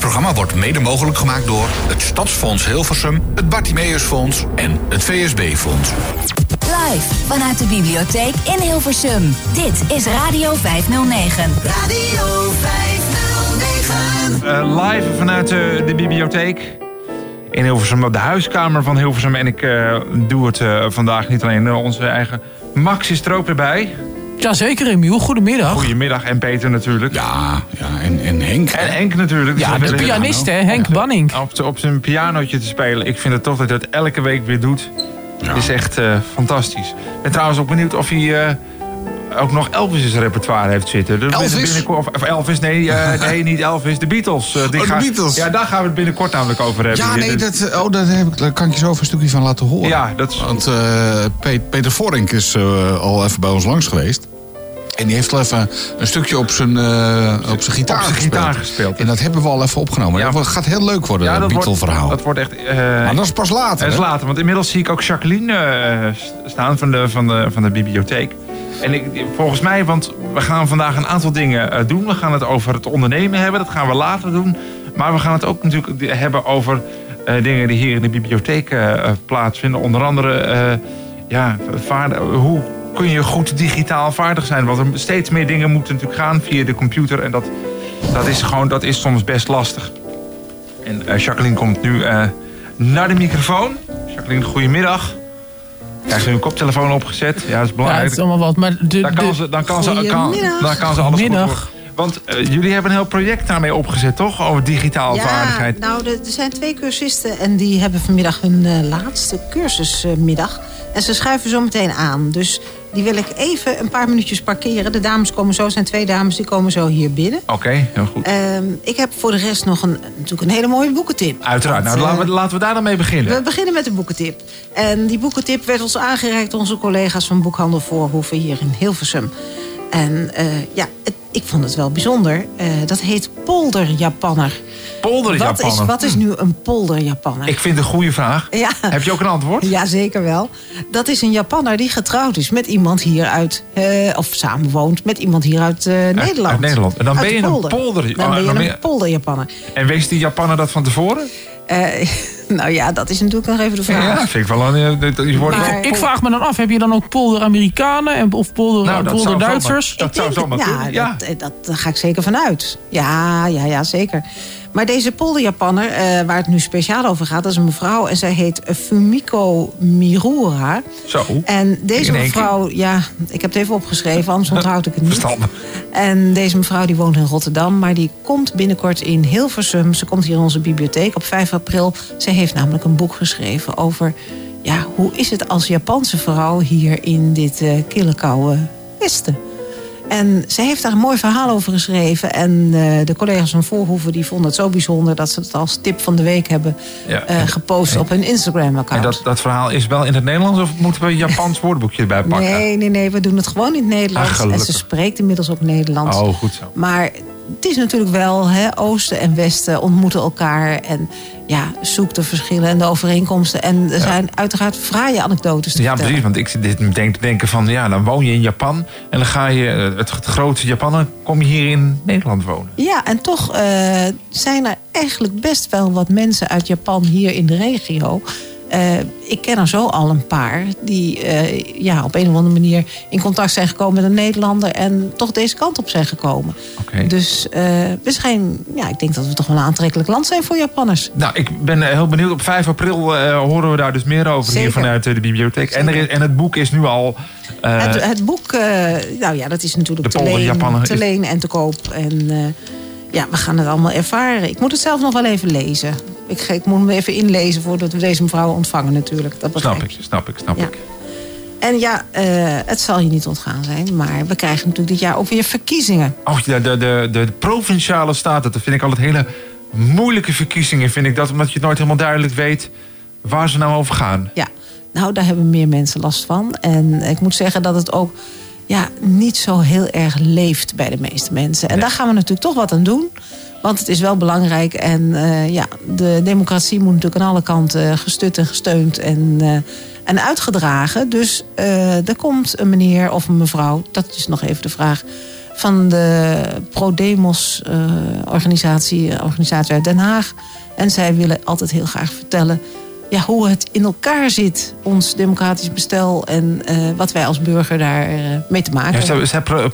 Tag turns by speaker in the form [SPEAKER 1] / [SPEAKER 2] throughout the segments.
[SPEAKER 1] programma wordt mede mogelijk gemaakt door het Stadsfonds Hilversum, het Bartimeusfonds en het VSB-fonds.
[SPEAKER 2] Live vanuit de bibliotheek in Hilversum. Dit is Radio 509.
[SPEAKER 3] Radio 509.
[SPEAKER 4] Eh, live vanuit de, de bibliotheek in Hilversum, op de huiskamer van Hilversum. En ik eh, doe het eh, vandaag niet alleen. eh, onze eigen Max is er ook weer bij.
[SPEAKER 5] Jazeker, Emiel. Goedemiddag.
[SPEAKER 4] Goedemiddag. En Peter natuurlijk.
[SPEAKER 1] Ja, ja en, en Henk.
[SPEAKER 4] En Henk natuurlijk.
[SPEAKER 5] Ja,
[SPEAKER 4] Dus
[SPEAKER 5] de pianist, hè, Henk Banning.
[SPEAKER 4] Op, op zijn pianootje te spelen. Ik vind het toch dat hij dat elke week weer doet.
[SPEAKER 1] Ja.
[SPEAKER 4] is echt eh, fantastisch. Ik ben trouwens ook benieuwd of hij eh, ook nog Elvis in zijn repertoire heeft zitten. Dus
[SPEAKER 1] Elvis?
[SPEAKER 4] Of, of Elvis, nee, eh, nee, niet Elvis. De Beatles. die
[SPEAKER 1] Oh, de
[SPEAKER 4] gaan-
[SPEAKER 1] Beatles.
[SPEAKER 4] Ja, daar gaan we het binnenkort namelijk over hebben.
[SPEAKER 1] Ja, nee, dat, oh, dat heb ik, daar kan ik je zo even een stukje van laten horen.
[SPEAKER 4] Ja, dat is...
[SPEAKER 1] Want eh, Pe- Peter Vorink is eh, al even bij ons langs geweest. En die heeft al even een stukje op zijn, eh, op zijn gitaar,
[SPEAKER 4] Op zijn
[SPEAKER 1] gespeeld.
[SPEAKER 4] gitaar gespeeld.
[SPEAKER 1] En dat hebben we al even opgenomen.
[SPEAKER 4] Ja.
[SPEAKER 1] Dat gaat heel leuk worden,
[SPEAKER 4] Ja, dat wordt,
[SPEAKER 1] Beatle-verhaal.
[SPEAKER 4] dat wordt echt... eh,
[SPEAKER 1] Maar dat is pas later.
[SPEAKER 4] Dat is later, want inmiddels zie ik ook Jacqueline eh, st- staan van de, van, de, van de bibliotheek. En ik, volgens mij, want we gaan vandaag een aantal dingen doen. We gaan het over het ondernemen hebben, dat gaan we later doen. Maar we gaan het ook natuurlijk hebben over dingen die hier in de bibliotheek plaatsvinden. Onder andere, ja, vaardig, hoe kun je goed digitaal vaardig zijn? Want er steeds meer dingen moeten natuurlijk gaan via de computer. En dat, dat, is, gewoon, dat is soms best lastig. En eh, Jacqueline komt nu eh, naar de microfoon. Jacqueline, goedemiddag. Krijgt u een koptelefoon opgezet? Ja, dat is
[SPEAKER 5] Ja,
[SPEAKER 4] belangrijk.
[SPEAKER 5] het is allemaal wat. Maar de,
[SPEAKER 4] dan, kan
[SPEAKER 5] de-
[SPEAKER 4] ze, dan, kan ze, kan, dan kan ze alles goed. Want eh, jullie hebben een heel project daarmee opgezet, toch? Over digitaal vaardigheid.
[SPEAKER 6] nou, er zijn twee cursisten en die hebben vanmiddag hun laatste cursusmiddag. en ze schuiven zo meteen aan. Dus die wil ik even een paar minuutjes parkeren. De dames komen zo, er zijn twee dames, die komen zo hier binnen.
[SPEAKER 4] Oké, heel goed.
[SPEAKER 6] Ehm, ik heb voor de rest nog een, natuurlijk een hele mooie boekentip.
[SPEAKER 4] Uiteraard. Nou, laten,
[SPEAKER 6] eh,
[SPEAKER 4] we, laten we daar dan mee beginnen.
[SPEAKER 6] we beginnen met de boekentip. En die boekentip werd ons aangereikt door onze collega's van Boekhandel Voorhoeven hier in Hilversum. En eh, ja, het- ik vond het wel bijzonder. Eh, dat heet Polder Japanner. Wat is, wat is nu een polder Japanner?
[SPEAKER 4] Ik vind het een goede vraag.
[SPEAKER 6] Ja.
[SPEAKER 4] Heb je ook een antwoord?
[SPEAKER 6] Ja, zeker wel. Dat is een Japanner die getrouwd is met iemand hier uit... eh, of samenwoont met iemand hier uit eh, Nederland.
[SPEAKER 4] uit Nederland. En dan
[SPEAKER 6] Uit
[SPEAKER 4] ben je een polder-
[SPEAKER 6] Dan
[SPEAKER 4] oh,
[SPEAKER 6] ben je
[SPEAKER 4] dan ben
[SPEAKER 6] een polder-Japanner.
[SPEAKER 4] En wees die Japaner dat van tevoren?
[SPEAKER 6] Eh, nou ja, dat is natuurlijk nog even de vraag.
[SPEAKER 4] Ja, vind ik wel een... eh, Je wordt
[SPEAKER 6] Maar-
[SPEAKER 5] Ik vraag me dan af, heb je dan ook polder Amerikanen en, of polder,
[SPEAKER 4] Nou, dat
[SPEAKER 5] polder
[SPEAKER 4] zou
[SPEAKER 5] Duitsers?
[SPEAKER 4] Dat
[SPEAKER 6] Ik
[SPEAKER 4] zou zomaar
[SPEAKER 6] ja,
[SPEAKER 4] kunnen. Ja.
[SPEAKER 6] Dat, eh, dat, daar ga ik zeker van uit. Ja, ja, ja, zeker. Maar deze polderjapanner, eh waar het nu speciaal over gaat... dat is een mevrouw en zij heet Fumiko Mirura.
[SPEAKER 4] Zo.
[SPEAKER 6] En deze mevrouw, ja, ik heb het even opgeschreven, anders onthoud ik het niet.
[SPEAKER 4] Verstandig.
[SPEAKER 6] En deze mevrouw die woont in Rotterdam, maar die komt binnenkort in Hilversum. Ze komt hier in onze bibliotheek op 5 april. Zij heeft namelijk een boek geschreven over... ja, hoe is het als Japanse vrouw hier in dit eh kille koude westen? En zij heeft daar een mooi verhaal over geschreven. En eh, de collega's van Voorhoeven die vonden het zo bijzonder... dat ze het als tip van de week hebben
[SPEAKER 4] Ja.
[SPEAKER 6] eh, gepost op hun
[SPEAKER 4] En
[SPEAKER 6] Instagram-account.
[SPEAKER 4] dat, dat verhaal is wel in het Nederlands of moeten we een Japans woordenboekje erbij pakken?
[SPEAKER 6] Nee, nee, nee, we doen het gewoon in het Nederlands.
[SPEAKER 4] Ah,
[SPEAKER 6] en ze spreekt inmiddels ook Nederlands.
[SPEAKER 4] Oh, goed zo.
[SPEAKER 6] Maar het is natuurlijk wel, hè, Oosten en Westen ontmoeten elkaar. En ja, zoek de verschillen en de overeenkomsten. En er zijn uiteraard fraaie anekdotes te
[SPEAKER 4] Ja,
[SPEAKER 6] vertellen.
[SPEAKER 4] precies. Want ik zit dit te denken van... ja, dan woon je in Japan... en dan ga je eh, het, het grote Japan... dan kom je hier in Nederland wonen.
[SPEAKER 6] Ja, en toch eh, zijn er eigenlijk best wel wat mensen uit Japan hier in de regio. Eh, ik ken er zo al een paar die eh, ja, op een of andere manier in contact zijn gekomen met een Nederlander en toch deze kant op zijn gekomen.
[SPEAKER 4] Oké.
[SPEAKER 6] Dus eh, we zijn, ja, ik denk dat we toch wel een aantrekkelijk land zijn voor Japanners.
[SPEAKER 4] Nou, ik ben eh, heel benieuwd. Op 5 april eh, horen we daar dus meer over hier vanuit eh, de bibliotheek. En, er is, en het boek is nu al... eh,
[SPEAKER 6] het, het boek, eh, nou ja, dat is natuurlijk te leen, te leen en te koop. En eh, ja, we gaan het allemaal ervaren. Ik moet het zelf nog wel even lezen. Ik, ik moet me even inlezen voordat we deze mevrouw ontvangen natuurlijk. Dat begrijp
[SPEAKER 4] snap ik, snap ik, snap
[SPEAKER 6] Ja.
[SPEAKER 4] ik.
[SPEAKER 6] En ja, eh, het zal je niet ontgaan zijn. Maar we krijgen natuurlijk dit jaar ook weer verkiezingen.
[SPEAKER 4] Oh, de, de, de, de provinciale staten, dat vind ik altijd hele moeilijke verkiezingen. Vind ik dat, omdat je nooit helemaal duidelijk weet waar ze nou over gaan.
[SPEAKER 6] Ja, nou, daar hebben meer mensen last van. En ik moet zeggen dat het ook ja, niet zo heel erg leeft bij de meeste mensen. En
[SPEAKER 4] Nee.
[SPEAKER 6] daar gaan we natuurlijk toch wat aan doen. Want het is wel belangrijk. En eh, ja, de democratie moet natuurlijk aan alle kanten gestut en gesteund en, eh, en uitgedragen. Dus eh, er komt een meneer of een mevrouw, dat is nog even de vraag van de Pro-Demos organisatie, eh, organisatie uit Den Haag. En zij willen altijd heel graag vertellen ja, hoe het in elkaar zit, ons democratisch bestel en eh, wat wij als burger daar eh, mee te maken
[SPEAKER 4] Ja,
[SPEAKER 6] hebben.
[SPEAKER 4] zij, pro-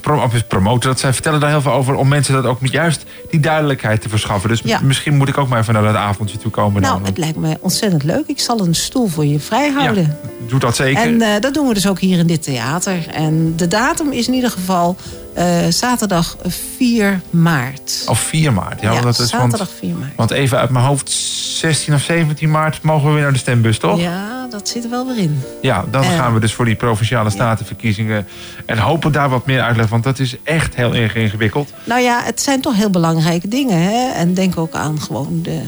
[SPEAKER 4] promoten dat. Zij vertellen daar heel veel over om mensen dat ook met juist die duidelijkheid te verschaffen. Dus
[SPEAKER 6] Ja.
[SPEAKER 4] misschien moet ik ook maar even naar dat avondje toe komen.
[SPEAKER 6] Nou,
[SPEAKER 4] dan.
[SPEAKER 6] het lijkt me ontzettend leuk. Ik zal een stoel voor je vrijhouden.
[SPEAKER 4] Ja, doe dat zeker.
[SPEAKER 6] En eh, dat doen we dus ook hier in dit theater. En de datum is in ieder geval eh, zaterdag 4 maart.
[SPEAKER 4] Of 4 maart. Ja, dat is
[SPEAKER 6] zaterdag
[SPEAKER 4] want,
[SPEAKER 6] 4 maart.
[SPEAKER 4] want even uit mijn hoofd, 16 of 17 maart mogen we weer naar de stembus, toch?
[SPEAKER 6] Ja, dat zit er wel weer in.
[SPEAKER 4] Ja, dan
[SPEAKER 6] Eh,
[SPEAKER 4] gaan we dus voor die provinciale statenverkiezingen. En hopen daar wat meer uitleg, want dat is echt heel erg ingewikkeld.
[SPEAKER 6] Nou ja, het zijn toch heel belangrijke dingen. Hè? En denk ook aan gewoon de,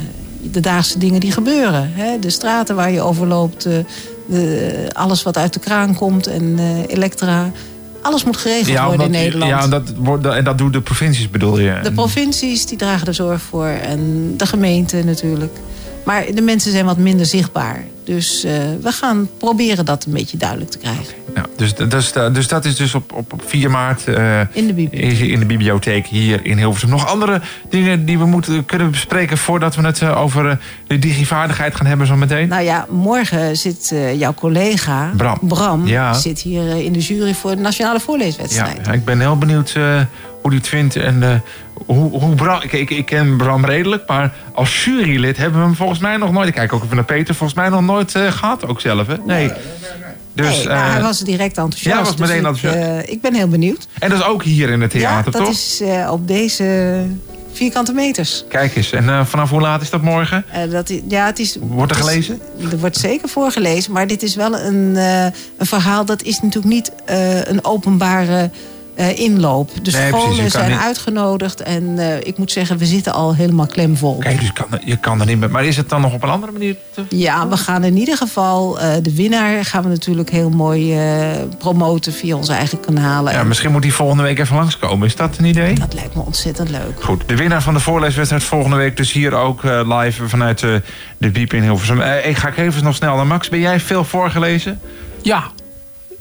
[SPEAKER 6] de dagelijkse dingen die gebeuren. Hè? De straten waar je overloopt, de, de, alles wat uit de kraan komt en eh, elektra. Alles moet geregeld worden in Nederland.
[SPEAKER 4] ja dat wordt, en dat doen de provincies, bedoel je?
[SPEAKER 6] De provincies die dragen er zorg voor en de gemeente natuurlijk. Maar de mensen zijn wat minder zichtbaar. Dus eh, we gaan proberen dat een beetje duidelijk te krijgen.
[SPEAKER 4] Ja, dus, dus, dus dat is dus op, op, op 4 maart eh,
[SPEAKER 6] In de bibliotheek.
[SPEAKER 4] is in de bibliotheek hier in Hilversum. Nog andere dingen die we moeten kunnen bespreken... voordat we het eh, over de digivaardigheid gaan hebben zo meteen?
[SPEAKER 6] Nou ja, morgen zit jouw collega
[SPEAKER 4] Bram. Ja.
[SPEAKER 6] zit hier in de jury voor de nationale
[SPEAKER 4] ja,
[SPEAKER 6] voorleeswedstrijd.
[SPEAKER 4] ik ben heel benieuwd hoe die het vindt. En hoe, hoe Bram, ik, ik, ik ken Bram redelijk, maar als jurylid hebben we hem volgens mij nog nooit... Ik kijk ook even naar Peter, volgens mij nog nooit eh, gehad ook zelf, hè? Nee. Dus,
[SPEAKER 6] Nee, nou,
[SPEAKER 4] eh,
[SPEAKER 6] hij was direct enthousiast.
[SPEAKER 4] ja, was
[SPEAKER 6] dus
[SPEAKER 4] meteen
[SPEAKER 6] ik,
[SPEAKER 4] enthousiast.
[SPEAKER 6] eh, ik ben heel benieuwd.
[SPEAKER 4] En dat is ook hier in het
[SPEAKER 6] ja,
[SPEAKER 4] theater,
[SPEAKER 6] dat
[SPEAKER 4] toch?
[SPEAKER 6] is eh, op deze vierkante meters.
[SPEAKER 4] Kijk eens, en eh, vanaf hoe laat is dat morgen?
[SPEAKER 6] Eh, dat is, ja, het is,
[SPEAKER 4] Wordt er
[SPEAKER 6] is-
[SPEAKER 4] gelezen?
[SPEAKER 6] er wordt zeker voorgelezen, maar dit is wel een, eh, een verhaal... dat is natuurlijk niet eh, een openbare eh, inloop. De
[SPEAKER 4] Nee,
[SPEAKER 6] scholen zijn
[SPEAKER 4] niet-
[SPEAKER 6] uitgenodigd en eh, ik moet zeggen, we zitten al helemaal klemvol.
[SPEAKER 4] Kijk, dus kan, je kan er niet meer. Maar is het dan nog op een andere manier te
[SPEAKER 6] Ja, we gaan in ieder geval eh, de winnaar gaan we natuurlijk heel mooi eh, promoten via onze eigen kanalen.
[SPEAKER 4] Ja,
[SPEAKER 6] En
[SPEAKER 4] misschien moet die volgende week even langskomen. Is dat een idee?
[SPEAKER 6] Dat lijkt me ontzettend leuk.
[SPEAKER 4] Goed, de winnaar van de voorleeswedstrijd volgende week. Dus hier ook eh, live vanuit de Biep in Hilversum. Eh, ik ga even nog snel naar Max. Ben jij veel voorgelezen?
[SPEAKER 5] Ja.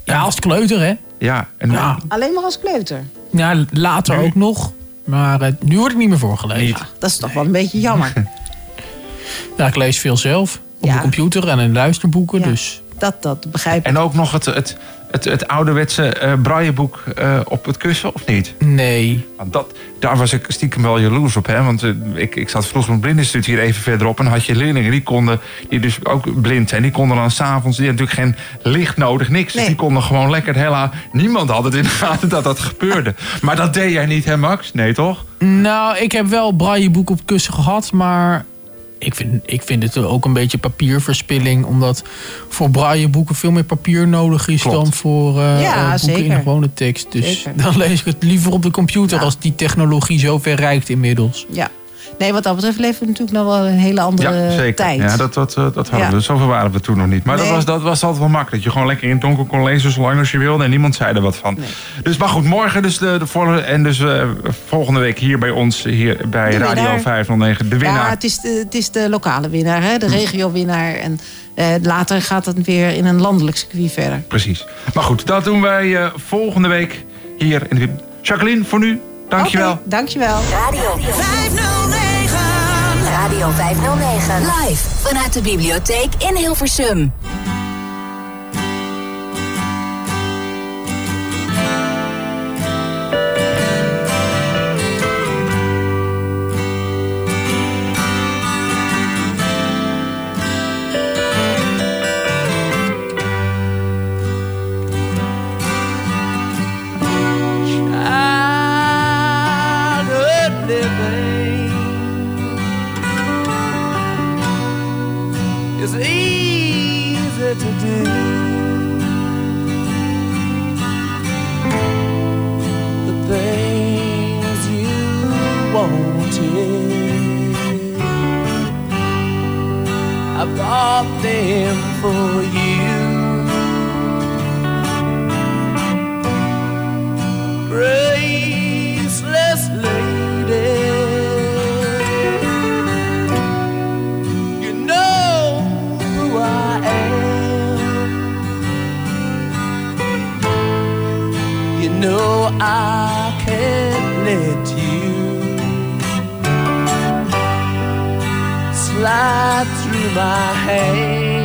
[SPEAKER 5] Ja, als kleuter, hè?
[SPEAKER 4] Ja. En,
[SPEAKER 5] Ja.
[SPEAKER 6] Alleen maar als kleuter.
[SPEAKER 5] Ja, later ook nog. Maar eh, nu word ik niet meer voorgelezen.
[SPEAKER 4] Niet.
[SPEAKER 6] Dat is toch wel een beetje jammer.
[SPEAKER 5] Ja, ik lees veel zelf. Op
[SPEAKER 6] Ja.
[SPEAKER 5] mijn computer en in luisterboeken.
[SPEAKER 6] Ja.
[SPEAKER 5] Dus
[SPEAKER 6] Dat, dat begrijp ik.
[SPEAKER 4] En ook nog het, het, het, het ouderwetse eh brailleboek eh, op het kussen, of niet?
[SPEAKER 5] nee.
[SPEAKER 4] Want dat, daar was ik stiekem wel jaloers op. Hè? Want eh, ik, ik zat vroeger op het blindeninstituut hier even verderop. En dan had je leerlingen die konden, die dus ook blind zijn. Die konden dan s'avonds, die hadden natuurlijk geen licht nodig, niks. Dus die konden gewoon lekker het hele... Niemand had het in de gaten dat dat gebeurde. Maar dat deed jij niet, hè Max? Nee, toch?
[SPEAKER 5] Nou, ik heb wel brailleboek op kussen gehad, maar ik vind, ik vind het ook een beetje papierverspilling. Omdat voor brailleboeken veel meer papier nodig is
[SPEAKER 4] Klopt.
[SPEAKER 5] dan voor eh,
[SPEAKER 6] Ja,
[SPEAKER 5] eh, boeken in
[SPEAKER 6] zeker.
[SPEAKER 5] de gewone tekst. Dus
[SPEAKER 6] Zeker.
[SPEAKER 5] dan lees ik het liever op de computer
[SPEAKER 6] Ja.
[SPEAKER 5] als die technologie zo ver reikt inmiddels.
[SPEAKER 6] Ja. Nee, wat dat betreft leven we natuurlijk nog wel een hele andere
[SPEAKER 4] ja, zeker.
[SPEAKER 6] tijd.
[SPEAKER 4] Ja, dat, dat, eh, dat hadden
[SPEAKER 6] Ja.
[SPEAKER 4] we. Zoveel waren we toen nog niet. Maar dat, was, dat was altijd wel makkelijk. Dat je gewoon lekker in het donker kon lezen zolang als je wilde. En niemand zei er wat van.
[SPEAKER 6] Nee.
[SPEAKER 4] Dus maar goed, morgen dus de, de voor, En dus eh, volgende week hier bij ons, hier bij
[SPEAKER 6] De
[SPEAKER 4] Radio
[SPEAKER 6] winnaar.
[SPEAKER 4] 509. De winnaar.
[SPEAKER 6] Ja, het is de, het is de lokale winnaar, hè? de regio-winnaar. En eh, later gaat het weer in een landelijk circuit verder.
[SPEAKER 4] Precies. Maar goed, dat doen wij eh, volgende week hier in de Jacqueline, voor nu, dankjewel.
[SPEAKER 6] Oké, dankjewel.
[SPEAKER 2] Radio,
[SPEAKER 3] 509.
[SPEAKER 2] Radio 509. Live vanuit de bibliotheek in Hilversum.
[SPEAKER 7] I bought them for you. graceless lady. You know who I am. You know I slide through my hands.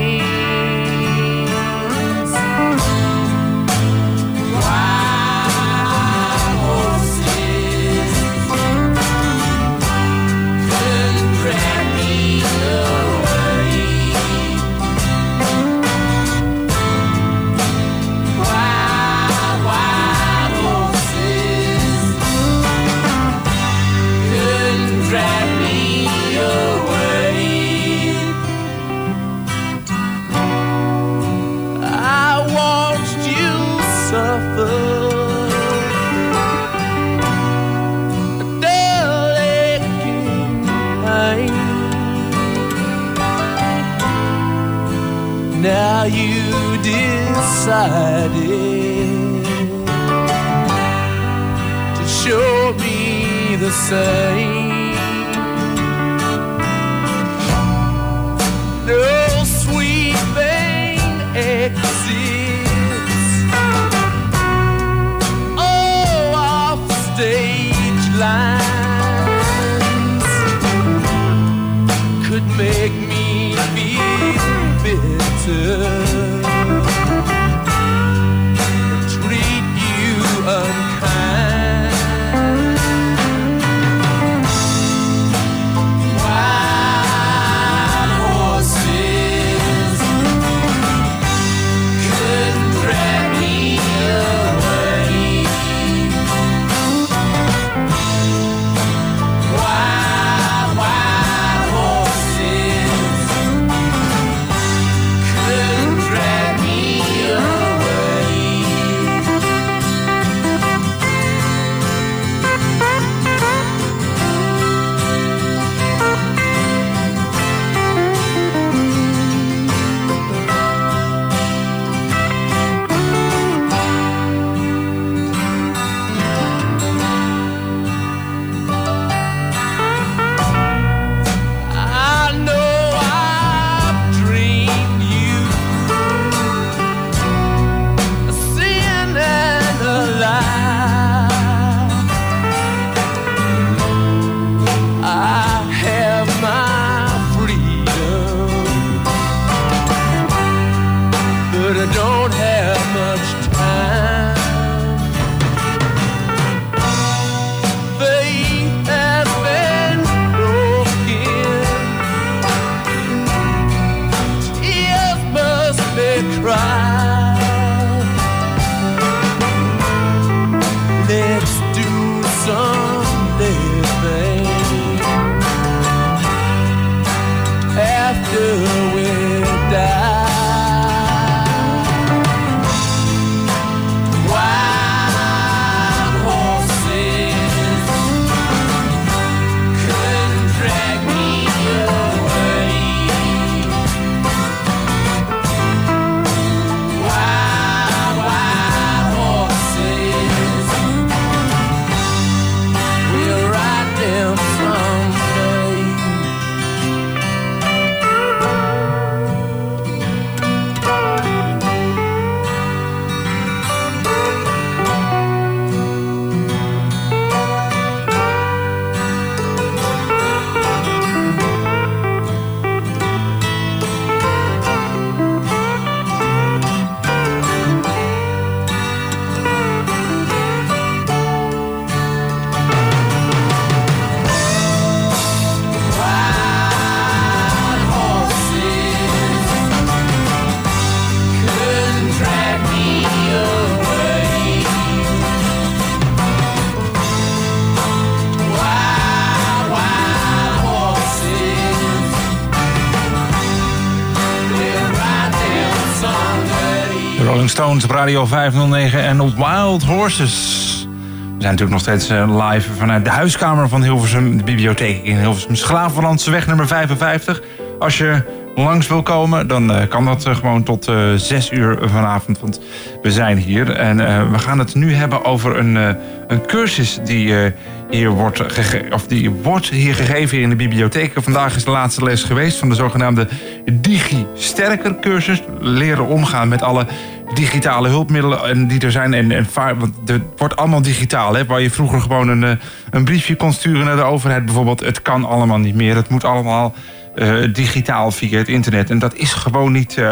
[SPEAKER 7] Now you decided to show me the same. No sweeping exits. Make me feel bitter.
[SPEAKER 4] Stones op Radio 509 en Wild Horses. We zijn natuurlijk nog steeds eh, live vanuit de huiskamer van Hilversum, de bibliotheek in Hilversum. Schravenlandse weg nummer 55. Als je langs wil komen, dan eh, kan dat eh, gewoon tot eh 6 uur vanavond. Want we zijn hier en we gaan het nu hebben over een, een cursus die hier wordt, of die wordt hier gegeven in de bibliotheek. Vandaag is de laatste les geweest van de zogenaamde Digi Sterker cursus. Leren omgaan met alle digitale hulpmiddelen en die er zijn. En, en want het wordt allemaal digitaal. Hè? Waar je vroeger gewoon een, eh, een briefje kon sturen naar de overheid bijvoorbeeld. Het kan allemaal niet meer. Het moet allemaal eh, digitaal via het internet. En dat is gewoon niet, eh,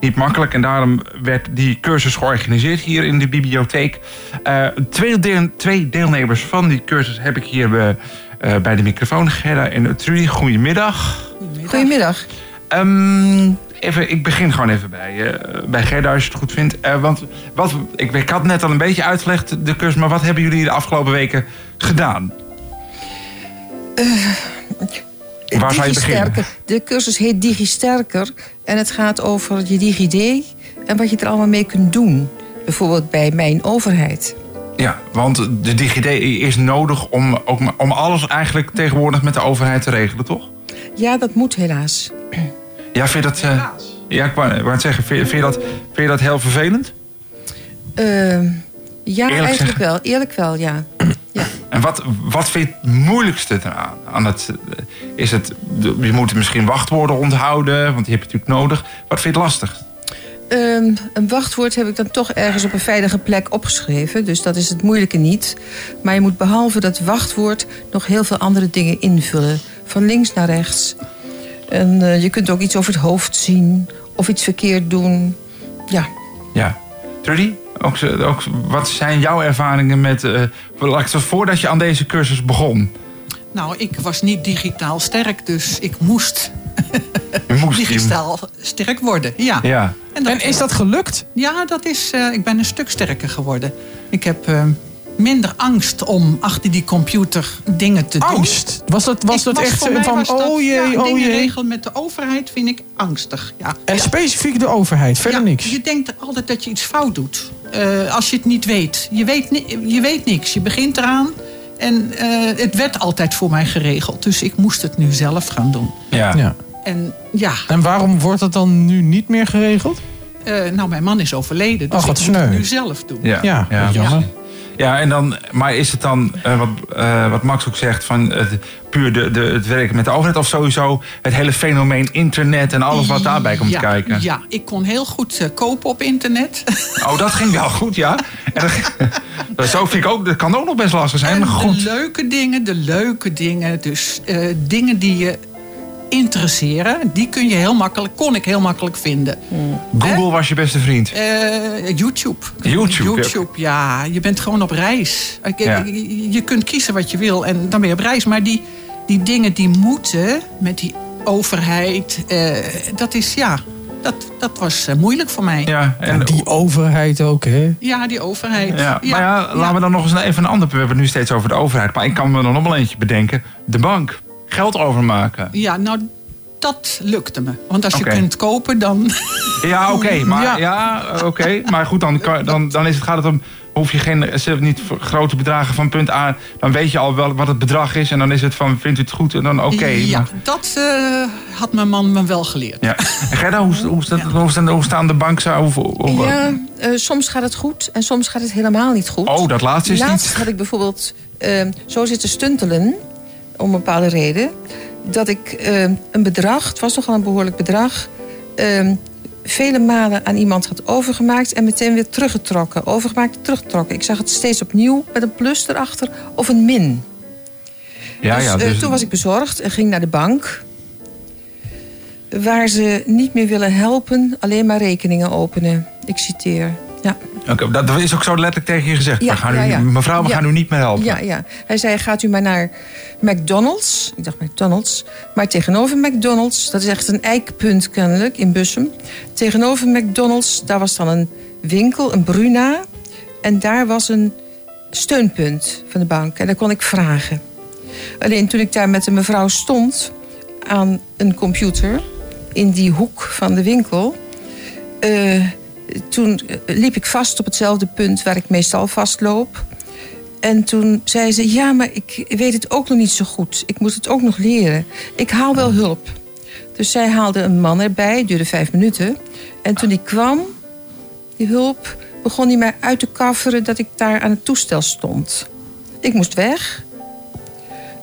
[SPEAKER 4] niet makkelijk. En daarom werd die cursus georganiseerd hier in de bibliotheek. Eh, twee, deel- twee deelnemers van die cursus heb ik hier bij, eh, bij de microfoon. Gerda en Trudy, goedemiddag.
[SPEAKER 6] Goedemiddag.
[SPEAKER 4] Ehm, even, ik begin gewoon even bij, eh, bij Gerda, als je het goed vindt. Eh, want wat, ik, ik had net al een beetje uitgelegd, de cursus... maar wat hebben jullie de afgelopen weken gedaan? Waar zou je beginnen?
[SPEAKER 8] De cursus heet DigiSterker. En het gaat over je DigiD en wat je er allemaal mee kunt doen. Bijvoorbeeld bij mijn overheid.
[SPEAKER 4] Ja, want de DigiD is nodig om, ook, om alles eigenlijk tegenwoordig met de overheid te regelen, toch?
[SPEAKER 8] Ja, dat moet helaas.
[SPEAKER 4] Ja, vind je dat... eh, ja, ik wou, net zeggen, vind, vind je dat, vind je dat heel vervelend?
[SPEAKER 8] Ehm, ja,
[SPEAKER 4] Eerlijk
[SPEAKER 8] eigenlijk
[SPEAKER 4] zeggen.
[SPEAKER 8] wel. Eerlijk wel, ja. ja.
[SPEAKER 4] En wat, wat vind je het moeilijkste eraan? Aan het, eh, is het, je moet misschien wachtwoorden onthouden, want die heb je natuurlijk nodig. Wat vind je het lastig?
[SPEAKER 8] Ehm, een wachtwoord heb ik dan toch ergens op een veilige plek opgeschreven. Dus dat is het moeilijke niet. Maar je moet behalve dat wachtwoord nog heel veel andere dingen invullen. Van links naar rechts. En eh, je kunt ook iets over het hoofd zien. Of iets verkeerd doen. Ja.
[SPEAKER 4] Ja. Trudy, ook, wat zijn jouw ervaringen met... eh, zo- voordat je aan deze cursus begon?
[SPEAKER 9] Nou, ik was niet digitaal sterk, dus ik moest
[SPEAKER 4] moest,
[SPEAKER 9] digitaal sterk worden. Ja.
[SPEAKER 4] Ja.
[SPEAKER 5] En is dat gelukt?
[SPEAKER 9] Ja, dat is, eh, ik ben een stuk sterker geworden. Ik heb minder angst om achter die computer dingen te doen.
[SPEAKER 5] Angst? Was dat, was
[SPEAKER 9] Ik
[SPEAKER 5] dat echt
[SPEAKER 9] voor mij
[SPEAKER 5] van,
[SPEAKER 9] was dat,
[SPEAKER 5] oh
[SPEAKER 9] ja,
[SPEAKER 5] jee, oh jee.
[SPEAKER 9] regelen met de overheid vind ik angstig. Ja.
[SPEAKER 5] En specifiek de overheid, verder
[SPEAKER 9] Ja,
[SPEAKER 5] niks.
[SPEAKER 9] Je denkt altijd dat je iets fout doet. Eh, als je het niet weet. Je weet, ni- je weet niks. Je begint eraan. En eh, het werd altijd voor mij geregeld. Dus ik moest het nu zelf gaan doen.
[SPEAKER 4] Ja.
[SPEAKER 5] Ja.
[SPEAKER 9] En ja,
[SPEAKER 5] En waarom wordt dat dan nu niet meer geregeld?
[SPEAKER 9] eh, nou, mijn man is overleden. Dus
[SPEAKER 5] Oh, wat
[SPEAKER 9] ik moet het nu zelf doen.
[SPEAKER 4] Ja,
[SPEAKER 5] Ja,
[SPEAKER 4] ja.
[SPEAKER 5] jammer.
[SPEAKER 4] Ja, en dan, maar is het dan, eh, wat, eh, wat Max ook zegt, van puur de, de, het werken met de overheid of sowieso het hele fenomeen internet en alles wat daarbij komt
[SPEAKER 9] ja,
[SPEAKER 4] kijken?
[SPEAKER 9] Ja, ik kon heel goed eh, kopen op internet.
[SPEAKER 4] Oh, dat ging wel goed, ja. En dat, dat, zo vind ik ook, dat kan ook nog best lastig zijn.
[SPEAKER 9] En
[SPEAKER 4] Maar
[SPEAKER 9] de
[SPEAKER 4] goed.
[SPEAKER 9] leuke dingen, de leuke dingen. Dus dingen die je interesseren, die kun je heel makkelijk, kon ik heel makkelijk vinden.
[SPEAKER 4] Google was je beste vriend.
[SPEAKER 9] Eh, YouTube.
[SPEAKER 4] YouTube,
[SPEAKER 9] YouTube, ja. Je bent gewoon op reis. Ik-
[SPEAKER 4] Ja.
[SPEAKER 9] Je, je kunt kiezen wat je wil en dan ben je op reis. Maar die, die dingen die moeten met die overheid, eh, dat is ja, dat, dat was eh, moeilijk voor mij.
[SPEAKER 4] Ja, en,
[SPEAKER 5] die overheid ook, hè?
[SPEAKER 9] Ja, die overheid.
[SPEAKER 4] ja, maar ja, laten we dan nog eens naar even een ander. We hebben het nu steeds over de overheid. Maar ik kan me er nog wel eentje bedenken. De bank. Geld overmaken.
[SPEAKER 9] Ja, nou, dat lukte me. Want als je kunt kopen, dan...
[SPEAKER 4] Ja, oké. maar
[SPEAKER 5] Ja.
[SPEAKER 4] ja, oké. Maar goed, dan, kan- dan, dan is het, gaat het om. Hoef je geen, zelf niet voor grote bedragen van punt A. Dan weet je al wel wat het bedrag is. En dan is het van: vindt u het goed? En dan oké.
[SPEAKER 9] ja,
[SPEAKER 4] maar-
[SPEAKER 9] dat eh, had mijn man me wel geleerd.
[SPEAKER 4] Ja. En Gerda, hoe, hoe, staat, hoe, staan, hoe staan de banken? Hoe, hoe-
[SPEAKER 8] Ja, eh, soms gaat het goed en soms gaat het helemaal niet goed.
[SPEAKER 4] Oh, dat laatste is
[SPEAKER 8] Laatst
[SPEAKER 4] niet.
[SPEAKER 8] had ik bijvoorbeeld eh, zo zitten stuntelen, om een bepaalde reden... dat ik eh, een bedrag, het was nogal een behoorlijk bedrag... eh, vele malen aan iemand had overgemaakt en meteen weer teruggetrokken. Overgemaakt, teruggetrokken. Ik zag het steeds opnieuw met een plus erachter of een min.
[SPEAKER 4] Ja,
[SPEAKER 8] dus,
[SPEAKER 4] ja,
[SPEAKER 8] eh,
[SPEAKER 4] dus,
[SPEAKER 8] toen was ik bezorgd en ging naar de bank. Waar ze niet meer willen helpen, alleen maar rekeningen openen. Ik citeer. Ja.
[SPEAKER 4] Oké, dat, is ook zo letterlijk tegen je gezegd.
[SPEAKER 8] Ja,
[SPEAKER 4] we gaan
[SPEAKER 8] ja,
[SPEAKER 4] u. Mevrouw, we gaan u niet meer helpen.
[SPEAKER 8] Ja, ja. Hij zei, gaat u maar naar McDonald's. Ik dacht McDonald's. Maar tegenover McDonald's, dat is echt een eikpunt kennelijk in Bussum. Tegenover McDonald's, daar was dan een winkel, een Bruna. En daar was een steunpunt van de bank. En daar kon ik vragen. Alleen toen ik daar met een mevrouw stond aan een computer... in die hoek van de winkel... eh, toen eh, liep ik vast op hetzelfde punt waar ik meestal vastloop. En toen zei ze: Ja, maar ik weet het ook nog niet zo goed. Ik moet het ook nog leren. Ik haal wel hulp. Dus zij haalde een man erbij, duurde vijf minuten. En toen die kwam, die hulp, begon hij mij uit te kafferen dat ik daar aan het toestel stond. Ik moest weg.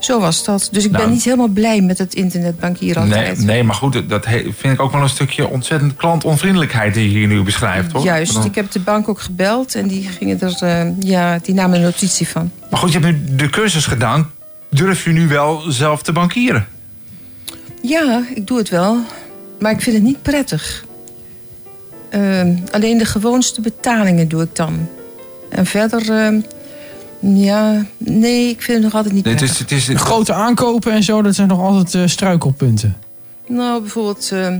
[SPEAKER 8] Zo was dat. Dus ik
[SPEAKER 4] Nou.
[SPEAKER 8] ben niet helemaal blij met het internetbankieren
[SPEAKER 4] Nee,
[SPEAKER 8] altijd.
[SPEAKER 4] nee, maar goed, dat vind ik ook wel een stukje ontzettend klantonvriendelijkheid die je hier nu beschrijft, hoor.
[SPEAKER 8] Juist,
[SPEAKER 4] Dan-
[SPEAKER 8] ik heb de bank ook gebeld en die, gingen er, eh, ja, die namen een notitie van.
[SPEAKER 4] Maar goed, je hebt nu de cursus gedaan. Durf je nu wel zelf te bankieren?
[SPEAKER 8] Ja, ik doe het wel. Maar ik vind het niet prettig. Ehm, alleen de gewoonste betalingen doe ik dan. En verder... ehm, ja, nee, ik vind het nog altijd niet
[SPEAKER 1] Nee, het is, het is,
[SPEAKER 5] Grote aankopen en zo, dat zijn nog altijd eh, struikelpunten.
[SPEAKER 8] Nou, bijvoorbeeld ehm,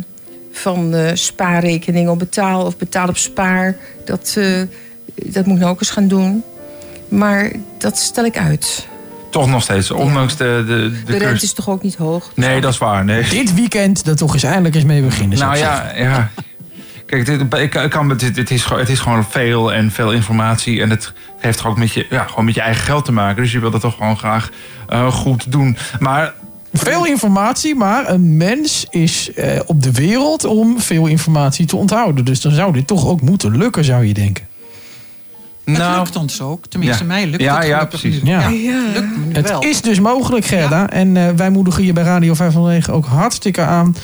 [SPEAKER 8] van eh, spaarrekening op betaal of betaal op spaar. Dat, eh, dat moet ik nou ook eens gaan doen. Maar dat stel ik uit.
[SPEAKER 4] Toch nog steeds, ondanks de... De, de,
[SPEAKER 8] De rente
[SPEAKER 4] cursus-
[SPEAKER 8] is toch ook niet hoog?
[SPEAKER 4] Nee, dat is waar. Nee.
[SPEAKER 5] Dit weekend er toch eens eindelijk eens mee beginnen.
[SPEAKER 4] Nou ja, ja. Kijk, dit, ik, ik kan, dit, dit is, gewoon- het is gewoon veel en veel informatie. En het heeft toch ook met je, ja, gewoon met je eigen geld te maken. Dus je wil dat toch gewoon graag eh, goed doen. Maar
[SPEAKER 5] Veel informatie, maar een mens is eh, op de wereld om veel informatie te onthouden. Dus dan zou dit toch ook moeten lukken, zou je denken.
[SPEAKER 9] Het
[SPEAKER 4] nou,
[SPEAKER 9] lukt ons ook. Tenminste,
[SPEAKER 4] Ja.
[SPEAKER 9] mij lukt
[SPEAKER 4] Ja,
[SPEAKER 9] het
[SPEAKER 4] ja, precies.
[SPEAKER 9] nu.
[SPEAKER 5] Ja.
[SPEAKER 9] lukt me nu
[SPEAKER 5] Het
[SPEAKER 9] wel.
[SPEAKER 5] is dus mogelijk, Gerda. En eh, wij moedigen je bij Radio 509 ook hartstikke aan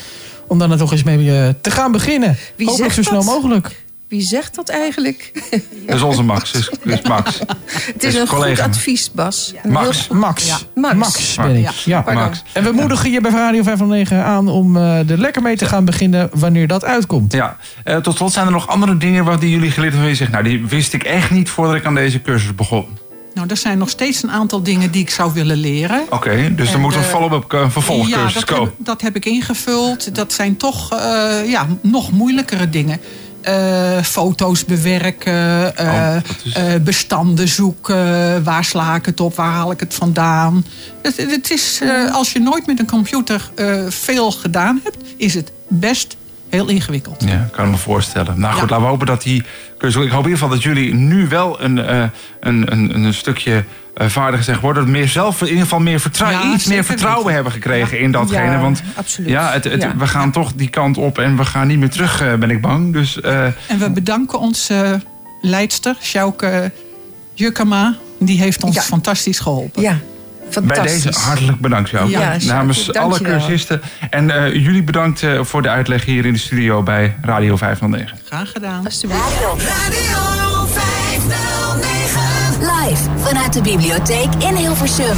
[SPEAKER 5] om daar toch eens mee eh, te gaan beginnen.
[SPEAKER 8] Wie
[SPEAKER 5] Hopelijk zo snel
[SPEAKER 8] dat?
[SPEAKER 5] mogelijk.
[SPEAKER 8] Wie zegt dat eigenlijk?
[SPEAKER 4] dat is onze Max. Is, is Max.
[SPEAKER 8] Het is
[SPEAKER 4] Is
[SPEAKER 8] een
[SPEAKER 4] collega.
[SPEAKER 8] goed advies, Bas.
[SPEAKER 4] Max.
[SPEAKER 5] Max.
[SPEAKER 9] Ja.
[SPEAKER 8] Max.
[SPEAKER 5] Max ben ik.
[SPEAKER 9] Ja.
[SPEAKER 4] Max.
[SPEAKER 5] En we moedigen je bij Radio 509 aan om eh, er lekker mee te gaan beginnen wanneer dat uitkomt.
[SPEAKER 4] Ja, eh, tot slot zijn er nog andere dingen wat die jullie geleerd hebben. Waar je zegt, nou, die wist ik echt niet voordat ik aan deze cursus begon.
[SPEAKER 9] Nou, er zijn nog steeds een aantal dingen die ik zou willen leren.
[SPEAKER 4] Oké, dus
[SPEAKER 9] En
[SPEAKER 4] er moet een
[SPEAKER 9] de-
[SPEAKER 4] follow-up eh, vervolgcursus
[SPEAKER 9] ja, dat
[SPEAKER 4] komen.
[SPEAKER 9] heb, dat heb ik ingevuld. Dat zijn toch eh, ja, nog moeilijkere dingen. Eh, foto's bewerken, eh,
[SPEAKER 4] Oh, is-
[SPEAKER 9] eh, bestanden zoeken. Waar sla ik het op? Waar haal ik het vandaan? Het, het is, eh, als je nooit met een computer eh, veel gedaan hebt, is het best heel ingewikkeld.
[SPEAKER 4] Ja, kan ik me voorstellen. Nou goed,
[SPEAKER 9] Ja.
[SPEAKER 4] laten we hopen dat die cursus... Ik hoop in ieder geval dat jullie nu wel een, eh, een, een, een stukje eh, vaardiger zijn geworden. Meer zelf, in ieder geval meer vertrou-
[SPEAKER 9] Ja,
[SPEAKER 4] iets meer vertrouwen
[SPEAKER 9] weten.
[SPEAKER 4] hebben gekregen in datgene.
[SPEAKER 8] Ja,
[SPEAKER 4] Want
[SPEAKER 8] absoluut.
[SPEAKER 4] ja, het, het-
[SPEAKER 8] Ja.
[SPEAKER 4] we gaan toch die kant op en we gaan niet meer terug, eh, ben ik bang. Dus eh,
[SPEAKER 9] En we bedanken onze leidster, Sjouke Jukkama. Die heeft ons
[SPEAKER 8] Ja.
[SPEAKER 9] fantastisch geholpen.
[SPEAKER 8] Ja,
[SPEAKER 4] bij deze hartelijk bedankt jou.
[SPEAKER 9] Ja,
[SPEAKER 4] Namens
[SPEAKER 8] dank
[SPEAKER 4] alle cursisten. En eh, jullie bedankt eh, voor de uitleg hier in de studio bij Radio 509.
[SPEAKER 9] Graag gedaan.
[SPEAKER 8] Alsjeblieft.
[SPEAKER 3] Radio 509.
[SPEAKER 2] Live vanuit de bibliotheek in Hilversum.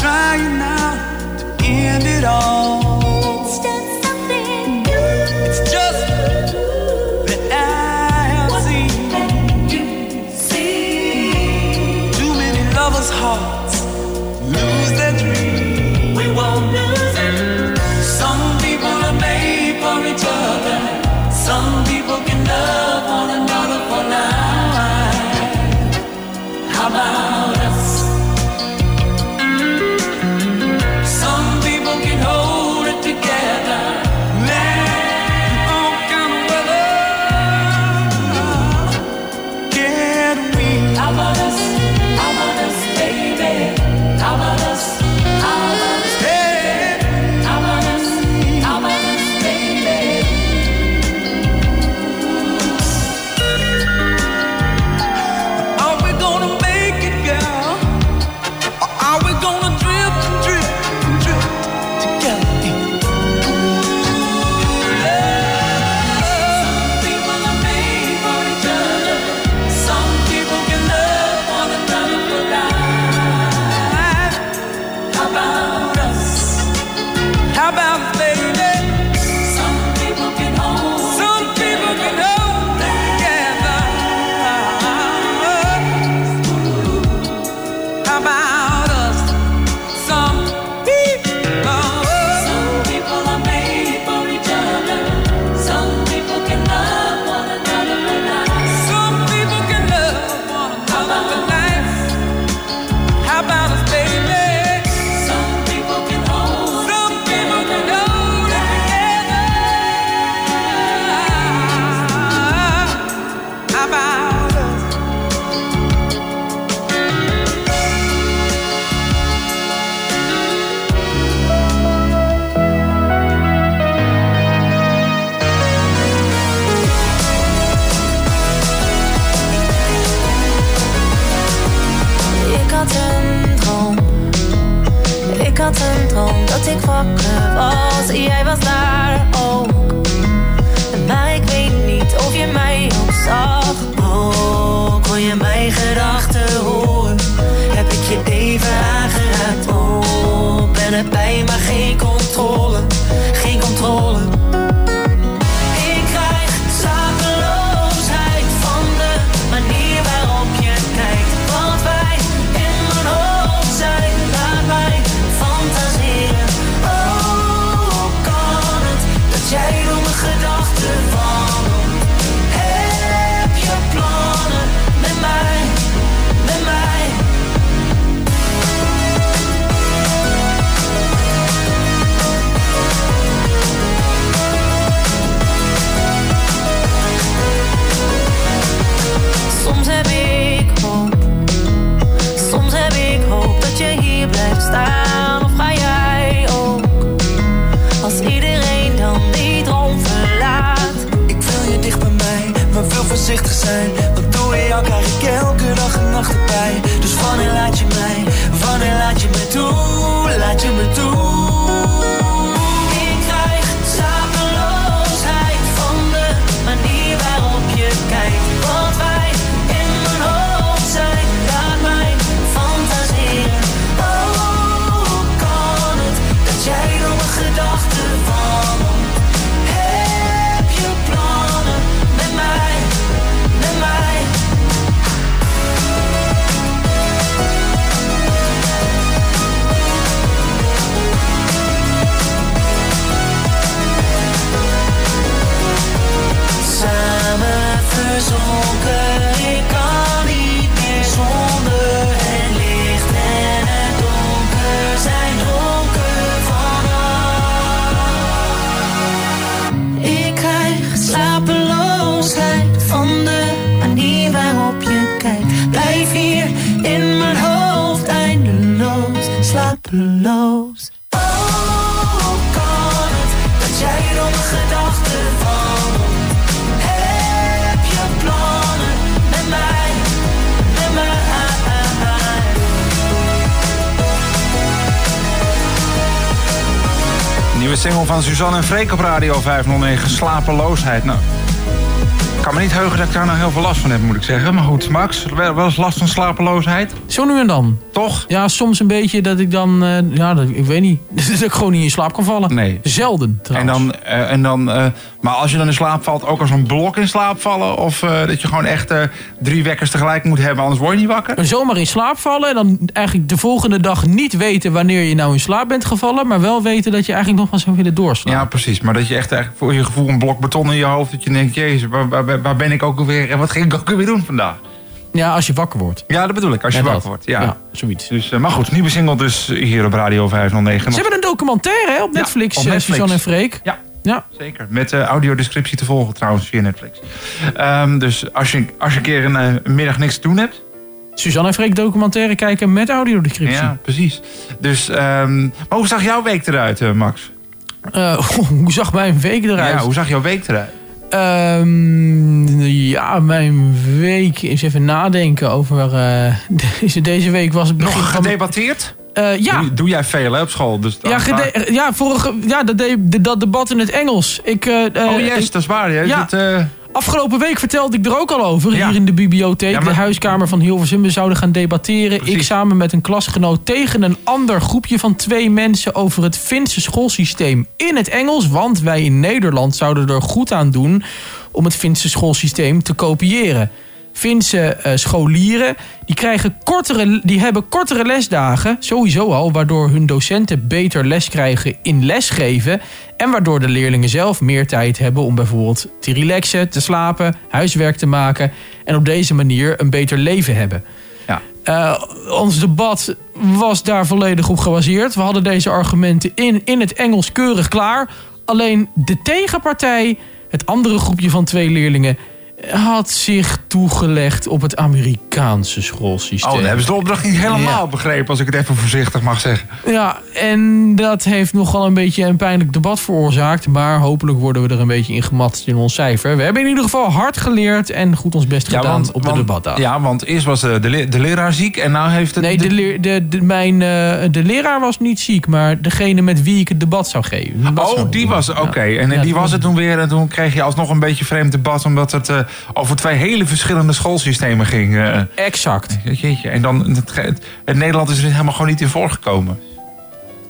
[SPEAKER 7] trying now to end it all.
[SPEAKER 3] Slapeloos. Oh, met mij?
[SPEAKER 4] Nieuwe single van Suzanne en Freek op Radio 509, Slapeloosheid. Nou, kan me niet heugen dat ik daar nou heel veel last van heb, moet ik zeggen. Maar goed, Max, wel wel eens last van slapeloosheid?
[SPEAKER 5] Zo nu en dan.
[SPEAKER 4] Toch?
[SPEAKER 5] Ja, soms een beetje dat ik dan, eh, ja, dat, ik weet niet, dat ik gewoon niet in slaap kan vallen.
[SPEAKER 4] Nee.
[SPEAKER 5] Zelden
[SPEAKER 4] En
[SPEAKER 5] trouwens.
[SPEAKER 4] dan, eh, en dan, eh, maar als je dan in slaap valt, ook als een blok in slaap vallen? Of eh, dat je gewoon echt eh, drie wekkers tegelijk moet hebben, anders word je niet wakker?
[SPEAKER 5] Zomaar in slaap vallen en dan eigenlijk de volgende dag niet weten wanneer je nou in slaap bent gevallen, maar wel weten dat je eigenlijk nog wel zou willen doorslaan.
[SPEAKER 4] Ja, precies. Maar dat je echt eigenlijk voor je gevoel een blok beton in je hoofd, dat je denkt, jezus, waar, waar, waar ben ik ook alweer en wat ging ik ook alweer doen vandaag?
[SPEAKER 5] Ja, als je wakker wordt.
[SPEAKER 4] Ja, dat bedoel ik, als je wakker
[SPEAKER 5] dat.
[SPEAKER 4] wordt. Ja.
[SPEAKER 5] Ja, zoiets.
[SPEAKER 4] Dus, eh, maar goed, nieuwe single dus hier op Radio 509.
[SPEAKER 5] Ze hebben een documentaire hè, op
[SPEAKER 4] Ja,
[SPEAKER 5] Netflix,
[SPEAKER 4] op
[SPEAKER 5] eh,
[SPEAKER 4] Netflix.
[SPEAKER 5] Suzanne en Freek.
[SPEAKER 4] Ja,
[SPEAKER 5] Ja.
[SPEAKER 4] zeker. Met eh, audiodescriptie te volgen trouwens via Netflix. Ehm, dus als je, als je een keer een eh, middag niks te doen hebt.
[SPEAKER 5] Suzanne en Freek documentaire kijken met audiodescriptie.
[SPEAKER 4] Ja, precies. Dus, ehm, maar hoe zag jouw week eruit, eh, Max?
[SPEAKER 5] Eh, hoe zag mijn week eruit?
[SPEAKER 4] Ja, hoe zag jouw week eruit?
[SPEAKER 5] Ehm, ja, mijn week is even nadenken over. deze, deze week was het begin
[SPEAKER 4] Nog
[SPEAKER 5] van. Eh, ja,
[SPEAKER 4] Doe, doe jij veel hè, op school? Dus
[SPEAKER 5] ja, gede- ja, vorige, ja dat, dat debat in het Engels. Ik, eh, eh,
[SPEAKER 4] oh yes,
[SPEAKER 5] ik-
[SPEAKER 4] dat is waar. Hè?
[SPEAKER 5] ja.
[SPEAKER 4] Dat,
[SPEAKER 5] afgelopen week vertelde ik er ook al over.
[SPEAKER 4] Ja.
[SPEAKER 5] Hier in de bibliotheek,
[SPEAKER 4] Ja, maar-
[SPEAKER 5] de huiskamer van Hilversum. We zouden gaan debatteren.
[SPEAKER 4] Precies.
[SPEAKER 5] Ik samen met een klasgenoot tegen een ander groepje van twee mensen... over het Finse schoolsysteem in het Engels. Want wij in Nederland zouden er goed aan doen... om het Finse schoolsysteem te kopiëren. Finse eh, scholieren die krijgen kortere, die hebben kortere lesdagen, sowieso al, waardoor hun docenten beter les krijgen in lesgeven. En waardoor de leerlingen zelf meer tijd hebben om bijvoorbeeld te relaxen, te slapen, huiswerk te maken. En op deze manier een beter leven hebben.
[SPEAKER 4] Ja.
[SPEAKER 5] Eh, ons debat was daar volledig op gebaseerd. We hadden deze argumenten in, in het Engels keurig klaar. Alleen de tegenpartij, het andere groepje van twee leerlingen, had zich toegelegd op het Amerikaanse schoolsysteem.
[SPEAKER 4] Oh, dan hebben ze de opdracht niet helemaal
[SPEAKER 5] Ja.
[SPEAKER 4] begrepen, als ik het even voorzichtig mag zeggen.
[SPEAKER 5] Ja, en dat heeft nogal een beetje een pijnlijk debat veroorzaakt. Maar hopelijk worden we er een beetje in gematst in ons cijfer. We hebben in ieder geval hard geleerd en goed ons best gedaan op de debatdagen.
[SPEAKER 4] Ja, want eerst was eh, de, le- de leraar ziek en nu heeft het...
[SPEAKER 5] Nee, de, de, de, mijn, eh, de leraar was niet ziek, maar degene met wie ik het debat zou geven. Debat
[SPEAKER 4] Oh, die was oké.
[SPEAKER 5] Ja.
[SPEAKER 4] En die was het toen weer. En toen kreeg je alsnog een beetje vreemd debat. Omdat het eh, over twee hele verschillende schoolsystemen ging. eh.
[SPEAKER 5] Exact.
[SPEAKER 4] Jeetje. En dan, het, het, het Nederland is er helemaal gewoon niet in voorgekomen.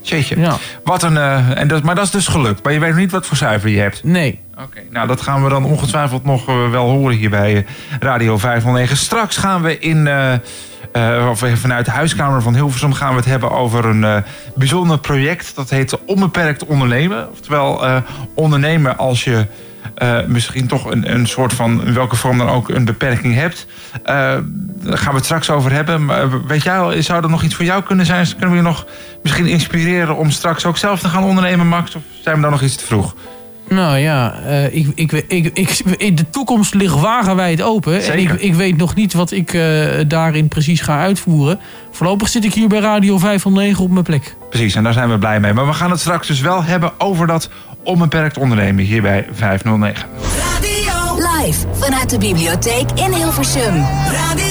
[SPEAKER 4] Jeetje.
[SPEAKER 5] Ja.
[SPEAKER 4] Wat een, eh, en dat, maar dat is dus gelukt. Maar je weet nog niet wat voor cijfer je hebt.
[SPEAKER 5] Nee.
[SPEAKER 4] Oké, nou dat gaan we dan ongetwijfeld nog eh, wel horen hier bij Radio 509. Straks gaan we in, of vanuit de huiskamer van Hilversum gaan we het hebben over een bijzonder project. Dat heet Onbeperkt Ondernemen. Oftewel eh, ondernemen als je eh, misschien toch een, een soort van, in welke vorm dan ook, een beperking hebt. Eh, daar gaan we het straks over hebben. Maar weet jij, zou er nog iets voor jou kunnen zijn? Kunnen we je nog misschien inspireren om straks ook zelf te gaan ondernemen, Max? Of zijn we dan nog iets te vroeg?
[SPEAKER 5] Nou ja, eh, ik, ik, ik, ik, de toekomst ligt wagenwijd open. En
[SPEAKER 4] Zeker.
[SPEAKER 5] ik, ik weet nog niet wat ik eh, daarin precies ga uitvoeren. Voorlopig zit ik hier bij Radio 509 op mijn plek.
[SPEAKER 4] Precies, en daar zijn we blij mee. Maar we gaan het straks dus wel hebben over dat onbeperkt ondernemen hier bij 509.
[SPEAKER 2] Live vanuit de bibliotheek in Hilversum.
[SPEAKER 10] Radio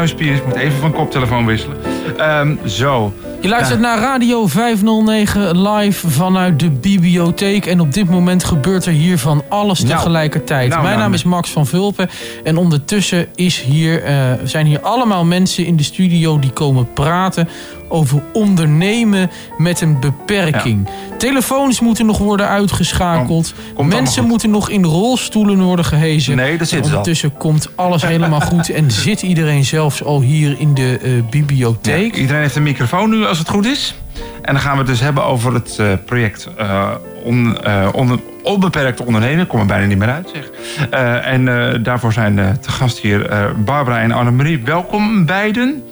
[SPEAKER 4] onze huispier moet even van koptelefoon wisselen. Ehm, zo.
[SPEAKER 5] Je luistert
[SPEAKER 4] Ja.
[SPEAKER 5] naar Radio 509 live vanuit de bibliotheek. En op dit moment gebeurt er hier van alles
[SPEAKER 4] Nou.
[SPEAKER 5] tegelijkertijd.
[SPEAKER 4] Nou,
[SPEAKER 5] Mijn
[SPEAKER 4] nou,
[SPEAKER 5] naam
[SPEAKER 4] nou.
[SPEAKER 5] is Max van Vulpen. En ondertussen is hier, eh, zijn hier allemaal mensen in de studio die komen praten over ondernemen met een beperking. Telefoons moeten nog worden uitgeschakeld. mensen moeten nog in rolstoelen worden gehezen.
[SPEAKER 4] Nee, dat zit
[SPEAKER 5] En
[SPEAKER 4] ze al.
[SPEAKER 5] Ondertussen komt alles helemaal goed. En zit iedereen zelfs al hier in de eh, bibliotheek.
[SPEAKER 4] Ja, iedereen heeft een microfoon nu, als het goed is. En dan gaan we het dus hebben over het eh, project eh, on, eh, on- onbeperkt ondernemen. Ik kom er bijna niet meer uit, zeg. Eh, en eh, daarvoor zijn te gast hier eh, Barbara en Annemarie. Welkom beiden.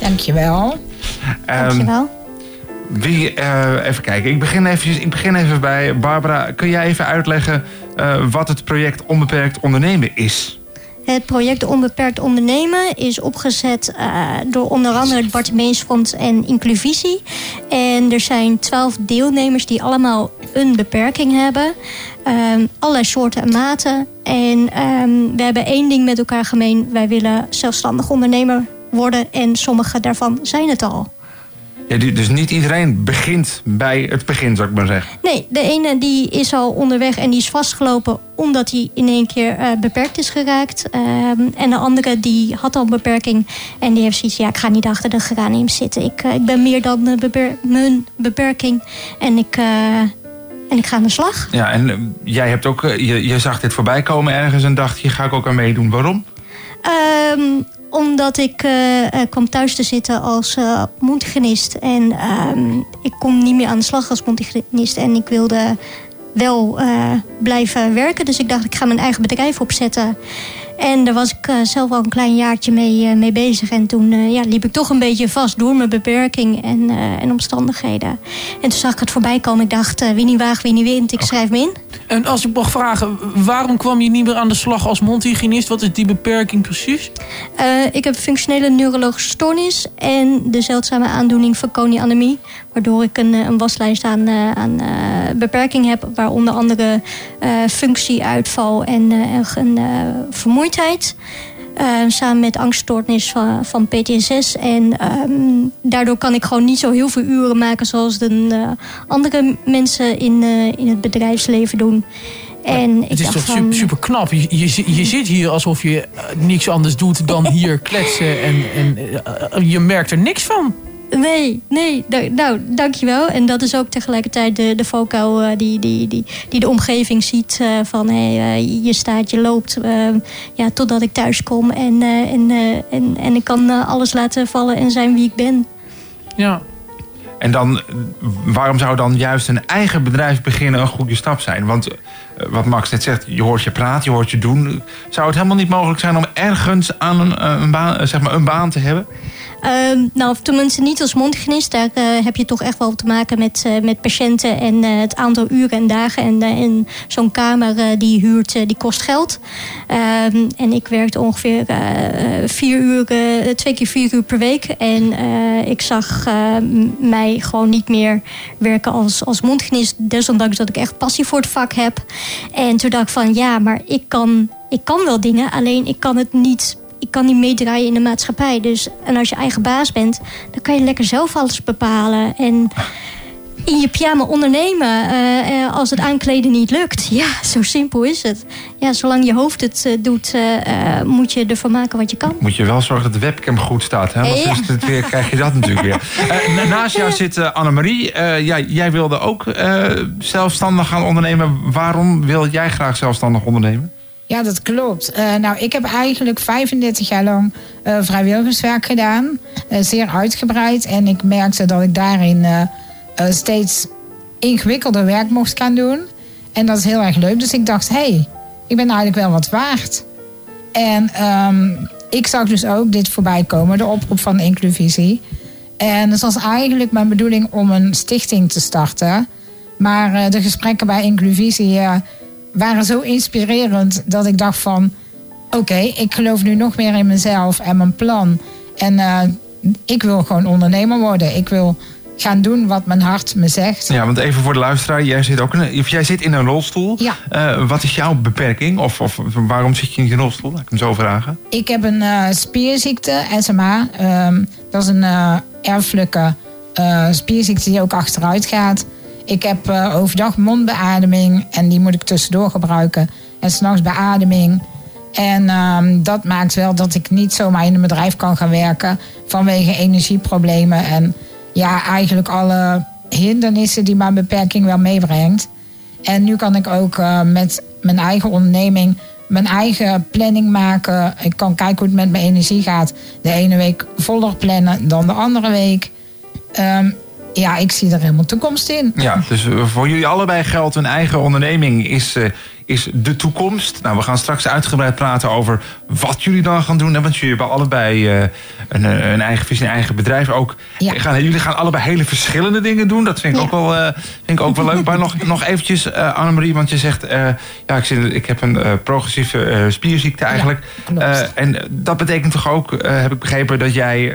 [SPEAKER 11] Dankjewel.
[SPEAKER 4] Ehm,
[SPEAKER 11] Dankjewel.
[SPEAKER 4] Wie, eh, even kijken, ik begin, eventjes, ik begin even bij Barbara. Kun jij even uitleggen eh, wat het project Onbeperkt Ondernemen is?
[SPEAKER 12] Het project Onbeperkt Ondernemen is opgezet eh, door onder andere het Bart Meesfonds en Incluvisie. En er zijn twaalf deelnemers die allemaal een beperking hebben. Ehm, allerlei soorten en maten. En ehm, we hebben één ding met elkaar gemeen. Wij willen zelfstandig ondernemer worden. En sommige daarvan zijn het al.
[SPEAKER 4] Ja, dus niet iedereen begint bij het begin, zou ik maar zeggen.
[SPEAKER 12] Nee, de ene die is al onderweg en die is vastgelopen omdat hij in één keer eh, beperkt is geraakt. Ehm, en de andere die had al een beperking en die heeft zoiets, ja, ik ga niet achter de geranium zitten. Ik, eh, ik ben meer dan beper- mijn beperking en ik, eh, en ik ga aan de slag.
[SPEAKER 4] Ja, en jij hebt ook, je, je zag dit voorbij komen ergens en dacht, hier ga ik ook aan meedoen. Waarom?
[SPEAKER 12] Ehm, omdat ik eh, eh, kwam thuis te zitten als mondhygiënist. En ehm, ik kon niet meer aan de slag als mondhygiënist. En ik wilde wel blijven werken. Dus ik dacht, ik ga mijn eigen bedrijf opzetten. En daar was ik eh, zelf al een klein jaartje mee, eh, mee bezig. En toen eh, ja, liep ik toch een beetje vast door mijn beperking en, en omstandigheden. En toen zag ik het voorbij komen. Ik dacht, wie niet waagt, wie niet wint. Ik schrijf me in.
[SPEAKER 5] En als ik mag vragen, waarom kwam je niet meer aan de slag als mondhygiënist? Wat is die beperking precies?
[SPEAKER 12] Ik heb functionele neurologische stoornis en de zeldzame aandoening Fanconi-anemie. Waardoor ik een, eh, een waslijst aan, eh, aan eh, beperking heb. Waar onder andere functieuitval en en een vermoeidheid. Samen met angststoornis van, van PTSS. En ehm, daardoor kan ik gewoon niet zo heel veel uren maken zoals de andere mensen in, in het bedrijfsleven doen. En ik
[SPEAKER 5] Het is toch
[SPEAKER 12] van,
[SPEAKER 5] super, knap. Je, je, je zit hier alsof je niks anders doet dan hier kletsen. En, en je merkt er niks van.
[SPEAKER 12] Nee, nee. Nou, dankjewel. En dat is ook tegelijkertijd de, de foco eh, die, die, die, die de omgeving ziet. eh, van hey, eh, je staat, je loopt. eh, ja, totdat ik thuis kom. En, eh, en, eh, en, en ik kan eh, alles laten vallen en zijn wie ik ben.
[SPEAKER 5] Ja.
[SPEAKER 4] En dan, waarom zou dan juist een eigen bedrijf beginnen een goede stap zijn? Want wat Max net zegt, je hoort je praten, je hoort je doen. Zou het helemaal niet mogelijk zijn om ergens aan een, een, baan, zeg maar een baan te hebben?
[SPEAKER 12] Ehm, nou, tenminste niet als mondhygiënist. Daar eh, heb je toch echt wel te maken met, eh, met patiënten en eh, het aantal uren en dagen. En, zo'n kamer die huurt, die kost geld. Ehm, en ik werkte ongeveer vier uur, twee keer vier uur per week. En ik zag mij gewoon niet meer werken als, als mondhygiënist. Desondanks dat ik echt passie voor het vak heb. En toen dacht ik van ja, maar ik kan, ik kan wel dingen. Alleen ik kan het niet ik kan niet meedraaien in de maatschappij. Dus, en als je eigen baas bent, dan kan je lekker zelf alles bepalen. En in je pyjama ondernemen eh, eh, als het aankleden niet lukt. Ja, zo simpel is het. Ja, zolang je hoofd het eh, doet, moet je ervan maken wat je kan.
[SPEAKER 4] Moet je wel zorgen dat de webcam goed staat. Hè? Want
[SPEAKER 12] Ja.
[SPEAKER 4] is het weer, krijg je dat natuurlijk weer. Na- naast jou zit Annemarie. Ja, jij wilde ook zelfstandig gaan ondernemen. Waarom wil jij graag zelfstandig ondernemen?
[SPEAKER 11] Ja, dat klopt. Eh, nou, ik heb eigenlijk 35 jaar lang eh, vrijwilligerswerk gedaan. Eh, zeer uitgebreid. En ik merkte dat ik daarin steeds ingewikkelder werk mocht gaan doen. En dat is heel erg leuk. Dus ik dacht, hé, hey, ik ben eigenlijk wel wat waard. En ehm, ik zag dus ook dit voorbij komen, de oproep van Incluvisie. En het was eigenlijk mijn bedoeling om een stichting te starten. Maar de gesprekken bij Incluvisie waren zo inspirerend dat ik dacht van... oké, ik geloof nu nog meer in mezelf en mijn plan. En eh, ik wil gewoon ondernemer worden. Ik wil gaan doen wat mijn hart me zegt.
[SPEAKER 4] Ja, want even voor de luisteraar. Jij zit, ook in, een- of jij zit in een rolstoel.
[SPEAKER 11] Ja.
[SPEAKER 4] Eh, wat is jouw beperking? Of, of waarom zit je in die rolstoel? Laat ik hem zo vragen.
[SPEAKER 11] Ik heb een eh, spierziekte, SMA. Ehm, dat is een erfelijke spierziekte die ook achteruit gaat. Ik heb eh, overdag mondbeademing en die moet ik tussendoor gebruiken. En s'nachts beademing. En ehm, dat maakt wel dat ik niet zomaar in een bedrijf kan gaan werken vanwege energieproblemen. En ja, eigenlijk alle hindernissen die mijn beperking wel meebrengt. En nu kan ik ook eh, met mijn eigen onderneming mijn eigen planning maken. Ik kan kijken hoe het met mijn energie gaat. De ene week voller plannen dan de andere week. Ehm, ja, ik zie er helemaal toekomst in.
[SPEAKER 4] Ja, dus eh, voor jullie allebei geldt een eigen onderneming is, eh, is de toekomst. Nou, we gaan straks uitgebreid praten over wat jullie dan gaan doen. hè, Want jullie hebben allebei eh, een, een eigen visie, een eigen bedrijf ook. Gaan, jullie gaan allebei hele verschillende dingen doen. Dat vind ik ook wel, vind ik ook wel leuk. Maar nog, nog eventjes, eh Annemarie, want je zegt... ja, ik, zit, ik heb een progressieve spierziekte eigenlijk. En dat betekent toch ook, heb ik begrepen... dat jij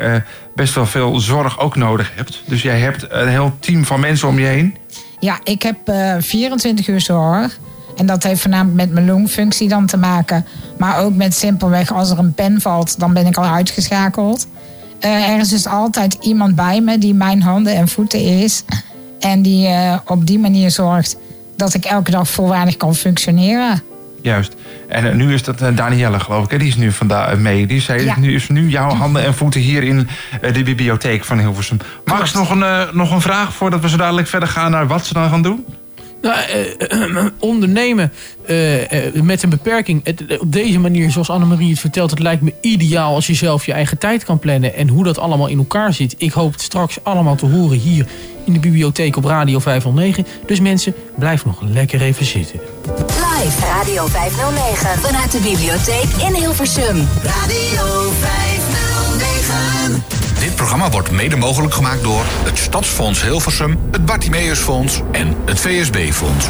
[SPEAKER 4] best wel veel zorg ook nodig hebt. Dus jij hebt een heel team van mensen om je heen.
[SPEAKER 11] Ja, ik heb eh 24 uur zorg. En dat heeft voornamelijk met mijn longfunctie dan te maken. Maar ook met simpelweg als er een pen valt, dan ben ik al uitgeschakeld. Eh, er is dus altijd iemand bij me die mijn handen en voeten is. En die eh, op die manier zorgt dat ik elke dag volwaardig kan functioneren.
[SPEAKER 4] Juist. En eh, nu is dat eh, Danielle, geloof ik. Hè? Die is nu vandaag mee. Die zei,
[SPEAKER 11] Ja.
[SPEAKER 4] nu is nu jouw handen en voeten hier in eh, de bibliotheek van Hilversum. Max, nog een, eh, nog een vraag voordat we zo dadelijk verder gaan naar wat ze dan gaan doen?
[SPEAKER 5] Nou, eh, ondernemen eh, eh, met een beperking. Het- eh, op deze manier, zoals Annemarie het vertelt, het lijkt me ideaal als je zelf je eigen tijd kan plannen. En hoe dat allemaal in elkaar zit. Ik hoop het straks allemaal te horen hier in de bibliotheek op Radio 509. Dus mensen, blijf nog lekker even zitten.
[SPEAKER 2] Live Radio 509 vanuit de bibliotheek in Hilversum.
[SPEAKER 7] Radio 509.
[SPEAKER 13] Dit programma wordt mede mogelijk gemaakt door het Stadsfonds Hilversum, het Bartimeusfonds en het VSB-fonds.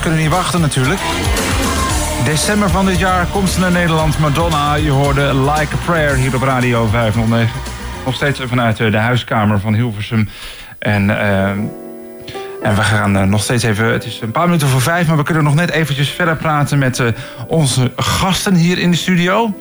[SPEAKER 4] Kunnen niet wachten natuurlijk. December van dit jaar komt ze naar Nederland. Madonna, je hoorde Like a Prayer hier op Radio 509. Nog steeds vanuit eh, de huiskamer van Hilversum. En, eh, en we gaan eh, nog steeds even... Het is een paar minuten voor vijf, maar we kunnen nog net eventjes verder praten... met onze gasten hier in de studio.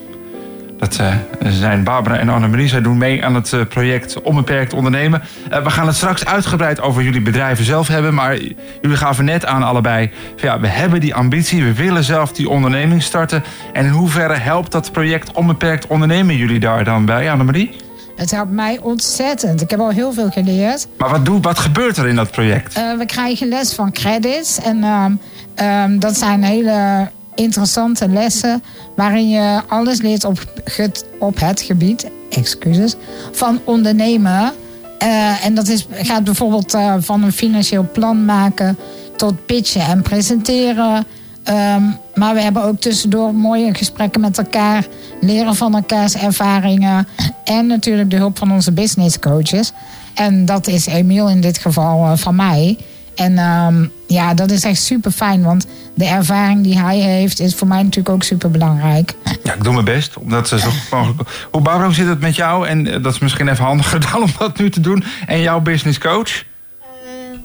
[SPEAKER 4] Dat eh, zijn Barbara en Annemarie. Zij doen mee aan het eh, project Onbeperkt Ondernemen. Eh, we gaan het straks uitgebreid over jullie bedrijven zelf hebben. Maar jullie gaven net aan allebei... Van, ja, we hebben die ambitie, we willen zelf die onderneming starten. En in hoeverre helpt dat project Onbeperkt Ondernemen jullie daar dan bij, Annemarie?
[SPEAKER 11] Het helpt mij ontzettend. Ik heb al heel veel geleerd.
[SPEAKER 4] Maar wat, doe, wat gebeurt er in dat project?
[SPEAKER 11] We krijgen les van credits. En ehm, ehm, dat zijn hele interessante lessen. Waarin je alles leert op, het- op het gebied excuses, van ondernemen. Eh, en dat is, gaat bijvoorbeeld eh, van een financieel plan maken tot pitchen en presenteren. Ehm, maar we hebben ook tussendoor mooie gesprekken met elkaar, leren van elkaars ervaringen en natuurlijk de hulp van onze business coaches. En dat is Emiel in dit geval eh, van mij. En ehm, ja, dat is echt super fijn, want de ervaring die hij heeft is voor mij natuurlijk ook super belangrijk.
[SPEAKER 4] Ja, ik doe mijn best. Omdat ze zo mogelijk... Hoe, Barbara, hoe zit het met jou? En eh, dat is misschien even handiger dan om dat nu te doen. En jouw business coach?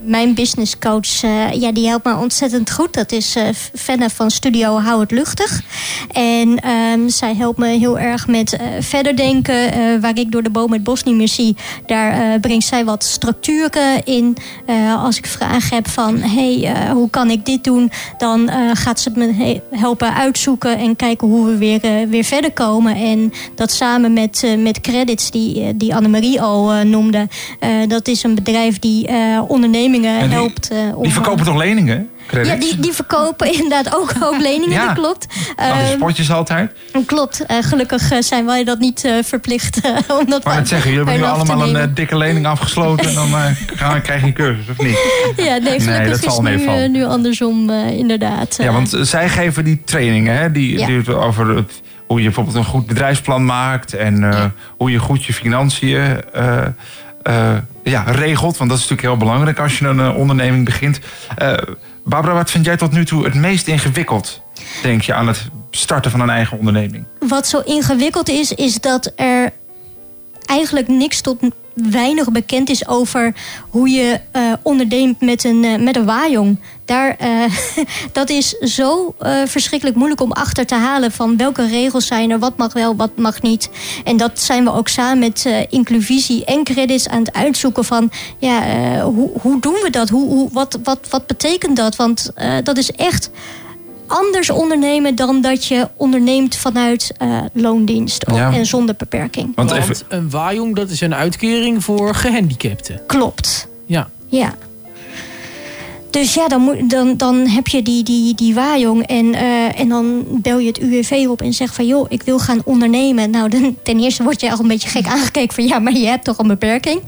[SPEAKER 12] Mijn business coach, eh, ja, die helpt me ontzettend goed. Dat is Fenne van Studio Hou het Luchtig. En ehm, zij helpt me heel erg met eh, verder denken. waar ik door de boom het bos niet meer zie. Daar brengt zij wat structuren in. Als ik vragen heb van, hey, hoe kan ik dit doen? Dan gaat ze me he- helpen uitzoeken en kijken hoe we weer, weer verder komen. En dat samen met, met credits die, die Annemarie al noemde. Dat is een bedrijf die eh, ondernemingen
[SPEAKER 4] die-
[SPEAKER 12] helpt. eh,
[SPEAKER 4] Die verkopen toch leningen? Credits?
[SPEAKER 12] Ja, die, die verkopen inderdaad ook, ook leningen,
[SPEAKER 4] Ja.
[SPEAKER 12] dat klopt.
[SPEAKER 4] Die
[SPEAKER 12] Ehm,
[SPEAKER 4] spotjes altijd.
[SPEAKER 12] klopt. Eh, gelukkig eh, zijn wij dat niet verplicht. om dat
[SPEAKER 4] Maar net zeggen, jullie hebben nu allemaal een dikke lening afgesloten. En dan gaan, krijg je een cursus, of niet?
[SPEAKER 12] Ja, nee,
[SPEAKER 4] Nee,
[SPEAKER 12] gelukkig
[SPEAKER 4] dat zal
[SPEAKER 12] is nu, nu andersom inderdaad.
[SPEAKER 4] Ja, want zij geven die trainingen, hè? Die,
[SPEAKER 12] Ja.
[SPEAKER 4] die over het- hoe je bijvoorbeeld een goed bedrijfsplan maakt. En hoe je goed je financiën ja, regelt. Want dat is natuurlijk heel belangrijk als je een eh, onderneming begint. Eh, Barbara, wat vind jij tot nu toe het meest ingewikkeld, denk je, aan het starten van een eigen onderneming?
[SPEAKER 12] Wat zo ingewikkeld is, is dat er eigenlijk niks tot weinig bekend is over hoe je eh, onderneemt met een, eh, met een. Daar, eh, dat is zo verschrikkelijk moeilijk om achter te halen van welke regels zijn er, wat mag wel, wat mag niet. En dat zijn we ook samen met eh Incluvisie en Credits aan het uitzoeken van ja, hoe, hoe doen we dat? Hoe, hoe, wat, wat, wat betekent dat? Want dat is echt anders ondernemen dan dat je onderneemt vanuit eh, loondienst of-
[SPEAKER 5] Ja.
[SPEAKER 12] en zonder beperking.
[SPEAKER 5] Want, een waaijong, dat is een uitkering voor gehandicapten.
[SPEAKER 12] Klopt.
[SPEAKER 5] Ja.
[SPEAKER 12] Ja. Dus ja, dan, moet, dan, dan heb je die, die, die waaijong en, eh, en dan bel je het UWV op en zegt van... joh, ik wil gaan ondernemen. Nou, dan, ten eerste word je al een beetje gek aangekeken van... ja, maar je hebt toch een beperking?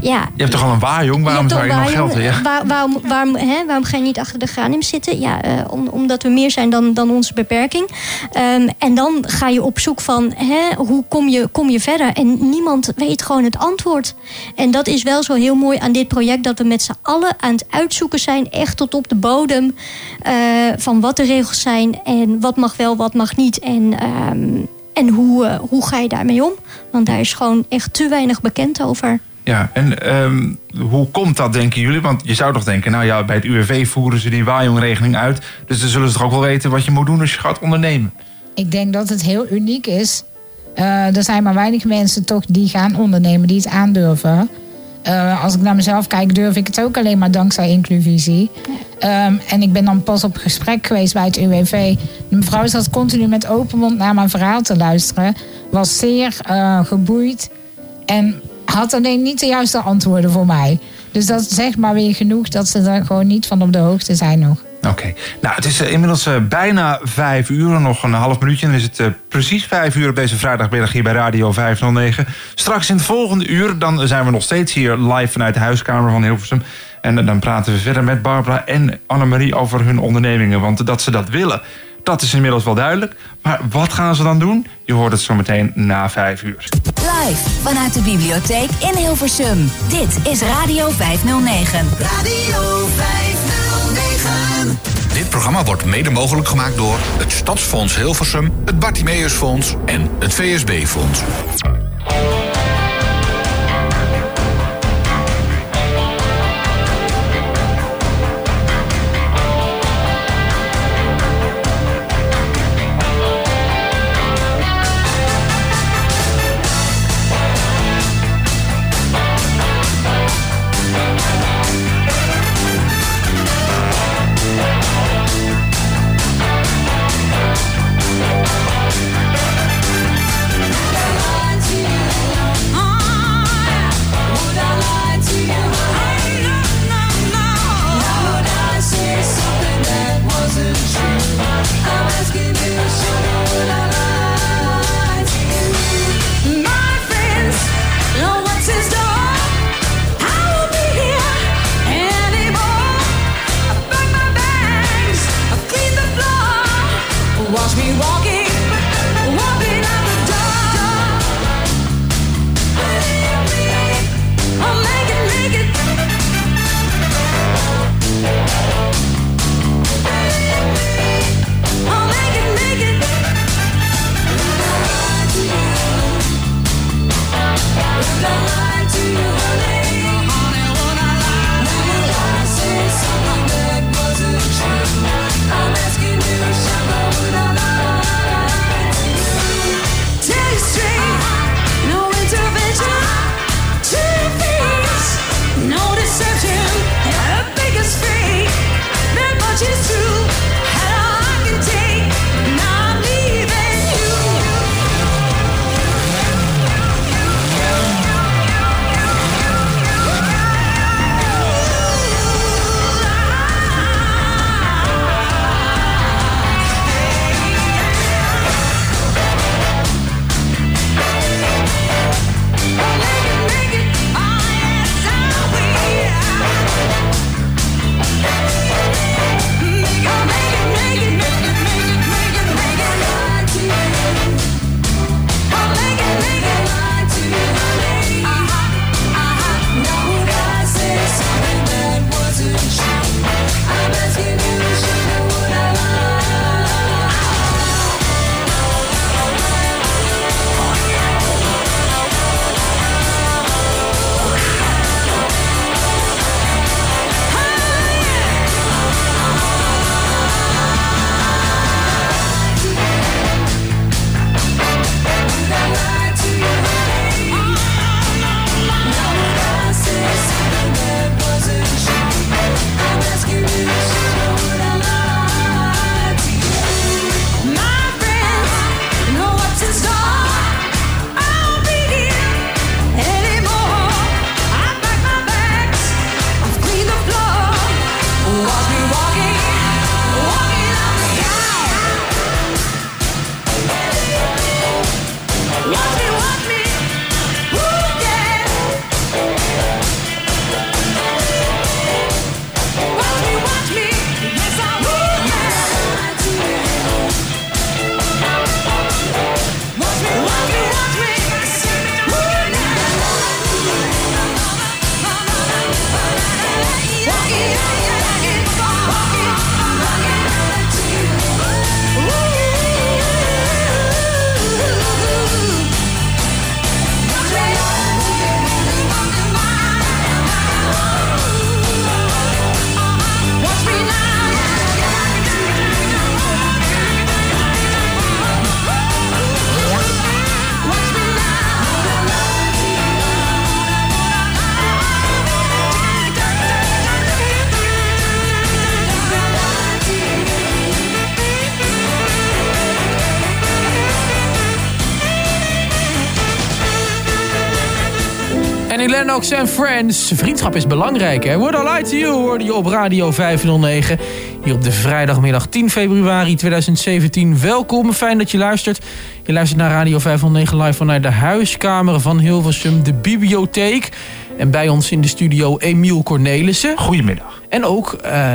[SPEAKER 12] Ja,
[SPEAKER 4] Je hebt toch al een waaijong? Waarom zou je
[SPEAKER 12] toch
[SPEAKER 4] nog geld... Ja.
[SPEAKER 12] waar- waarom, waarom, hè, waarom ga je niet achter de granium zitten? Ja, eh, om, omdat we meer zijn dan, dan onze beperking. Ehm, en dan ga je op zoek van hè, hoe kom je, kom je verder? En niemand weet gewoon het antwoord. En dat is wel zo heel mooi aan dit project... dat we met z'n allen aan het uitzoeken zijn... echt tot op de bodem eh, van wat de regels zijn... en wat mag wel, wat mag niet. En, ehm, en hoe, eh, hoe ga je daarmee om? Want daar is gewoon echt te weinig bekend over.
[SPEAKER 4] Ja, en ehm, hoe komt dat, denken jullie? Want je zou toch denken, nou ja, bij het UWV voeren ze die waaijongregeling uit. Dus dan zullen ze toch ook wel weten wat je moet doen als je gaat ondernemen.
[SPEAKER 11] Ik denk dat het heel uniek is. Eh, er zijn maar weinig mensen toch die gaan ondernemen, die het aandurven. Eh, als ik naar mezelf kijk, durf ik het ook alleen maar dankzij inclusie. Ehm, en ik ben dan pas op gesprek geweest bij het UWV. De mevrouw zat continu met open mond naar mijn verhaal te luisteren. Was zeer eh, geboeid. En had alleen niet de juiste antwoorden voor mij. Dus dat zegt maar weer genoeg dat ze er gewoon niet van op de hoogte zijn nog.
[SPEAKER 4] Oké, nou het is eh, inmiddels eh, bijna vijf uur, nog een half minuutje. Dan is het eh, precies vijf uur op deze vrijdagmiddag hier bij Radio 509. Straks in het volgende uur, dan zijn we nog steeds hier live vanuit de huiskamer van Hilversum. En dan praten we verder met Barbara en Annemarie over hun ondernemingen. Want dat ze dat willen, dat is inmiddels wel duidelijk. Maar wat gaan ze dan doen? Je hoort het zo meteen na vijf uur.
[SPEAKER 2] Live vanuit de bibliotheek in Hilversum. Dit is Radio 509.
[SPEAKER 7] Radio 509.
[SPEAKER 13] Programma wordt mede mogelijk gemaakt door het Stadsfonds Hilversum, het Bartimeusfonds en het VSB-fonds.
[SPEAKER 5] En Friends. Vriendschap is belangrijk, hè? What I Lie To You hoorde je op Radio 509. Hier op de vrijdagmiddag 10 februari 2017. Welkom, fijn dat je luistert. Je luistert naar Radio 509 live vanuit de huiskamer van Hilversum, de bibliotheek. En bij ons in de studio Emiel Cornelissen.
[SPEAKER 4] Goedemiddag.
[SPEAKER 5] En ook eh,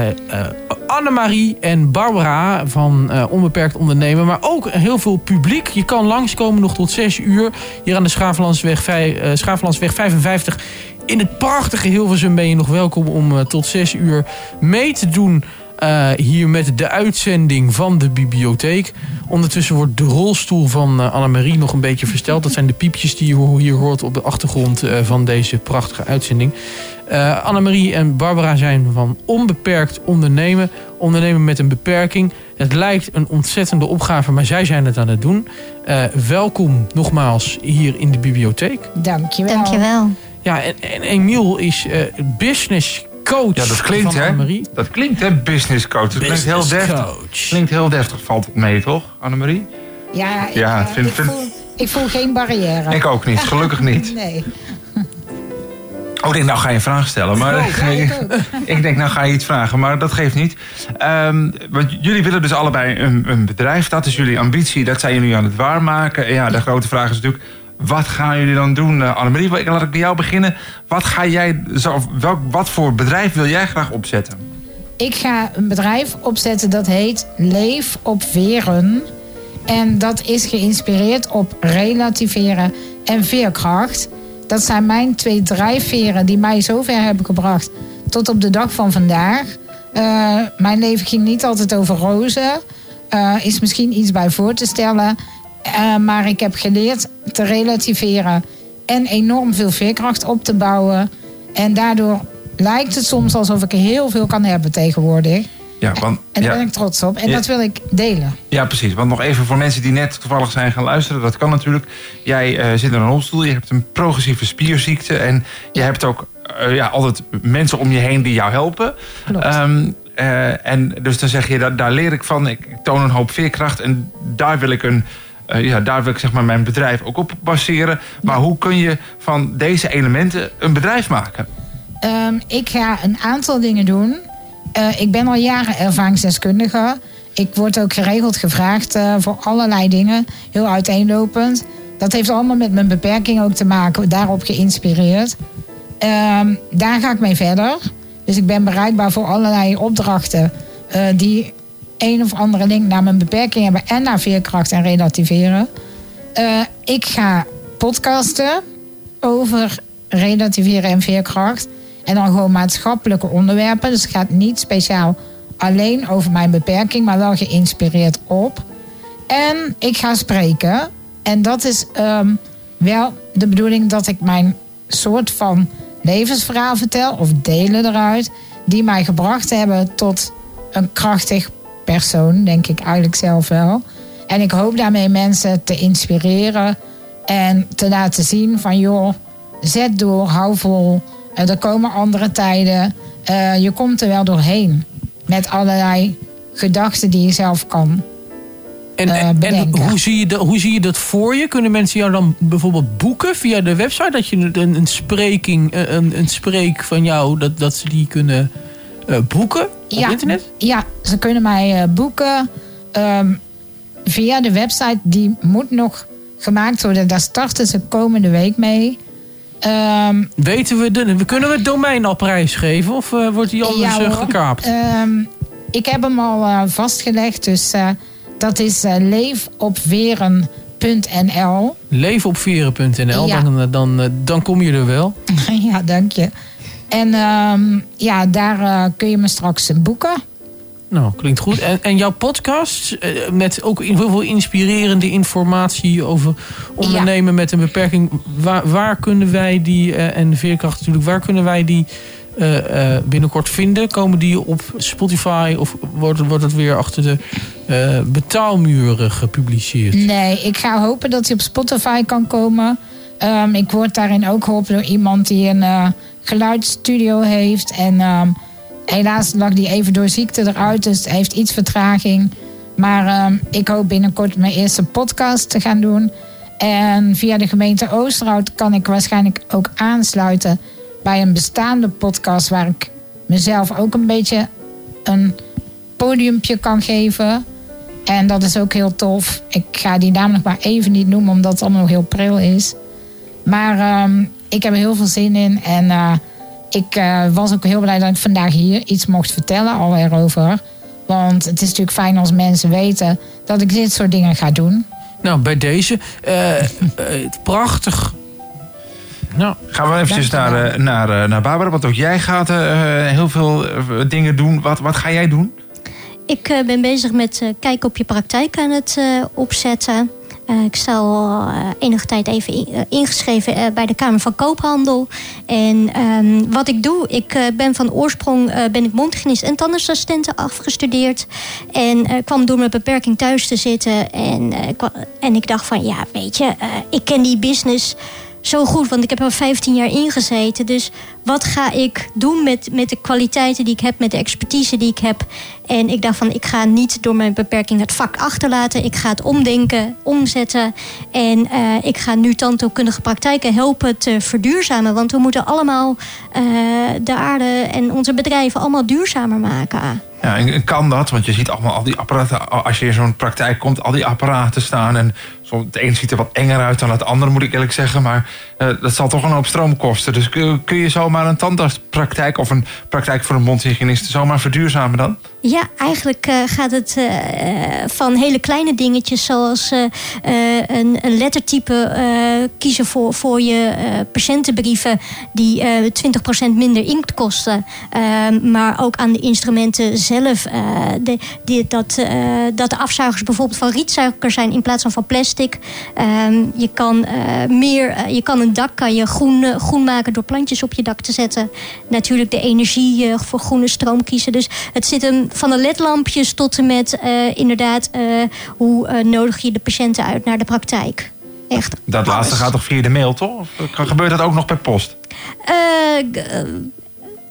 [SPEAKER 5] Annemarie en Barbara van eh, Onbeperkt Ondernemen. Maar ook heel veel publiek. Je kan langskomen nog tot 6 uur. Hier aan de Schaaflandsweg, vij- eh, Schaaflandsweg 55. In het prachtige Hilversum ben je nog welkom om eh, tot 6 uur mee te doen Eh, hier met de uitzending van de bibliotheek. Ondertussen wordt de rolstoel van eh, Annemarie nog een beetje versteld. Dat zijn de piepjes die je hier hoort op de achtergrond eh, van deze prachtige uitzending. Eh Annemarie en Barbara zijn van onbeperkt ondernemen. Ondernemen met een beperking. Het lijkt een ontzettende opgave, maar zij zijn het aan het doen. Eh, welkom nogmaals hier in de bibliotheek.
[SPEAKER 11] Dankjewel.
[SPEAKER 12] Dankjewel.
[SPEAKER 5] Ja, en, en Emiel is eh, business coach
[SPEAKER 4] Ja, dat klinkt,
[SPEAKER 5] van
[SPEAKER 4] hè?
[SPEAKER 5] Annemarie.
[SPEAKER 4] Dat klinkt, hè? Business coach. Dat klinkt heel deftig.
[SPEAKER 5] coach.
[SPEAKER 4] Klinkt heel deftig. Valt het mee, toch, Annemarie?
[SPEAKER 11] Ja, ik,
[SPEAKER 4] Ja,
[SPEAKER 11] eh,
[SPEAKER 4] vind-
[SPEAKER 11] ik,
[SPEAKER 4] vind-
[SPEAKER 11] voel, ik voel geen barrière.
[SPEAKER 4] Ik ook niet, gelukkig niet.
[SPEAKER 11] Nee.
[SPEAKER 4] Oh, ik denk, nou ga je een vraag stellen. Maar
[SPEAKER 11] Oh, ja, ik
[SPEAKER 4] ik denk, nou ga je iets vragen, maar dat geeft niet. Ehm, want jullie willen dus allebei een, een bedrijf. Dat is jullie ambitie. Dat zijn jullie aan het waarmaken. En ja, de grote vraag is natuurlijk... Wat gaan jullie dan doen? Uh, Annemarie, laat ik bij jou beginnen. Wat, ga jij, welk, wat voor bedrijf wil jij graag opzetten?
[SPEAKER 11] Ik ga een bedrijf opzetten dat heet Leef op Veren. En dat is geïnspireerd op relativeren en veerkracht. Dat zijn mijn twee drijfveren die mij zover hebben gebracht tot op de dag van vandaag. Eh, mijn leven ging niet altijd over rozen. Eh, is misschien iets bij voor te stellen. Eh, maar ik heb geleerd te relativeren en enorm veel veerkracht op te bouwen. En daardoor lijkt het soms alsof ik heel veel kan hebben tegenwoordig.
[SPEAKER 4] Ja, want,
[SPEAKER 11] En daar
[SPEAKER 4] ja,
[SPEAKER 11] ben ik trots op. En
[SPEAKER 4] Ja.
[SPEAKER 11] dat wil ik delen.
[SPEAKER 4] ja, precies. Want nog even voor mensen die net toevallig zijn gaan luisteren. Dat kan natuurlijk. Jij eh, zit in een rolstoel. Je hebt een progressieve spierziekte. En je hebt ook eh, ja, altijd mensen om je heen die jou helpen. Eh, en dus dan zeg je, daar, daar leer ik van. Ik toon een hoop veerkracht. En daar wil ik een... eh, ja, daar wil ik zeg maar mijn bedrijf ook op baseren. Maar hoe kun je van deze elementen een bedrijf maken?
[SPEAKER 11] Ehm, ik ga een aantal dingen doen. Eh, ik ben al jaren ervaringsdeskundige. Ik word ook geregeld gevraagd eh, voor allerlei dingen. Heel uiteenlopend. Dat heeft allemaal met mijn beperking ook te maken. Daarop geïnspireerd. Ehm, daar ga ik mee verder. Dus ik ben bereikbaar voor allerlei opdrachten. die een of andere link naar mijn beperking hebben. En naar veerkracht en relativeren. Eh, ik ga podcasten over relativeren en veerkracht. En dan gewoon maatschappelijke onderwerpen. Dus het gaat niet speciaal alleen over mijn beperking, maar wel geïnspireerd op. En ik ga spreken. En dat is ehm, wel de bedoeling dat ik mijn soort van levensverhaal vertel of delen eruit. Die mij gebracht hebben tot een krachtig persoon, denk ik eigenlijk zelf wel. En ik hoop daarmee mensen te inspireren en te laten zien van joh, zet door, hou vol. Eh, er komen andere tijden. Eh, je komt er wel doorheen. Met allerlei gedachten die je zelf kan
[SPEAKER 5] En,
[SPEAKER 11] eh,
[SPEAKER 5] en, hoe, zie je dat, hoe zie je dat voor je? Kunnen mensen jou dan bijvoorbeeld boeken via de website? Dat je een, een spreking, een, een spreek van jou, dat, dat ze die kunnen boeken op internet?
[SPEAKER 11] Ja, ze kunnen mij eh, boeken ehm, via de website. Die moet nog gemaakt worden. Daar starten ze komende week mee. Ehm,
[SPEAKER 5] Weten we, de, kunnen we het domein al prijsgeven? Of eh, wordt die anders
[SPEAKER 11] Ja,
[SPEAKER 5] eh, gekaapt?
[SPEAKER 11] Ehm, ik heb hem al eh, vastgelegd. Dus eh, dat is eh, leefopveren.nl.
[SPEAKER 5] Leefopveren.nl,
[SPEAKER 11] Ja.
[SPEAKER 5] dan, dan, eh, dan kom je er wel.
[SPEAKER 11] ja, dank je. En ehm, ja, daar eh, kun je me straks boeken.
[SPEAKER 5] Nou, klinkt goed. En, en jouw podcast, eh, met ook heel veel inspirerende informatie over ondernemen met een beperking. Waar, waar kunnen wij die, eh, en de veerkracht natuurlijk, waar kunnen wij die binnenkort vinden? Komen die op Spotify of wordt, het- wordt het weer achter de betaalmuren gepubliceerd?
[SPEAKER 11] Nee, ik ga hopen dat hij op Spotify kan komen. Ehm, ik word daarin ook geholpen door iemand die een geluidsstudio heeft. En ehm, helaas lag die even door ziekte eruit, dus heeft iets vertraging. Maar ehm, ik hoop binnenkort mijn eerste podcast te gaan doen. En via de gemeente Oosterhout kan ik waarschijnlijk ook aansluiten bij een bestaande podcast waar ik mezelf ook een beetje een podiumpje kan geven. En dat is ook heel tof. Ik ga die naam nog maar even niet noemen, omdat het allemaal nog heel pril is. Maar ehm, ik heb er heel veel zin in. En eh, ik eh, was ook heel blij dat ik vandaag hier iets mocht vertellen al erover. Want het is natuurlijk fijn als mensen weten dat ik dit soort dingen ga doen.
[SPEAKER 5] Nou, bij deze. eh, prachtig. Nou,
[SPEAKER 4] Gaan we eventjes naar, naar, naar Barbara, want ook jij gaat eh, heel veel dingen doen. Wat, wat ga jij doen?
[SPEAKER 12] ik eh, ben bezig met eh, kijken op je praktijk aan het eh, opzetten. Eh, ik sta al eh, enige tijd even eh, ingeschreven bij de Kamer van Koophandel. En ehm, wat ik doe, ik ben van oorsprong ben ik mondhygiënist en tandartsassistente afgestudeerd. En kwam door mijn beperking thuis te zitten. En, en ik dacht van, ja, weet je, ik ken die business zo goed, want ik heb er 15 jaar ingezeten. Dus wat ga ik doen met, met de kwaliteiten die ik heb, met de expertise die ik heb? En ik dacht van, ik ga niet door mijn beperking het vak achterlaten. Ik ga het omdenken, omzetten. En eh, ik ga nu tandheelkundige praktijken helpen te verduurzamen. Want we moeten allemaal eh, de aarde en onze bedrijven allemaal duurzamer maken.
[SPEAKER 4] Ja, en kan dat? Want je ziet allemaal al die apparaten. Als je in zo'n praktijk komt, al die apparaten staan. En het een ziet er wat enger uit dan het andere, moet ik eerlijk zeggen. Maar eh, dat zal toch een hoop stroom kosten. Dus kun, je zomaar een tandartspraktijk of een praktijk voor een mondhygiënist zomaar verduurzamen dan?
[SPEAKER 12] Ja, eigenlijk eh, gaat het eh, eh, van hele kleine dingetjes zoals een, een lettertype kiezen voor, voor je patiëntenbrieven die eh 20% minder inkt kosten. Ehm, maar ook aan de instrumenten zelf. die, dat, dat de afzuigers bijvoorbeeld van rietsuiker zijn in plaats van van plastic. Ehm, je, kan, meer, je kan een dak kan je groen, groen maken door plantjes op je dak te zetten. Natuurlijk de energie voor groene stroom kiezen. Dus het zit hem van de ledlampjes tot en met eh, inderdaad eh, hoe eh, nodig je de patiënten uit naar de praktijk. Echt.
[SPEAKER 4] Dat laatste gaat toch via de mail, toch? Gebeurt dat ook nog per post?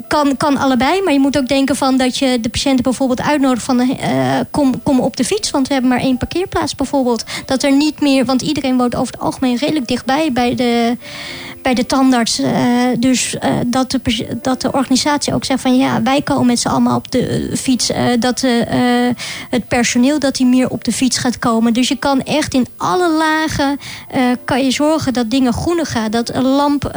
[SPEAKER 12] Kan, kan allebei, maar je moet ook denken van dat je de patiënten bijvoorbeeld uitnodigt van eh, kom, kom op de fiets, want we hebben maar één parkeerplaats bijvoorbeeld. Dat er niet meer, want iedereen woont over het algemeen redelijk dichtbij bij de, bij de tandarts. eh, dus eh, dat, de, dat de organisatie ook zegt van ja, wij komen met z'n allemaal op de fiets. dat het personeel dat die meer op de fiets gaat komen. Dus je kan echt in alle lagen kan je zorgen dat dingen groener gaan. Dat een lamp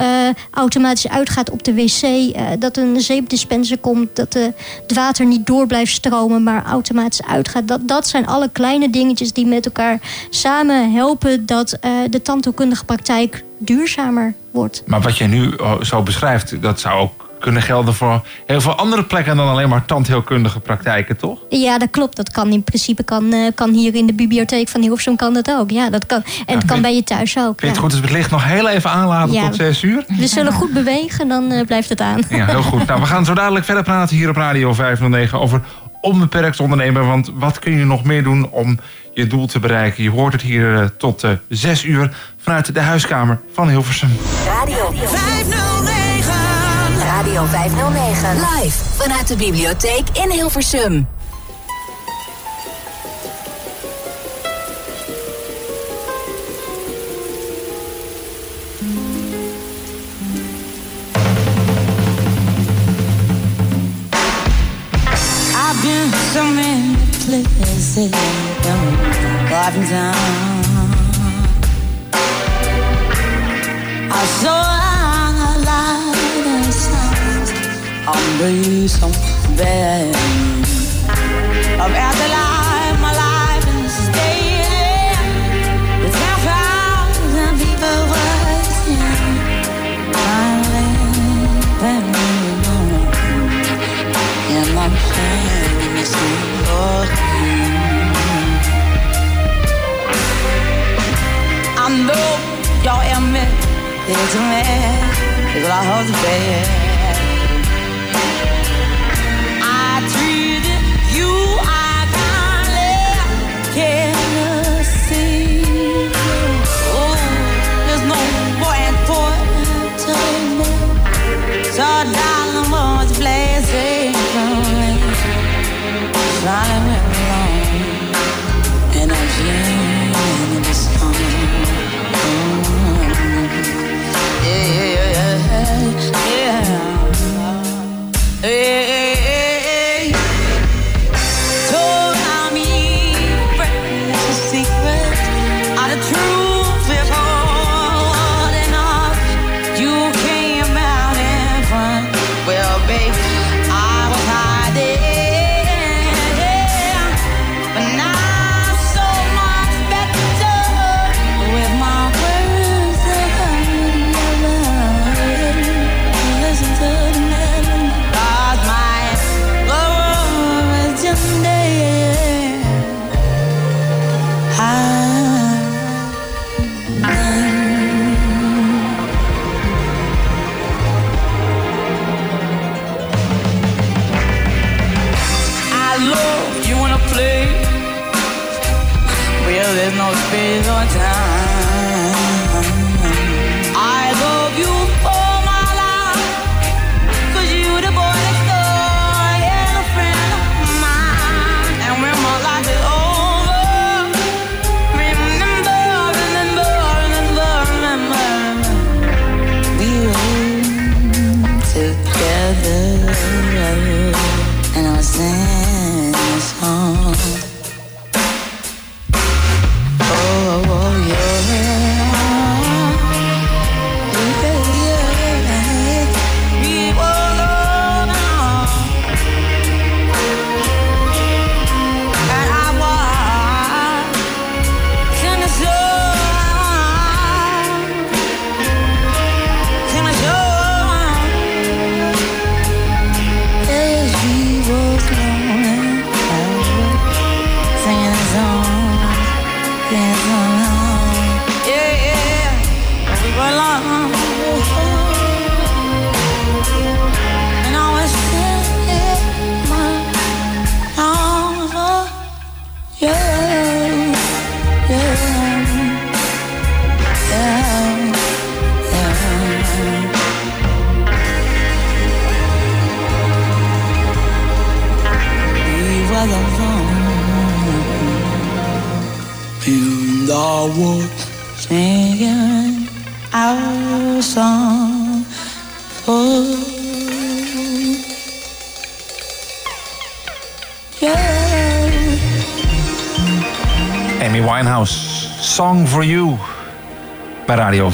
[SPEAKER 12] automatisch uitgaat op de wc. dat een zeepdispenser komt. Dat de, het water niet door blijft stromen, maar automatisch uitgaat. Dat, dat zijn alle kleine dingetjes die met elkaar samen helpen dat eh, de tandheelkundige praktijk duurzamer wordt.
[SPEAKER 4] Maar wat je nu oh, zo beschrijft, dat zou ook kunnen gelden voor heel veel andere plekken dan alleen maar tandheelkundige praktijken, toch?
[SPEAKER 12] Ja, dat klopt. Dat kan in principe kan, eh, kan hier in de bibliotheek van Hilversum kan dat ook. Ja, dat kan. En het kan bij je thuis ook.
[SPEAKER 4] Vind je het
[SPEAKER 12] ja.
[SPEAKER 4] goed als we het licht nog heel even aanlaten
[SPEAKER 12] Ja.
[SPEAKER 4] tot zes uur?
[SPEAKER 12] We zullen goed bewegen, dan eh, blijft het aan.
[SPEAKER 4] Ja, heel goed. Nou, we gaan zo dadelijk verder praten hier op Radio 509 over onbeperkt ondernemen. Want wat kun je nog meer doen om je doel te bereiken? Je hoort het hier eh, tot eh, zes uur vanuit de huiskamer van Hilversum.
[SPEAKER 2] Radio 509. Radio 509. Live vanuit de bibliotheek in Hilversum.
[SPEAKER 13] I've been so many places up and down. I saw on the so bad of afterlife, my life is dead. The. Finally, alone. And I'm I know y'all am it. It's a man. It's what I hope to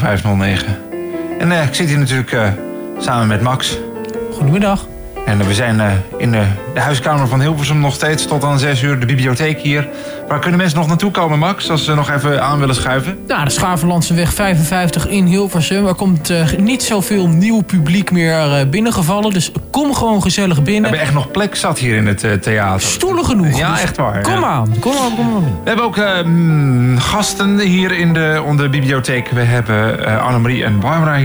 [SPEAKER 4] 509. En eh, ik zit hier natuurlijk eh, samen met Max.
[SPEAKER 5] Goedemiddag.
[SPEAKER 4] En eh, we zijn in de, de huiskamer van Hilversum nog steeds tot aan 6 uur. De bibliotheek hier. Waar kunnen mensen nog naartoe komen, Max? Als ze nog even aan willen schuiven.
[SPEAKER 5] Ja, de Schavenlandse weg 55 in Hilversum. Er komt niet zoveel nieuw publiek meer binnengevallen. Dus kom gewoon gezellig
[SPEAKER 4] We
[SPEAKER 5] binnen.
[SPEAKER 4] hebben echt nog plek zat hier in het eh, theater.
[SPEAKER 5] Stoelen genoeg.
[SPEAKER 4] Ja,
[SPEAKER 5] Dus
[SPEAKER 4] echt waar.
[SPEAKER 5] Kom
[SPEAKER 4] ja.
[SPEAKER 5] aan, kom aan, kom aan.
[SPEAKER 4] We hebben ook eh, mm, gasten hier in de, onder de bibliotheek. We hebben eh Annemarie en Barbara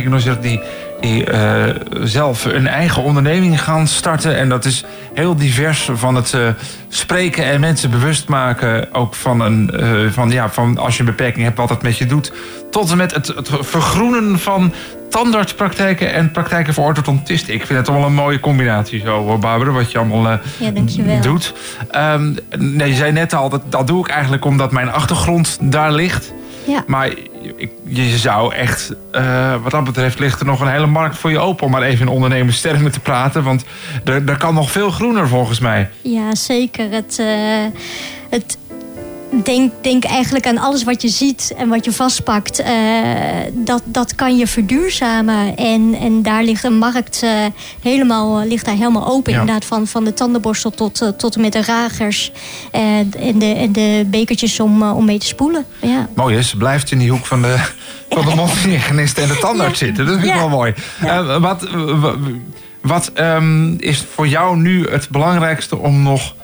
[SPEAKER 4] die, die eh, zelf een eigen onderneming gaan starten. En dat is heel divers van het eh, spreken en mensen bewust maken. Ook van, een, eh, van, ja, van als je een beperking hebt wat dat met je doet. Tot en met het, het vergroenen van tandartspraktijken en praktijken voor orthodontisten. Ik vind het wel een mooie combinatie zo, Barbara, wat je allemaal eh,
[SPEAKER 12] Ja, dankjewel.
[SPEAKER 4] doet. Ehm, nee, je zei net al, dat, dat doe ik eigenlijk omdat mijn achtergrond daar ligt.
[SPEAKER 12] Ja.
[SPEAKER 4] Maar ik, je zou echt, eh, wat dat betreft, ligt er nog een hele markt voor je open om maar even in ondernemerstermen te praten. Want er, er kan nog veel groener volgens mij.
[SPEAKER 12] Ja, zeker. Het, eh, het denk, denk eigenlijk aan alles wat je ziet en wat je vastpakt. eh, dat, dat kan je verduurzamen. En, en daar ligt een markt eh, helemaal, ligt daar helemaal open.
[SPEAKER 4] Ja.
[SPEAKER 12] Inderdaad, van, van de tandenborstel tot, eh, tot en met de ragers. eh, en, de, en de bekertjes om, eh, om mee te spoelen. Ja.
[SPEAKER 4] Mooi is, blijft in die hoek van de, van de mondhygiënist en de tandarts zitten. Dat vind ik wel mooi. Eh, wat wat, ehm, is voor jou nu het belangrijkste om nog eh,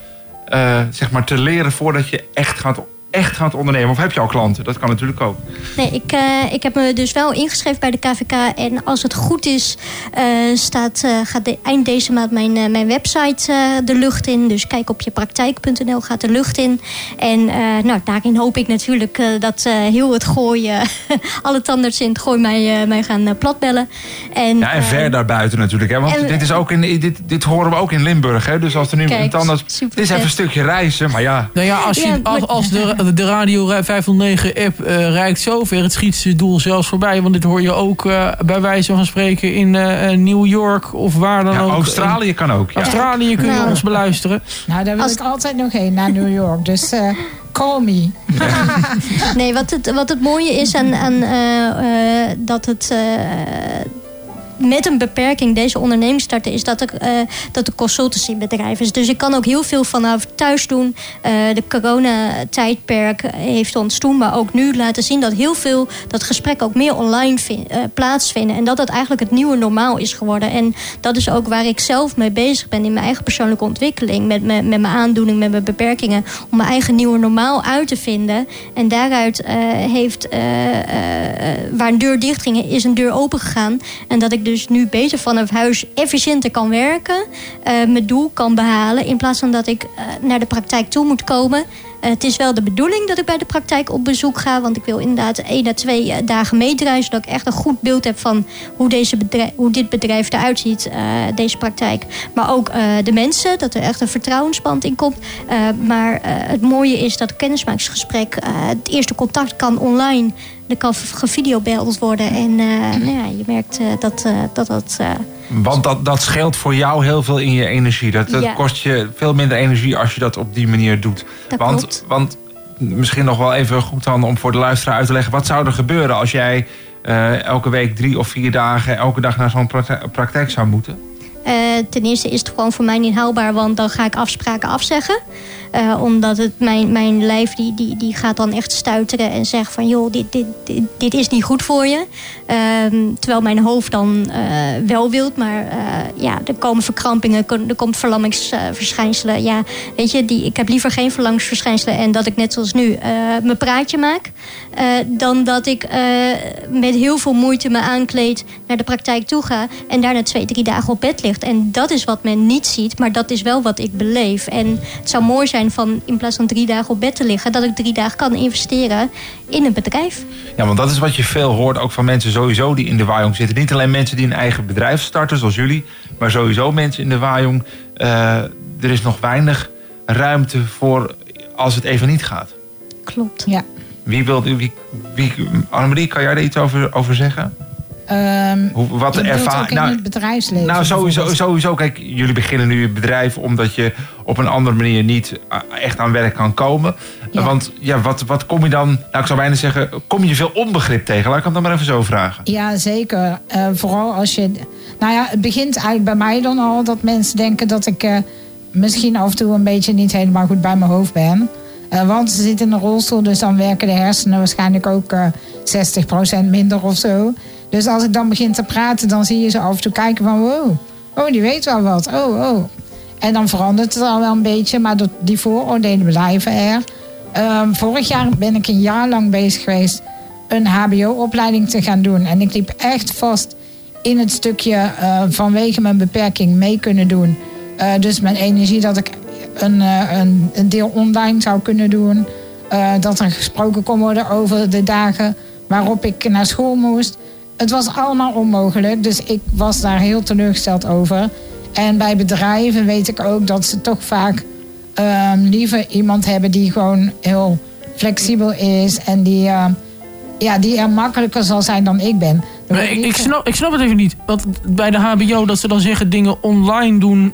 [SPEAKER 4] zeg maar te leren voordat je echt gaat, echt gaat ondernemen? Of heb je al klanten? Dat kan natuurlijk ook.
[SPEAKER 12] Nee, ik, eh, ik heb me dus wel ingeschreven bij de KVK. En als het goed is, eh, staat, eh, gaat de, eind deze maand mijn, mijn website eh, de lucht in. Dus kijk op je praktijk.nl gaat de lucht in. En eh, nou, daarin hoop ik natuurlijk eh, dat eh, heel het gooi, eh, alle tandartsen in het gooi mij, eh, mij gaan platbellen. En,
[SPEAKER 4] Ja, en ver daarbuiten natuurlijk. Hè? Want
[SPEAKER 12] en-
[SPEAKER 4] dit, is ook in, dit, dit horen we ook in Limburg. Hè? Dus als er nu
[SPEAKER 12] Kijk,
[SPEAKER 4] een tandarts...
[SPEAKER 12] super
[SPEAKER 4] Het is even een stukje reizen, maar ja.
[SPEAKER 5] Nou ja, als, je, als, als de, de Radio 509-app eh rijkt zover, het schiet zijn doel zelfs voorbij. Want dit hoor je ook eh, bij wijze van spreken in eh, eh, New York of waar dan
[SPEAKER 4] ja
[SPEAKER 5] ook.
[SPEAKER 4] Australië kan ook. Ja.
[SPEAKER 5] Australië kun je
[SPEAKER 11] Nou.
[SPEAKER 5] ons beluisteren.
[SPEAKER 11] Nou, daar wil
[SPEAKER 12] Als-
[SPEAKER 11] ik altijd nog heen, naar New York. Dus eh, call me.
[SPEAKER 12] Nee, wat het, wat het mooie is aan, aan eh, eh, dat het. Met een beperking deze onderneming starten, is dat, er, eh dat consultancybedrijf is. Dus ik kan ook heel veel vanaf thuis doen. Eh, de coronatijdperk heeft ons toen, maar ook nu laten zien dat heel veel dat gesprek ook meer online vin- eh, plaatsvinden. En dat dat eigenlijk het nieuwe normaal is geworden. En dat is ook waar ik zelf mee bezig ben in mijn eigen persoonlijke ontwikkeling. Met, mijn- met mijn aandoening, met mijn beperkingen. Om mijn eigen nieuwe normaal uit te vinden. En daaruit heeft, waar een deur dicht ging, is een deur open gegaan. En dat ik dus nu beter vanaf huis efficiënter kan werken. eh, mijn doel kan behalen. In plaats van dat ik eh, naar de praktijk toe moet komen. Eh, het is wel de bedoeling dat ik bij de praktijk op bezoek ga. Want ik wil inderdaad één à twee dagen meedraaien. Zodat ik echt een goed beeld heb van hoe, deze hoe dit bedrijf eruit ziet. deze praktijk. Maar ook de mensen. Dat er echt een vertrouwensband in komt. Maar het mooie is dat het kennismakingsgesprek. het eerste contact kan online. Er kan gevideobeld worden. En eh, nou ja, je merkt eh, dat eh, dat. dat eh,
[SPEAKER 4] Want dat, dat scheelt voor jou heel veel in je energie. Dat, dat
[SPEAKER 12] Ja.
[SPEAKER 4] kost je veel minder energie als je dat op die manier doet.
[SPEAKER 12] Dat
[SPEAKER 4] want,
[SPEAKER 12] klopt.
[SPEAKER 4] want misschien nog wel even goed dan om voor de luisteraar uit te leggen. Wat zou er gebeuren als jij elke week drie of vier dagen... elke dag naar zo'n prakti- praktijk zou moeten?
[SPEAKER 12] Ten eerste is het gewoon voor mij niet haalbaar, want dan ga ik afspraken afzeggen. Eh, omdat het, mijn, mijn lijf die, die, die gaat dan echt stuiteren en zegt van joh, dit, dit, dit, dit is niet goed voor je. Ehm, terwijl mijn hoofd dan eh, wel wilt, maar eh, ja, er komen verkrampingen, er komt verlammingsverschijnselen. ja, weet je, die, ik heb liever geen verlammingsverschijnselen en dat ik net zoals nu mijn praatje maak. dan dat ik met heel veel moeite me aankleed naar de praktijk toe ga en daarna twee, drie dagen op bed ligt. En dat is wat men niet ziet, maar dat is wel wat ik beleef. En het zou mooi zijn van in plaats van drie dagen op bed te liggen, dat ik drie dagen kan investeren in een bedrijf.
[SPEAKER 4] Ja, want dat is wat je veel hoort ook van mensen sowieso die in de Wajong zitten. Niet alleen mensen die een eigen bedrijf starten, zoals jullie. Maar sowieso mensen in de Wajong. Eh, er is nog weinig ruimte voor als het even niet gaat.
[SPEAKER 12] Klopt.
[SPEAKER 11] Ja.
[SPEAKER 4] Wie wil... Wie, wie, Annemarie, kan jij daar iets over, over zeggen?
[SPEAKER 11] Ehm,
[SPEAKER 4] Hoe, wat
[SPEAKER 11] je
[SPEAKER 4] ervaring...
[SPEAKER 11] ook in het bedrijfsleven.
[SPEAKER 4] Nou, sowieso, sowieso. Kijk, jullie beginnen nu een bedrijf omdat je op een andere manier niet echt aan werk kan komen.
[SPEAKER 11] Ja.
[SPEAKER 4] Want ja, wat, wat kom je dan, nou ik zou bijna zeggen, kom je veel onbegrip tegen? Laat ik hem dan maar even zo vragen.
[SPEAKER 11] Ja, zeker. Eh, vooral als je. Nou ja, het begint eigenlijk bij mij dan al dat mensen denken dat ik eh, misschien af en toe een beetje niet helemaal goed bij mijn hoofd ben. Eh, want ze zitten in een rolstoel, dus dan werken de hersenen waarschijnlijk ook eh 60% minder of zo. Dus als ik dan begin te praten, dan zie je ze af en toe kijken van wow, oh, die weet wel wat. Oh, oh. En dan verandert het al wel een beetje, maar die vooroordelen blijven er. Ehm, vorig jaar ben ik een jaar lang bezig geweest een HBO-opleiding te gaan doen. En ik liep echt vast in het stukje eh, vanwege mijn beperking mee kunnen doen. Eh, dus mijn energie dat ik een, eh, een, een deel online zou kunnen doen. Dat er gesproken kon worden over de dagen waarop ik naar school moest. Het was allemaal onmogelijk, dus ik was daar heel teleurgesteld over. En bij bedrijven weet ik ook dat ze toch vaak ehm, liever iemand hebben die gewoon heel flexibel is en die, eh, ja, die er makkelijker zal zijn dan ik ben.
[SPEAKER 5] Maar ik, snap, ik snap het even niet. Want bij de HBO dat ze dan zeggen dingen online doen.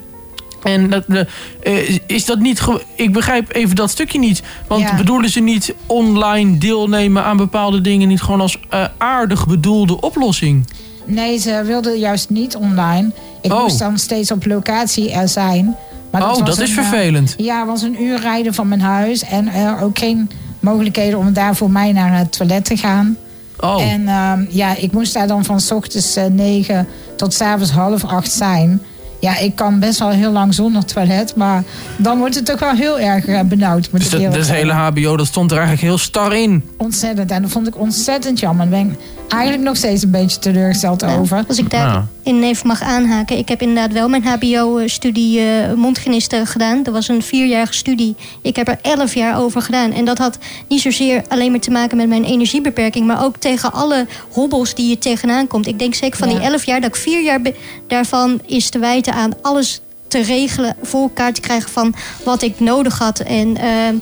[SPEAKER 5] En dat, de, eh, is dat niet. Ik begrijp even dat stukje niet. Want
[SPEAKER 11] Ja.
[SPEAKER 5] bedoelen ze niet online deelnemen aan bepaalde dingen niet gewoon als eh, aardig bedoelde oplossing?
[SPEAKER 11] Nee, ze wilden juist niet online. Ik
[SPEAKER 5] Oh.
[SPEAKER 11] moest dan steeds op locatie er zijn. Maar
[SPEAKER 5] Oh, dat is
[SPEAKER 11] een, eh,
[SPEAKER 5] vervelend.
[SPEAKER 11] ja, het was een uur rijden van mijn huis. En er ook geen mogelijkheden om daar voor mij naar het toilet te gaan.
[SPEAKER 5] Oh.
[SPEAKER 11] En ehm, ja, ik moest daar dan van s ochtends eh, negen tot s avonds half acht zijn. Ja, ik kan best wel heel lang zonder toilet. Maar dan wordt het toch wel heel erg eh, benauwd. Met
[SPEAKER 5] Dus
[SPEAKER 11] de
[SPEAKER 5] hele HBO dat stond er eigenlijk heel star in.
[SPEAKER 11] Ontzettend. En dat vond ik ontzettend jammer. Daar ben ik eigenlijk nog steeds een beetje teleurgesteld over.
[SPEAKER 12] Als ik daar
[SPEAKER 5] Ja.
[SPEAKER 12] in even mag aanhaken. Ik heb inderdaad wel mijn HBO-studie mondgenisten gedaan. Dat was een vierjarige studie. Ik heb er elf jaar over gedaan. En dat had niet zozeer alleen maar te maken met mijn energiebeperking... maar ook tegen alle hobbels die je tegenaan komt. Ik denk zeker van
[SPEAKER 11] Ja.
[SPEAKER 12] die elf jaar... dat ik vier jaar daarvan is te wijten aan alles te regelen... voor elkaar te krijgen van wat ik nodig had. En... ehm,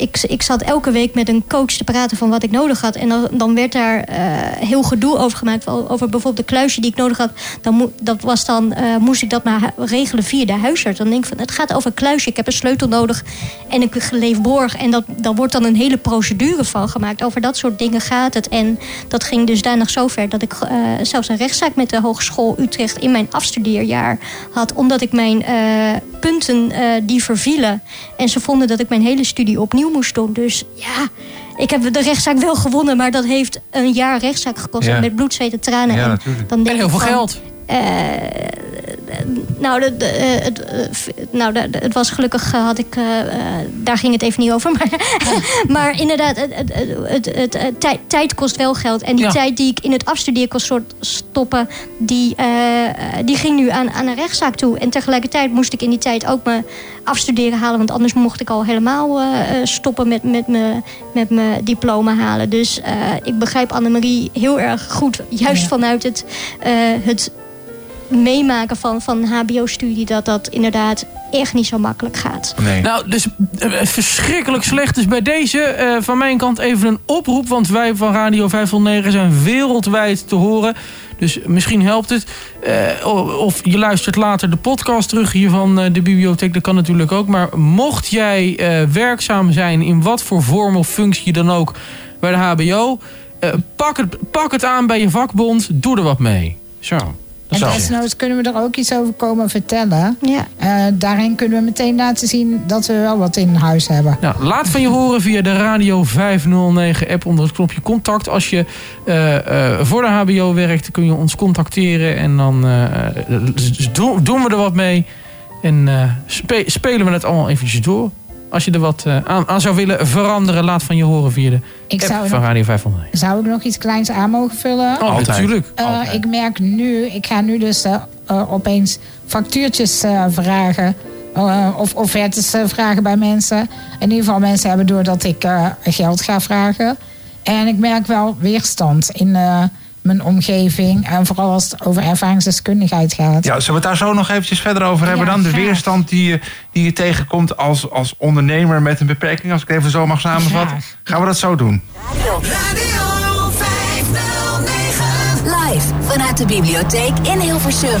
[SPEAKER 12] ik, ik zat elke week met een coach te praten van wat ik nodig had. En dan, dan werd daar eh, heel gedoe over gemaakt. Over bijvoorbeeld de kluisje die ik nodig had. Dan dat was dan, eh, moest ik dat maar regelen via de huisarts. Dan denk ik van, het gaat over een kluisje. Ik heb een sleutel nodig en ik leef borg. En dat, daar wordt dan een hele procedure van gemaakt. Over dat soort dingen gaat het. En dat ging dus daarna zover dat ik eh, zelfs een rechtszaak met de Hogeschool Utrecht... in mijn afstudeerjaar had. Omdat ik mijn punten die vervielen. En ze vonden dat ik mijn hele studie opnieuw moest doen. Dus ja, ik heb de rechtszaak wel gewonnen. Maar dat heeft een jaar rechtszaak gekost.
[SPEAKER 4] Ja.
[SPEAKER 12] Met bloed, zweet en tranen.
[SPEAKER 4] Ja,
[SPEAKER 12] en dan denk
[SPEAKER 5] En heel
[SPEAKER 12] ik
[SPEAKER 5] veel
[SPEAKER 12] van,
[SPEAKER 5] geld.
[SPEAKER 12] Eh, nou, de, de, eh, het, eh, nou de, het was gelukkig, had ik, daar ging het even niet over. Maar, maar inderdaad, het, het, het, tijd, tijd kost wel geld. En die
[SPEAKER 5] Ja.
[SPEAKER 12] tijd die ik in het afstudeerkonsort stoppen, die, die ging nu aan, aan een rechtszaak toe. En tegelijkertijd moest ik in die tijd ook mijn afstuderen halen. Want anders mocht ik al helemaal stoppen met, met mijn met mijn diploma halen. Dus ik begrijp Annemarie heel erg goed. Juist vanuit het, het meemaken van, van HBO-studie... dat dat inderdaad echt niet zo makkelijk gaat.
[SPEAKER 5] Nou, dus eh, verschrikkelijk slecht. Dus bij deze eh, van mijn kant even een oproep. Want wij van Radio 509 zijn wereldwijd te horen. Dus misschien helpt het. Eh, of je luistert later de podcast terug hier van eh, de bibliotheek. Dat kan natuurlijk ook. Maar mocht jij eh, werkzaam zijn in wat voor vorm of functie dan ook bij de HBO... eh, pak, het, pak het aan bij je vakbond. Doe er wat mee. Zo.
[SPEAKER 11] En desnoods kunnen we er ook iets over komen vertellen.
[SPEAKER 12] Ja.
[SPEAKER 11] Eh, daarin kunnen we meteen laten zien dat we wel wat in huis hebben.
[SPEAKER 5] Nou, laat van je horen via de Radio 509 app onder het knopje contact. Als je eh, eh, voor de HBO werkt, kun je ons contacteren. En dan dus doen, we er wat mee. En eh, spe- spelen we het allemaal eventjes door. Als je er wat eh, aan, aan zou willen veranderen, laat van je horen via de
[SPEAKER 11] Ik
[SPEAKER 5] app
[SPEAKER 11] zou
[SPEAKER 5] van
[SPEAKER 11] nog-
[SPEAKER 5] Radio 509.
[SPEAKER 11] Zou ik nog iets kleins aan mogen vullen?
[SPEAKER 5] Oh, natuurlijk.
[SPEAKER 11] Eh, ik merk nu, ik ga nu dus eh, opeens factuurtjes eh, vragen. eh, of offertes eh, vragen bij mensen. In ieder geval mensen hebben door dat ik eh, geld ga vragen. En ik merk wel weerstand in eh, mijn omgeving. En vooral als het over ervaringsdeskundigheid gaat.
[SPEAKER 4] Ja, zullen we het daar zo nog eventjes verder over hebben
[SPEAKER 11] Ja,
[SPEAKER 4] dan? De weerstand die je, die je tegenkomt als, als ondernemer met een beperking, als ik het even zo mag samenvatten. Gaan we dat zo doen?
[SPEAKER 2] Live vanuit de bibliotheek in Hilversum.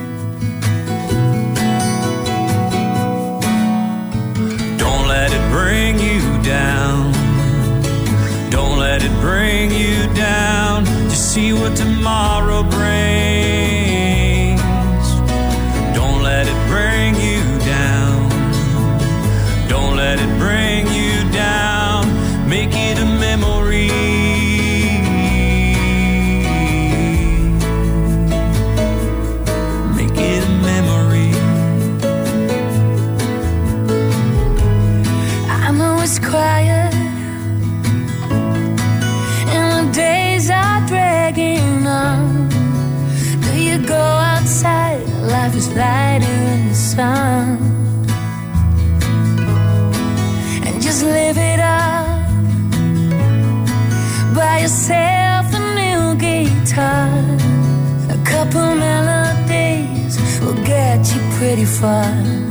[SPEAKER 3] Bring you down. Just see what tomorrow brings.
[SPEAKER 13] Lighter in the sun. And just live it up. Buy yourself a new guitar. A couple melodies will get you pretty far.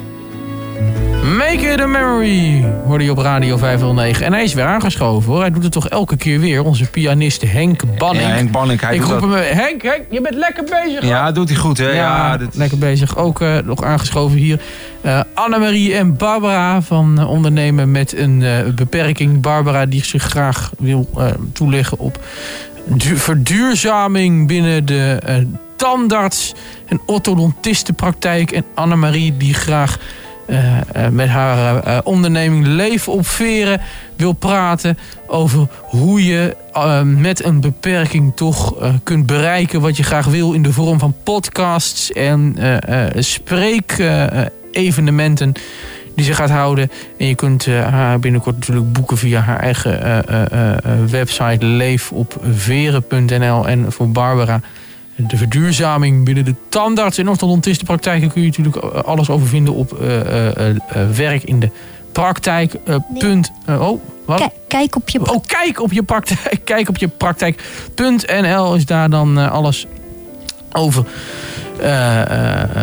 [SPEAKER 3] Make it a memory,
[SPEAKER 5] hoorde je op Radio 509. En hij is weer aangeschoven hoor. Hij doet het toch elke keer weer. Onze pianist Henk Banning.
[SPEAKER 4] Ja, Henk Banning, hij
[SPEAKER 5] Ik roep
[SPEAKER 4] dat-
[SPEAKER 5] hem... Henk, Henk, je bent lekker bezig.
[SPEAKER 4] Ja, doet hij goed hè? Ja,
[SPEAKER 5] Ja,
[SPEAKER 4] dit-
[SPEAKER 5] lekker bezig. Ook eh, nog aangeschoven hier eh Annemarie en Barbara van eh, Ondernemen met een beperking. Barbara die zich graag wil toeleggen op du- verduurzaming binnen de tandarts- en orthodontistenpraktijk. En Annemarie die graag eh, eh, met haar eh, onderneming Leven op Veren wil praten over hoe je met een beperking toch kunt bereiken wat je graag wil in de vorm van podcasts en spreek-evenementen die ze gaat houden. En je kunt haar binnenkort natuurlijk boeken via haar eigen website leefopveren.nl. En voor Barbara de verduurzaming binnen de tandarts- en orthodontistenpraktijken kun je natuurlijk eh, alles over vinden op eh, eh, werk in de praktijk. punt, oh, wat?
[SPEAKER 12] Kijk, kijk op je
[SPEAKER 5] Oh, kijk op je praktijk. Kijk op je praktijk.nl is daar dan alles over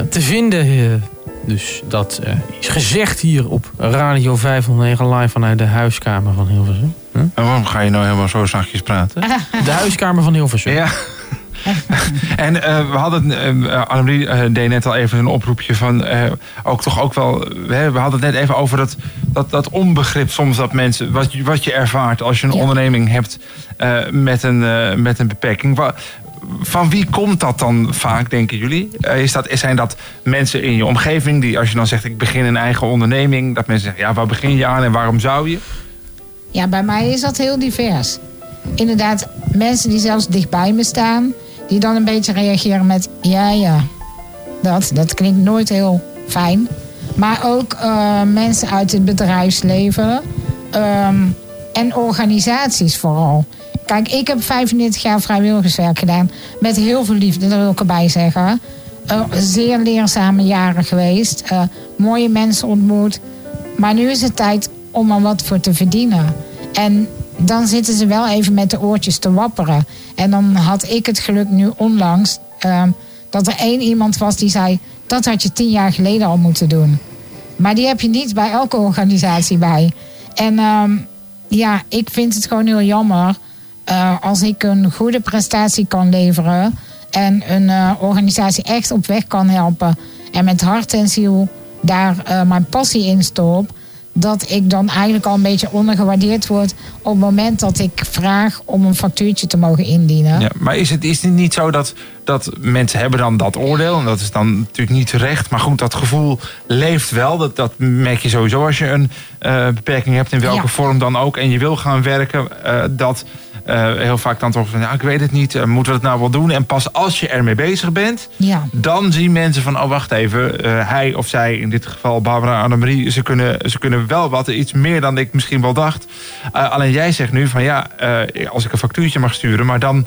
[SPEAKER 5] te vinden. Dus dat is gezegd hier op Radio 509 live vanuit de huiskamer van Hilversum. Huh?
[SPEAKER 4] En waarom ga je nou helemaal zo zachtjes praten?
[SPEAKER 5] De huiskamer van Hilversum.
[SPEAKER 4] Ja. en eh, we hadden, eh Annemarie eh, deed net al even een oproepje van, ook toch ook wel, hè, we hadden het net even over dat, dat, dat onbegrip soms dat mensen, wat, je- wat je ervaart als je een onderneming hebt met, een, met een beperking. Wa- van wie komt dat dan vaak, denken jullie? Is dat, zijn dat mensen in je omgeving die, als je dan zegt ik begin een eigen onderneming, dat mensen zeggen ja, waar begin je aan en waarom zou je?
[SPEAKER 11] Ja, bij mij is dat heel divers. Inderdaad, mensen die zelfs dichtbij me staan, die dan een beetje reageren met ja, ja. Dat, dat klinkt nooit heel fijn. Maar ook eh, mensen uit het bedrijfsleven ehm, en organisaties vooral. Kijk, ik heb 35 jaar vrijwilligerswerk gedaan. Met heel veel liefde, dat wil ik erbij zeggen. Eh, zeer leerzame jaren geweest. eh, mooie mensen ontmoet. Maar nu is het tijd om er wat voor te verdienen. En dan zitten ze wel even met de oortjes te wapperen. En dan had ik het geluk nu onlangs... ehm, dat er één iemand was die zei... dat had je tien jaar geleden al moeten doen. Maar die heb je niet bij elke organisatie bij. En ehm, ja, ik vind het gewoon heel jammer... eh, als ik een goede prestatie kan leveren... en een eh, organisatie echt op weg kan helpen... en met hart en ziel daar eh, mijn passie in stop... dat ik dan eigenlijk al een beetje ondergewaardeerd word... op het moment dat ik vraag om een factuurtje te mogen indienen.
[SPEAKER 4] Ja, maar is het, is het niet zo dat, dat mensen hebben dan dat oordeel? En dat is dan natuurlijk niet terecht. Maar goed, dat gevoel leeft wel. Dat, dat merk je sowieso als je een eh, beperking hebt. In welke
[SPEAKER 11] Ja.
[SPEAKER 4] vorm dan ook. En je wil gaan werken. eh, dat heel vaak dan toch van... Ja, ik weet het niet. eh, moeten we het nou wel doen? En pas als je ermee bezig bent...
[SPEAKER 11] Ja.
[SPEAKER 4] Dan zien mensen van, oh wacht even, eh, hij of zij, in dit geval Barbara Annemarie, ze kunnen, ze kunnen wel wat, iets meer dan ik misschien wel dacht. Eh, alleen jij zegt nu van ja, eh, als ik een factuurtje mag sturen, maar dan,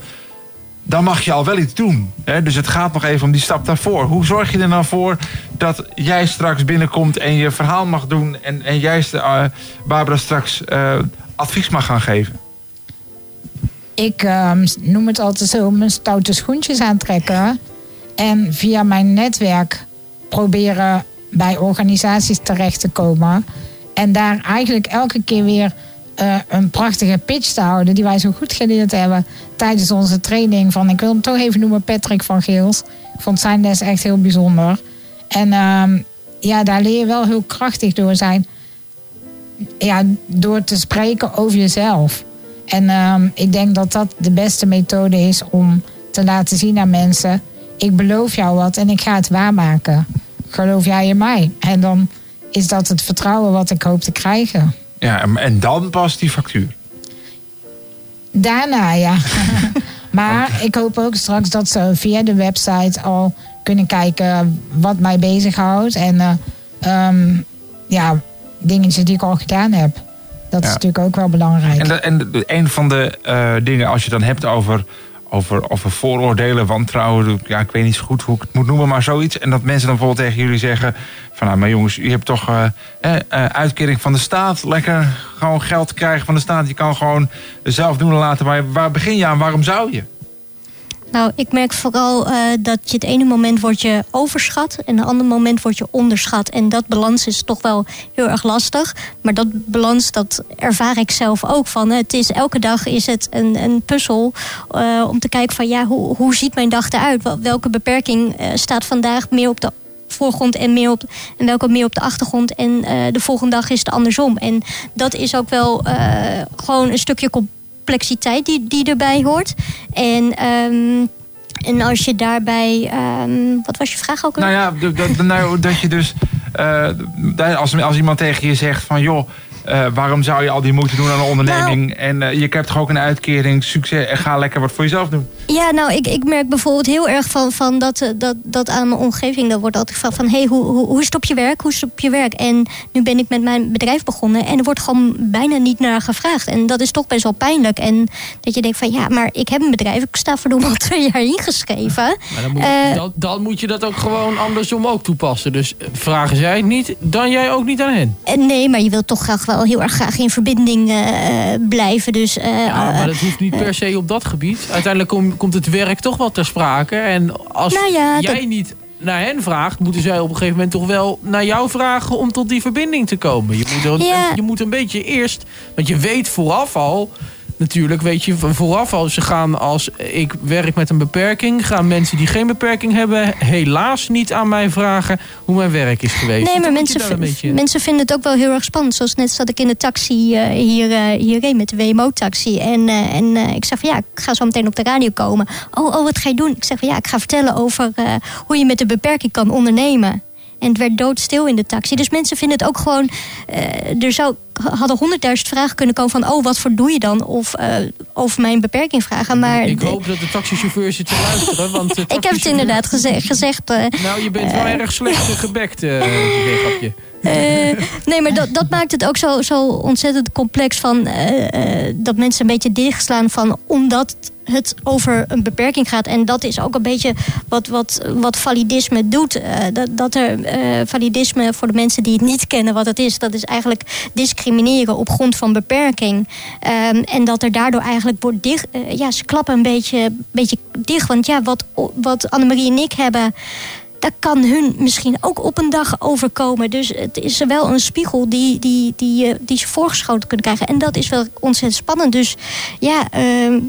[SPEAKER 4] dan mag je al wel iets doen. Hè? Dus het gaat nog even om die stap daarvoor. Hoe zorg je er nou voor dat jij straks binnenkomt en je verhaal mag doen en, en juist eh, Barbara straks eh, advies mag gaan geven?
[SPEAKER 11] Ik ehm, noem het altijd zo, mijn stoute schoentjes aantrekken. En via mijn netwerk proberen bij organisaties terecht te komen. En daar eigenlijk elke keer weer eh, een prachtige pitch te houden... die wij zo goed geleerd hebben tijdens onze training. Van, ik wil hem toch even noemen Patrick van Geels. Ik vond zijn les echt heel bijzonder. En ehm, ja, daar leer je wel heel krachtig door zijn. Ja, door te spreken over jezelf. En ehm, ik denk dat dat de beste methode is om te laten zien aan mensen: ik beloof jou wat en ik ga het waarmaken. Geloof jij in mij? En dan is dat het vertrouwen wat ik hoop te krijgen.
[SPEAKER 4] Ja, en- dan pas die factuur.
[SPEAKER 11] Daarna, ja. maar ik hoop ook straks dat ze via de website al kunnen kijken wat mij bezighoudt. En eh, ehm, ja, dingetjes die ik al gedaan heb. Dat is natuurlijk ook wel belangrijk.
[SPEAKER 4] En, de- en de- een van de eh, dingen, als je dan hebt over, over, over vooroordelen, wantrouwen, ja, ik weet niet zo goed hoe ik het moet noemen, maar zoiets. En dat mensen dan bijvoorbeeld tegen jullie zeggen: van nou, maar jongens, u hebt toch eh, eh, uitkering van de staat, lekker gewoon geld krijgen van de staat. Je kan gewoon zelf doen en laten. Maar waar begin je aan? Waarom zou je?
[SPEAKER 12] Nou, ik merk vooral eh, dat je het ene moment wordt je overschat en het andere moment wordt je onderschat. En dat balans is toch wel heel erg lastig. Maar dat balans, dat ervaar ik zelf ook van. Het is elke dag is het een, een puzzel eh, om te kijken van ja, hoe, hoe ziet mijn dag eruit? Wel- Welke beperking eh, staat vandaag meer op de voorgrond en, meer op, en welke meer op de achtergrond. En de volgende dag is het andersom. En dat is ook wel gewoon een stukje complexiteit die, die erbij hoort. En, ehm, en als je daarbij. ehm, wat was je vraag ook?
[SPEAKER 4] Nou ja, d- d- nou, dat je dus... eh, als, als iemand tegen je zegt van... joh, eh, waarom zou je al die moeite doen aan een onderneming?
[SPEAKER 12] Nou-
[SPEAKER 4] en eh, je hebt toch ook een uitkering, succes... en ga lekker wat voor jezelf doen.
[SPEAKER 12] Ja, nou, ik, ik merk bijvoorbeeld heel erg van, van dat, eh, dat, dat aan mijn omgeving. Dat wordt altijd gevraagd van, hey, hoe, hoe, hoe is het op je werk? Hoe is het op je werk? En nu ben ik met mijn bedrijf begonnen en er wordt gewoon bijna niet naar gevraagd. En dat is toch best wel pijnlijk. En dat je denkt van, ja, maar ik heb een bedrijf. Ik sta verdomme al twee jaar ingeschreven.
[SPEAKER 5] Maar dan moet,
[SPEAKER 12] Eh,
[SPEAKER 5] dan, dan moet je dat ook gewoon andersom ook toepassen. Dus eh, vragen zij het niet, dan jij ook niet aan hen.
[SPEAKER 12] Nee, maar je wilt toch graag wel heel erg graag in verbinding blijven. Dus,
[SPEAKER 5] Ja, maar dat hoeft niet per se op dat gebied. Uiteindelijk kom- komt het werk toch wel ter sprake. En als
[SPEAKER 12] Nou ja,
[SPEAKER 5] jij
[SPEAKER 12] dat-
[SPEAKER 5] niet naar hen vraagt, moeten zij op een gegeven moment toch wel naar jou vragen om tot die verbinding te komen. Je moet,
[SPEAKER 12] Ja.
[SPEAKER 5] je moet een beetje eerst, want je weet vooraf al. Natuurlijk weet je vooraf al, ze gaan als ik werk met een beperking, gaan mensen die geen beperking hebben helaas niet aan mij vragen hoe mijn werk is geweest.
[SPEAKER 12] Nee, maar mensen,
[SPEAKER 5] beetje-
[SPEAKER 12] vinden het ook wel heel erg spannend. Zoals net zat ik in de taxi eh, hier, eh hierheen met de WMO-taxi. En, eh, en ik zeg van ja, ik ga zo meteen op de radio komen. Oh, oh, wat ga je doen? Ik zeg van ja, ik ga vertellen over hoe je met een beperking kan ondernemen. En het werd doodstil in de taxi. Dus mensen vinden het ook gewoon... eh, er zou, hadden honderdduizend vragen kunnen komen van... oh, wat voor doe je dan? Of eh, over mijn beperking vragen. Maar
[SPEAKER 5] ik hoop dat de taxichauffeur zit te luisteren. Want de
[SPEAKER 12] ik heb het inderdaad geze- gezegd. eh,
[SPEAKER 5] Nou, je bent wel
[SPEAKER 12] eh,
[SPEAKER 5] erg slecht gebekt, eh grapje.
[SPEAKER 12] Eh, nee, maar dat, dat maakt het ook zo, zo ontzettend complex van eh, eh, dat mensen een beetje dichtslaan van omdat het over een beperking gaat. En dat is ook een beetje wat, wat, wat validisme doet. Eh, dat, dat er eh, validisme voor de mensen die het niet kennen wat het is, dat is eigenlijk discrimineren op grond van beperking. Ehm, en dat er daardoor eigenlijk wordt dicht. eh, ja, ze klappen een beetje, beetje dicht. Want ja, wat, wat Annemarie en ik hebben dat kan hun misschien ook op een dag overkomen. Dus het is wel een spiegel die, die, die, eh, die ze voorgeschoten kunnen krijgen. En dat is wel ontzettend spannend. Dus ja, eh,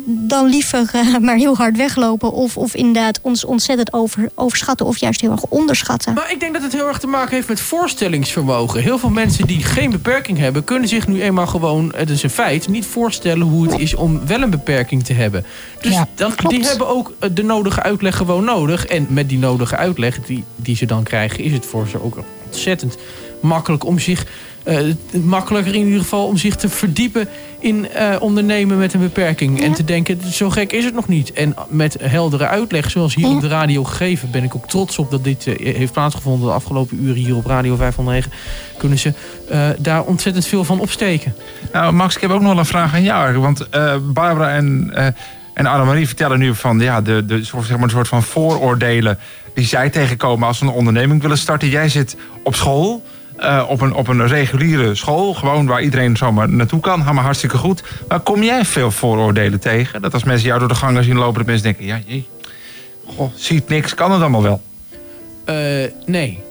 [SPEAKER 12] dan liever eh, maar heel hard weglopen. Of, of inderdaad ons ontzettend over, overschatten of juist heel erg onderschatten.
[SPEAKER 5] Maar ik denk dat het heel erg te maken heeft met voorstellingsvermogen. Heel veel mensen die geen beperking hebben... kunnen zich nu eenmaal gewoon, het is een feit... niet voorstellen hoe het is om wel een beperking te hebben. Dus
[SPEAKER 11] Ja,
[SPEAKER 5] dan, die hebben ook eh, de nodige uitleg gewoon nodig. En met die nodige uitleg die, die ze dan krijgen... is het voor ze ook ontzettend makkelijk om zich... eh, makkelijker in ieder geval om zich te verdiepen in eh, ondernemen met een beperking. En te denken, zo gek is het nog niet. En met heldere uitleg, zoals hier op de radio gegeven... ben ik ook trots op dat dit heeft plaatsgevonden... de afgelopen uren hier op Radio 509... kunnen ze eh, daar ontzettend veel van opsteken.
[SPEAKER 4] Nou, Max, ik heb ook nog een vraag aan jou. Want eh, Barbara en, eh en Annemarie vertellen nu van ja, de, de, zeg maar, een soort van vooroordelen die zij tegenkomen als ze een onderneming willen starten. Jij zit op school, eh, op, een, op een reguliere school, gewoon waar iedereen zomaar naartoe kan. Helemaal hartstikke goed. Maar kom jij veel vooroordelen tegen? Dat als mensen jou door de gangen zien lopen, dat mensen denken, ja, jee, goh, ziet niks, kan het allemaal wel.
[SPEAKER 5] Eh, nee.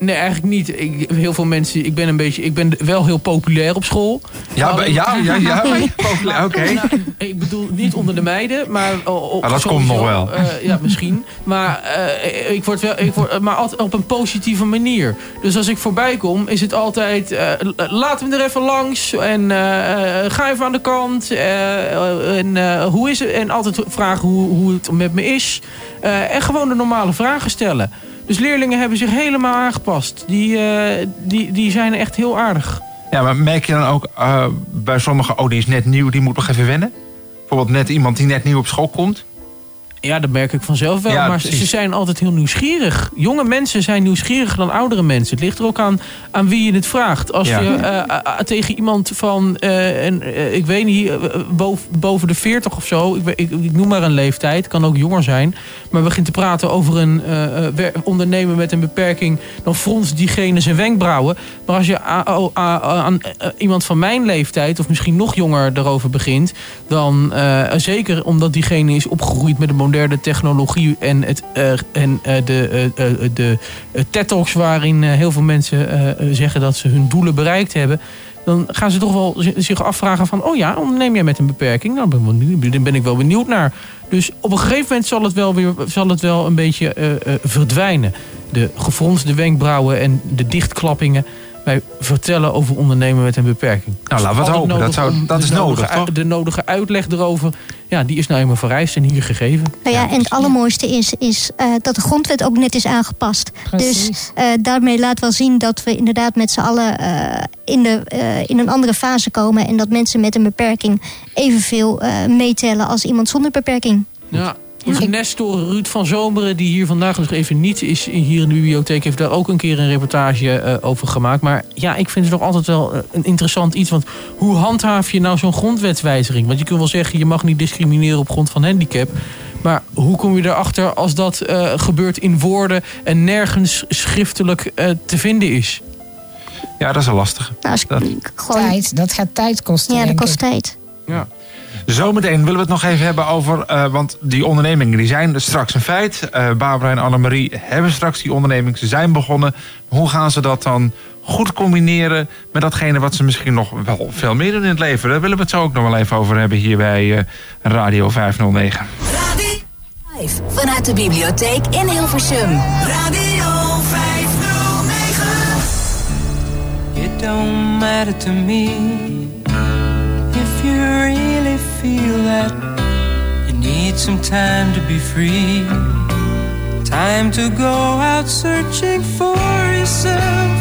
[SPEAKER 5] Nee, eigenlijk niet. Ik, heel veel mensen, ik ben een beetje, ik ben wel heel populair op school.
[SPEAKER 4] Ja,
[SPEAKER 5] Maar-
[SPEAKER 4] ja, ja, ja, populair, oké.
[SPEAKER 5] Nou, ik bedoel niet onder de meiden, maar... oh,
[SPEAKER 4] Ah, dat komt nog wel.
[SPEAKER 5] eh, ja, misschien. Maar eh, ik word wel, ik word, maar altijd op een positieve manier. Dus als ik voorbij kom, is het altijd... eh, laten we er even langs en ga even aan de kant. en hoe is het? En altijd vragen hoe, hoe het met me is. En gewoon de normale vragen stellen. Dus leerlingen hebben zich helemaal aangepast. Die, eh, die, die zijn echt heel aardig.
[SPEAKER 4] Ja, maar merk je dan ook eh, bij sommigen, oh, die is net nieuw, die moet nog even wennen? Bijvoorbeeld net iemand die net nieuw op school komt?
[SPEAKER 5] Ja, dat merk ik vanzelf wel.
[SPEAKER 4] Ja,
[SPEAKER 5] maar ze,
[SPEAKER 4] precies.
[SPEAKER 5] ze zijn altijd heel nieuwsgierig. Jonge mensen zijn nieuwsgieriger dan oudere mensen. Het ligt er ook aan, aan wie je het vraagt. Als
[SPEAKER 4] Ja.
[SPEAKER 5] je eh, eh, eh, tegen iemand van, en, ik weet niet, boven, boven de 40 of zo, ik, ik, ik noem maar een leeftijd, kan ook jonger zijn, maar begint te praten over een ondernemer met een beperking, dan fronst diegene zijn wenkbrauwen. Maar als je aan iemand van mijn leeftijd, of misschien nog jonger, daarover begint, dan zeker omdat diegene is opgegroeid met een moderne technologie en, het, eh, en eh, de, eh, de eh, TED-talks waarin heel veel mensen zeggen dat ze hun doelen bereikt hebben. Dan gaan ze toch wel zi- zich afvragen van, oh ja, onderneem jij met een beperking? Nou, daar ben ik wel benieuwd naar. Dus op een gegeven moment zal het wel, weer, zal het wel een beetje verdwijnen. De gefronste wenkbrauwen en de dichtklappingen. Wij vertellen over ondernemen met een beperking.
[SPEAKER 4] Nou, laten we het hopen. Dat, zou, dat is nodig, toch?
[SPEAKER 5] De nodige uitleg erover, ja, die is nou eenmaal vereist en hier gegeven.
[SPEAKER 12] Nou ja, en het allermooiste is, is eh, dat de grondwet ook net is aangepast. Dus eh, daarmee laat wel zien dat we inderdaad met z'n allen eh, in, de, eh, in een andere fase komen. En dat mensen met een beperking evenveel eh, meetellen als iemand zonder beperking.
[SPEAKER 5] Ja. Onze Nestor Ruud van Zomeren, die hier vandaag nog even niet is hier in de bibliotheek, heeft daar ook een keer een reportage eh, over gemaakt. Maar ja, ik vind het nog altijd wel eh, een interessant iets. Want hoe handhaaf je nou zo'n grondwetswijziging? Want je kunt wel zeggen, je mag niet discrimineren op grond van handicap. Maar hoe kom je erachter als dat eh, gebeurt in woorden en nergens schriftelijk eh, te vinden is?
[SPEAKER 4] Ja, dat is een lastige. Dat-
[SPEAKER 11] Tijd, dat gaat tijd kosten.
[SPEAKER 12] Ja, dat kost tijd.
[SPEAKER 5] Ja.
[SPEAKER 4] Zometeen willen we het nog even hebben over... eh, want die ondernemingen die zijn straks een feit. Eh, Barbara en Annemarie hebben straks die onderneming. Ze zijn begonnen. Hoe gaan ze dat dan goed combineren... met datgene wat ze misschien nog wel veel meer doen in het leven? Daar willen we het zo ook nog wel even over hebben hier bij eh, Radio 509.
[SPEAKER 2] Live vanuit de bibliotheek in Hilversum.
[SPEAKER 7] Radio 509.
[SPEAKER 14] It don't matter to me feel that you need some time to be free. Time to go out searching for yourself,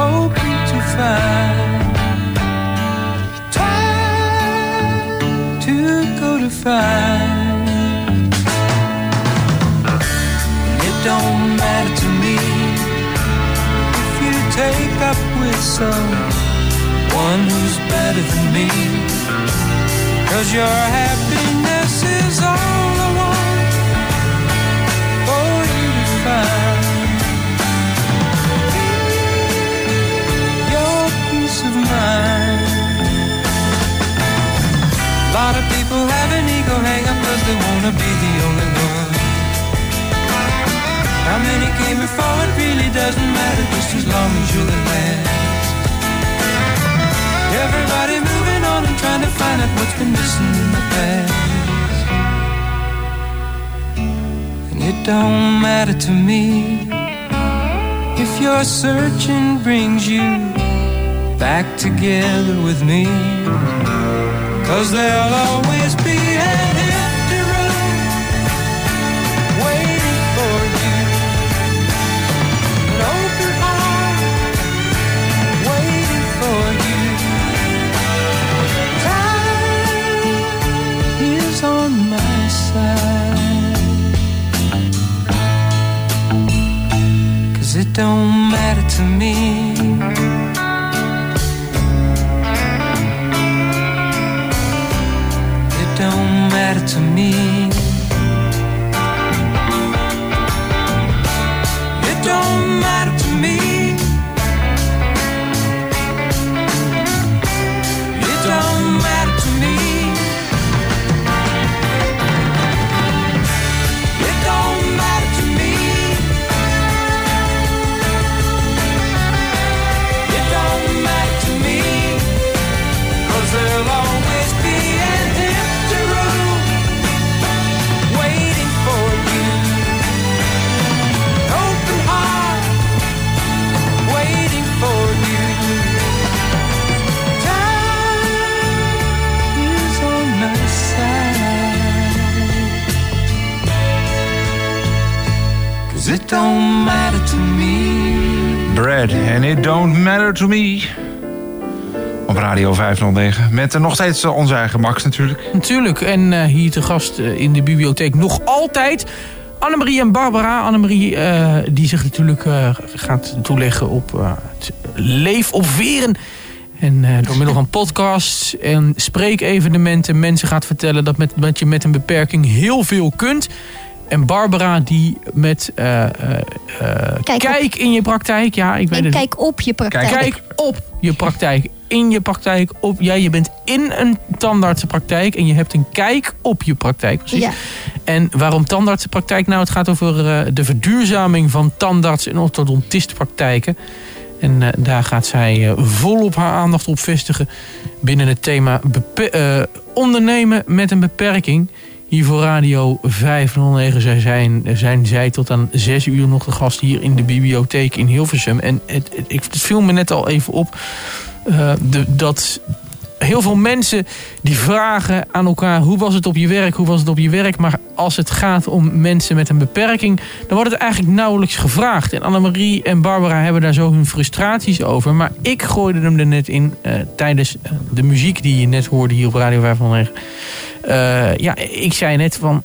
[SPEAKER 14] hoping to find. Time to go to find. It don't matter to me if you take up with someone who's better than me. Cause your happiness is all I want for you to find. Your peace of mind. A lot of people have an ego hang up cause they wanna be the only one. How many came before it really doesn't matter just as long as you're the last. Everybody moving on and trying to find out what's been missing in the past. And it don't matter to me if your searching brings you back together with me. Cause there'll always be don't matter to me. It don't matter to me. It don't matter
[SPEAKER 4] Brad and It Don't Matter To Me. Op Radio 509. Met eh, nog steeds eh, onze eigen Max natuurlijk.
[SPEAKER 5] Natuurlijk. En eh, hier te gast in de bibliotheek nog altijd Annemarie en Barbara. Annemarie die zich natuurlijk gaat toeleggen op het leef op veren. En door middel van podcasts en spreekevenementen mensen gaat vertellen dat, met, dat je met een beperking heel veel kunt. En Barbara die met eh, eh, eh, kijk, in je praktijk. Ja, ik weet
[SPEAKER 12] En
[SPEAKER 5] het
[SPEAKER 12] kijk op je praktijk.
[SPEAKER 5] Kijk op je praktijk in je praktijk op. Ja, je bent in een tandartsenpraktijk en je hebt een kijk op je praktijk. Precies.
[SPEAKER 12] Ja.
[SPEAKER 5] En waarom tandartsenpraktijk? Nou, het gaat over eh, de verduurzaming van tandarts- en orthodontistpraktijken. En eh, daar gaat zij eh, volop haar aandacht op vestigen binnen het thema eh, ondernemen met een beperking. Hier voor Radio 509 zij zijn, zijn zij tot aan 6 uur nog de gast hier in de bibliotheek in Hilversum. En het, viel me net al even op eh, de, dat heel veel mensen die vragen aan elkaar hoe was het op je werk, hoe was het op je werk. Maar als het gaat om mensen met een beperking, dan wordt het eigenlijk nauwelijks gevraagd. En Annemarie en Barbara hebben daar zo hun frustraties over. Maar ik gooide hem er net in eh, tijdens eh, de muziek die je net hoorde hier op Radio 509. Eh, ja, ik zei net van,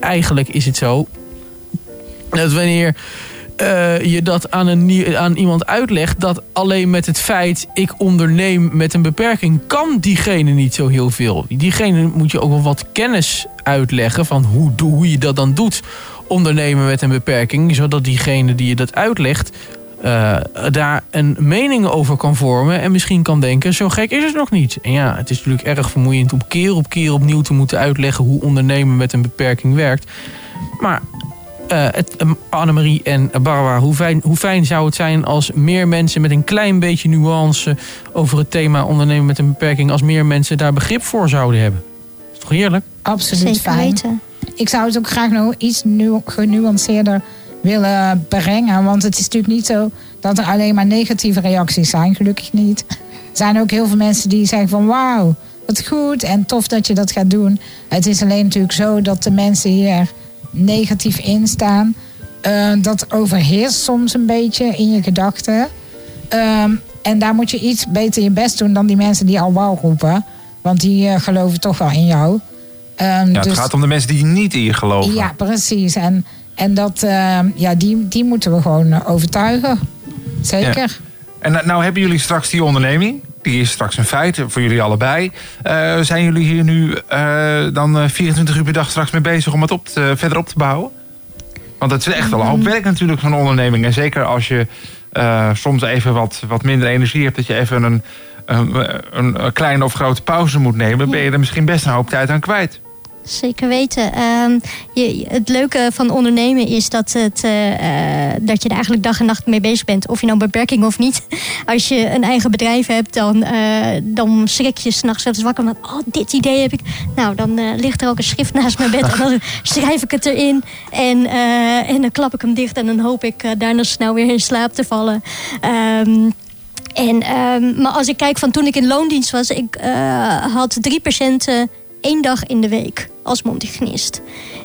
[SPEAKER 5] eigenlijk is het zo dat wanneer eh, je dat aan, een, aan iemand uitlegt... dat alleen met het feit ik onderneem met een beperking... kan diegene niet zo heel veel. Diegene moet je ook wel wat kennis uitleggen... van hoe, hoe je dat dan doet, ondernemen met een beperking... zodat diegene die je dat uitlegt... eh, daar een mening over kan vormen en misschien kan denken... zo gek is het nog niet. En ja, het is natuurlijk erg vermoeiend om keer op keer opnieuw te moeten uitleggen... hoe ondernemen met een beperking werkt. Maar eh, het, eh, Annemarie en Barbara, hoe fijn, hoe fijn zou het zijn als meer mensen met een klein beetje nuance over het thema ondernemen met een beperking, als meer mensen daar begrip voor zouden hebben? Is toch heerlijk?
[SPEAKER 11] Absoluut
[SPEAKER 12] Zeker
[SPEAKER 11] fijn.
[SPEAKER 12] weten.
[SPEAKER 11] Ik zou het ook graag nog iets nu, genuanceerder willen brengen. Want het is natuurlijk niet zo dat er alleen maar negatieve reacties zijn. Gelukkig niet. Er zijn ook heel veel mensen die zeggen van wauw, wat goed en tof dat je dat gaat doen. Het is alleen natuurlijk zo dat de mensen hier negatief in staan. Eh, dat overheerst soms een beetje in je gedachten. Ehm, en daar moet je iets beter je best doen dan die mensen die al wauw roepen. Want die eh, geloven toch wel in jou. Ehm,
[SPEAKER 4] Ja, het
[SPEAKER 11] dus-
[SPEAKER 4] gaat om de mensen die niet in je geloven.
[SPEAKER 11] ja, precies. En, en dat, eh, ja, die, die moeten we gewoon eh, overtuigen. Zeker.
[SPEAKER 4] Ja. En nou- nou hebben jullie straks die onderneming. Die is straks een feit voor jullie allebei. Eh, zijn jullie hier nu eh, dan eh, 24 uur per dag straks mee bezig om het op te- verder op te bouwen? Want het is echt wel een hoop werk natuurlijk van onderneming. En zeker als je eh, soms even wat, wat minder energie hebt... dat je even een, een, een, een kleine of grote pauze moet nemen... ben je er misschien best een hoop tijd aan kwijt.
[SPEAKER 12] Zeker weten. Ehm, je, het leuke van ondernemen is dat, het, eh, eh, dat je er eigenlijk dag en nacht mee bezig bent. Of je nou beperking of niet. Als je een eigen bedrijf hebt, dan, eh, dan schrik je s'nachts zelfs wakker. Van, oh, dit idee heb ik. Nou, dan ligt er ook een schrift naast mijn bed. En dan schrijf ik het erin. En, en dan klap ik hem dicht. En dan hoop ik daarna snel weer in slaap te vallen. Ehm, en, ehm, maar als ik kijk van toen ik in loondienst was, ik had drie patiënten één dag in de week als mondhygiënist.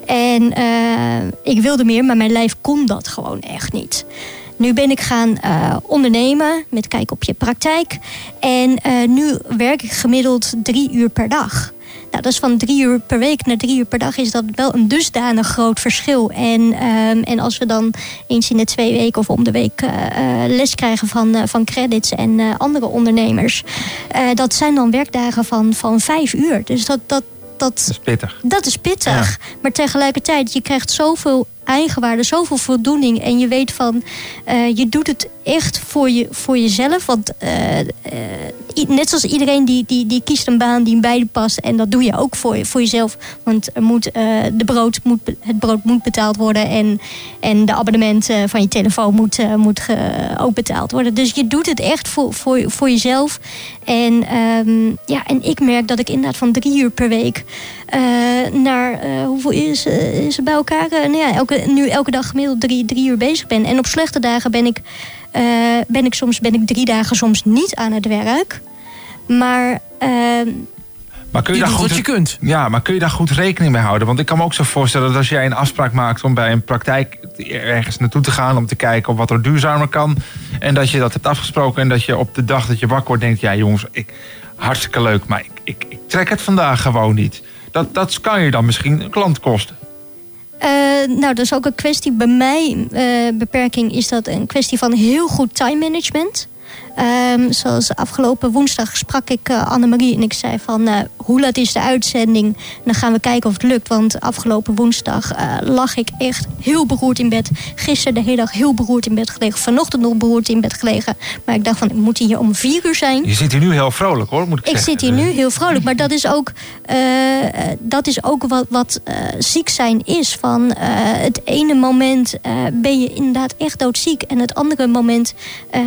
[SPEAKER 12] En eh, ik wilde meer, maar mijn lijf kon dat gewoon echt niet. Nu ben ik gaan eh, ondernemen met kijk op je praktijk. En eh, nu werk ik gemiddeld drie uur per dag. Nou, dat is van drie uur per week naar drie uur per dag is dat wel een dusdanig groot verschil. En, ehm, en als we dan eens in de twee weken of om de week eh, eh, les krijgen van, eh, van credits en andere ondernemers. dat zijn dan werkdagen van, van vijf uur. Dus dat, dat, dat,
[SPEAKER 4] Dat is pittig.
[SPEAKER 12] dat is pittig. Maar tegelijkertijd, je krijgt zoveel eigenwaarde, zoveel voldoening. En je weet van, eh, je doet het echt voor, je, voor jezelf. Want eh, eh, net zoals iedereen die, die, die kiest een baan die bij je past. En dat doe je ook voor, voor jezelf. Want er moet, de brood moet, het brood moet betaald worden. En, en de abonnementen van je telefoon moet, moet ook betaald worden. Dus je doet het echt voor, voor, voor jezelf. En, ehm, ja, en ik merk dat ik inderdaad van drie uur per week naar eh, hoeveel is, eh, is het bij elkaar? Eh, nou ja, elke, nu elke dag gemiddeld drie, drie uur bezig ben. En op slechte dagen ben ik, eh, ben ik soms ben ik drie dagen soms niet aan het werk. Maar ehm,
[SPEAKER 4] Maar kun je,
[SPEAKER 5] Je
[SPEAKER 4] daar goed,
[SPEAKER 5] wat je kunt.
[SPEAKER 4] Ja, maar kun je daar goed rekening mee houden? Want ik kan me ook zo voorstellen dat als jij een afspraak maakt om bij een praktijk ergens naartoe te gaan om te kijken of wat er duurzamer kan. En dat je dat hebt afgesproken en dat je op de dag dat je wakker wordt denkt, ja jongens, ik, hartstikke leuk, maar ik, ik, ik trek het vandaag gewoon niet. Dat, kan je dan misschien een klant kosten.
[SPEAKER 12] Eh, nou, dat is ook een kwestie. Bij mij, eh, beperking, is dat een kwestie van heel goed time management. Ehm, zoals afgelopen woensdag sprak ik eh, Annemarie en ik zei van eh, hoe laat is de uitzending? En dan gaan we kijken of het lukt. Want afgelopen woensdag eh, lag ik echt heel beroerd in bed. Gisteren de hele dag heel beroerd in bed gelegen. Vanochtend nog beroerd in bed gelegen. Maar ik dacht van ik moet hier om vier uur zijn.
[SPEAKER 4] Je zit hier nu heel vrolijk hoor, moet ik,
[SPEAKER 12] Ik
[SPEAKER 4] zeggen.
[SPEAKER 12] zit hier nu heel vrolijk, maar dat is ook, eh, dat is ook wat, wat ziek zijn is. Van het ene moment ben je inderdaad echt doodziek en het andere moment eh,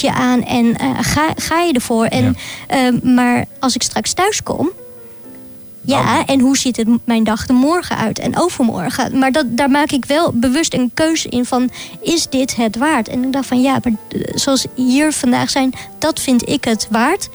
[SPEAKER 12] je aan en eh, ga, ga je ervoor. En, eh, maar als ik straks thuis kom. Ja, en hoe ziet het mijn dag er morgen uit en overmorgen? Maar dat, daar maak ik wel bewust een keuze in van, is dit het waard? En ik dacht van, ja, maar eh, zoals hier vandaag zijn, dat vind ik het waard.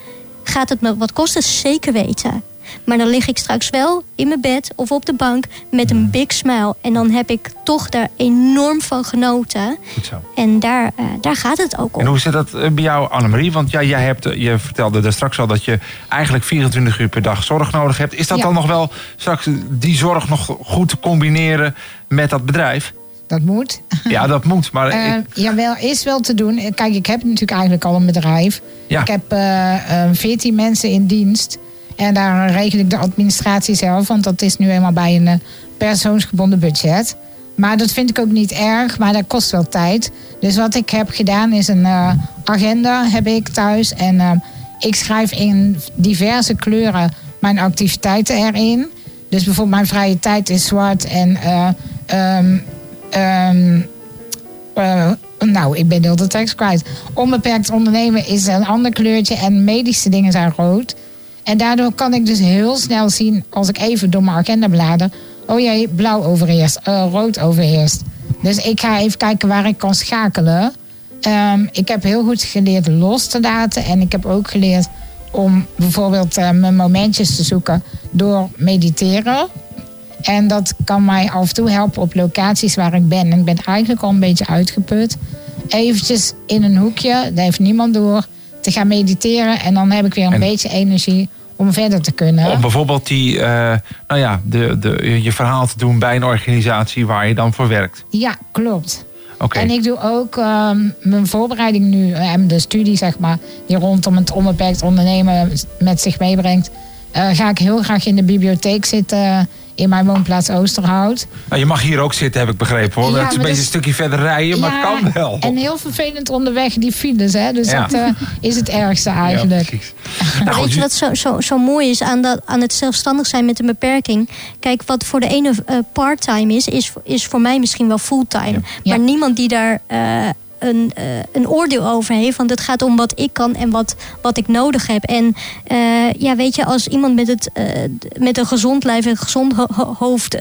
[SPEAKER 12] Gaat het me wat kosten? Zeker weten. Maar dan lig ik straks wel in mijn bed of op de bank met een big smile. En dan heb ik toch daar enorm van genoten.
[SPEAKER 4] Goed zo.
[SPEAKER 12] En daar, eh, daar gaat het ook om.
[SPEAKER 4] En hoe zit dat eh, bij jou, Annemarie? Want ja, jij hebt, eh, je vertelde daar straks al dat je eigenlijk 24 uur per dag zorg nodig hebt. Is dat
[SPEAKER 11] Ja.
[SPEAKER 4] dan nog wel straks die zorg nog goed te combineren met dat bedrijf?
[SPEAKER 11] Dat moet.
[SPEAKER 4] Ja, dat moet. Maar
[SPEAKER 11] Eh,
[SPEAKER 4] ik-
[SPEAKER 11] jawel, is wel te doen. Kijk, ik heb natuurlijk eigenlijk al een bedrijf.
[SPEAKER 4] Ja.
[SPEAKER 11] Ik heb eh, eh, 14 mensen in dienst. En daar regel ik de administratie zelf. Want dat is nu eenmaal bij een eh, persoonsgebonden budget. Maar dat vind ik ook niet erg. Maar dat kost wel tijd. Dus wat ik heb gedaan is een eh, agenda heb ik thuis. En eh, ik schrijf in diverse kleuren mijn activiteiten erin. Dus bijvoorbeeld mijn vrije tijd is zwart. En eh, ehm, ehm, eh, nou, ik ben heel de tekst kwijt. Onbeperkt ondernemen is een ander kleurtje en medische dingen zijn rood. En daardoor kan ik dus heel snel zien, als ik even door mijn agenda blader... oh jee, blauw overheerst, eh, rood overheerst. Dus ik ga even kijken waar ik kan schakelen. Ehm, ik heb heel goed geleerd los te laten. En ik heb ook geleerd om bijvoorbeeld eh, mijn momentjes te zoeken door mediteren. En dat kan mij af en toe helpen op locaties waar ik ben. En ik ben eigenlijk al een beetje uitgeput. Eventjes in een hoekje, daar heeft niemand door, te gaan mediteren. En dan heb ik weer een
[SPEAKER 4] En-
[SPEAKER 11] beetje energie om verder te kunnen.
[SPEAKER 4] Om bijvoorbeeld die, eh, nou ja, de, de, je verhaal te doen bij een organisatie waar je dan voor werkt.
[SPEAKER 11] Ja, klopt.
[SPEAKER 4] Oké.
[SPEAKER 11] En ik doe ook ehm, mijn voorbereiding nu, eh, en de studie zeg maar, die rondom het onbeperkt ondernemen met zich meebrengt. eh, ga ik heel graag in de bibliotheek zitten in mijn woonplaats Oosterhout.
[SPEAKER 4] Nou, je mag hier ook zitten, heb ik begrepen hoor.
[SPEAKER 11] Ja,
[SPEAKER 4] het is een beetje een stukje verder rijden, maar het kan wel.
[SPEAKER 11] En heel vervelend onderweg die files, hè? Dus
[SPEAKER 4] Ja.
[SPEAKER 11] dat eh, is het ergste eigenlijk.
[SPEAKER 12] Maar weet je wat zo, zo, zo mooi is aan, dat, aan het zelfstandig zijn met een beperking? Kijk, wat voor de ene eh, part-time is, is, is voor mij misschien wel fulltime. Maar niemand die daar eh, een, eh, een oordeel over heeft. Want het gaat om wat ik kan en wat, wat ik nodig heb. En eh, ja, weet je, als iemand met, het, eh, met een gezond lijf en gezond ho- ho- hoofd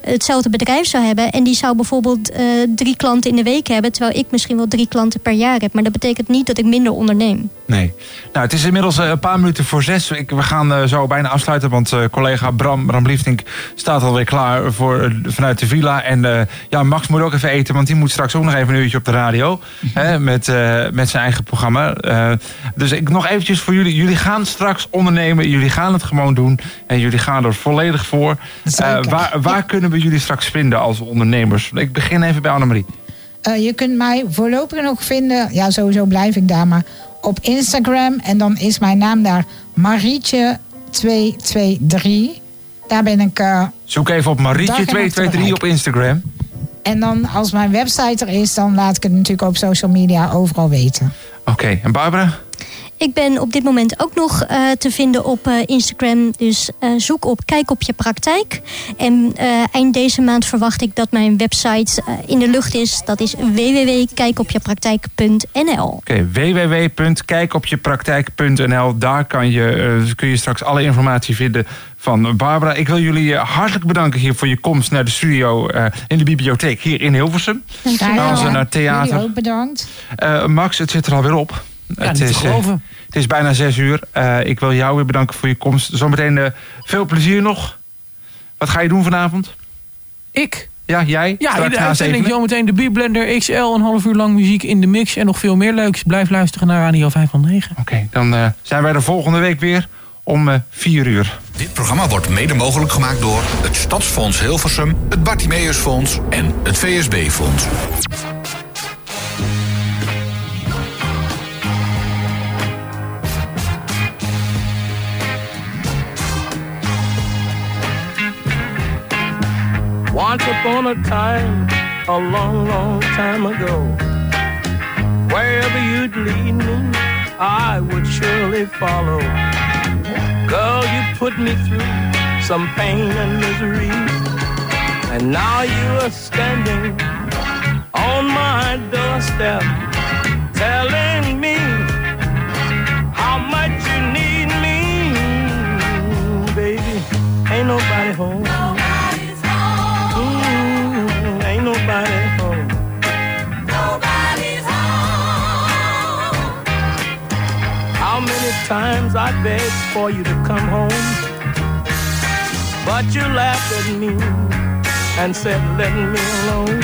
[SPEAKER 12] hetzelfde bedrijf zou hebben. En die zou bijvoorbeeld drie klanten in de week hebben. Terwijl ik misschien wel drie klanten per jaar heb. Maar dat betekent niet dat ik minder onderneem.
[SPEAKER 4] Nee. Nou, het is inmiddels een paar minuten voor zes. Ik, we gaan zo bijna afsluiten, want collega Bram, Bram Liefdink staat alweer klaar voor, vanuit de villa. En ja, Max moet ook even eten, want die moet straks ook nog even een uurtje op de radio. hè, met, eh, met zijn eigen programma. Eh, dus ik nog eventjes voor jullie. Jullie gaan straks ondernemen, jullie gaan het gewoon doen. En jullie gaan er volledig voor. Eh, waar waar kunnen we jullie straks vinden als ondernemers? Ik begin even bij Annemarie.
[SPEAKER 11] Je kunt mij voorlopig nog vinden, ja sowieso blijf ik daar, maar op Instagram. En dan is mijn naam daar Marietje223. Daar ben ik.
[SPEAKER 4] Zoek even op
[SPEAKER 11] Dag en nacht
[SPEAKER 4] Marietje223 op Instagram.
[SPEAKER 11] En dan als mijn website er is, dan laat ik het natuurlijk op social media overal weten.
[SPEAKER 4] Oké, en Barbara?
[SPEAKER 12] Ik ben op dit moment ook nog eh, te vinden op eh, Instagram. Dus eh, zoek op Kijk op je praktijk. En eh, eind deze maand verwacht ik dat mijn website in de lucht is. Dat is www.kijkopjepraktijk.nl.
[SPEAKER 4] Oké, www.kijkopjepraktijk.nl. Daar kan je, kun je straks alle informatie vinden van Barbara. Ik wil jullie eh, hartelijk bedanken hier voor je komst naar de studio eh, in de bibliotheek hier in Hilversum. Ze naar
[SPEAKER 11] Jullie
[SPEAKER 4] theater.
[SPEAKER 11] ook bedankt.
[SPEAKER 4] Eh, Max, het zit er alweer op. het,
[SPEAKER 5] niet te
[SPEAKER 4] is,
[SPEAKER 5] geloven.
[SPEAKER 4] het is bijna zes uur. Eh, ik wil jou weer bedanken voor je komst. Zometeen eh, veel plezier nog. Wat ga je doen vanavond?
[SPEAKER 5] Ik?
[SPEAKER 4] Ja, jij?
[SPEAKER 5] Ja, in de uitzending zometeen de B-Blender XL. Een half uur lang muziek in de mix en nog veel meer leuks. Blijf luisteren naar Radio 509.
[SPEAKER 4] Oké, dan eh, zijn wij er volgende week weer om eh, 4 uur.
[SPEAKER 13] Dit programma wordt mede mogelijk gemaakt door het Stadsfonds Hilversum, het Bartimeusfonds en het VSB-fonds.
[SPEAKER 15] Once upon a time, a long, long time ago, wherever you'd lead me, I would surely follow. Girl, you put me through some pain and misery, and now you are standing on my doorstep, telling me how much you need me, baby. Ain't nobody home. Mm, ain't nobody How many times I begged for you to come home, but you laughed at me and said, "Let me alone."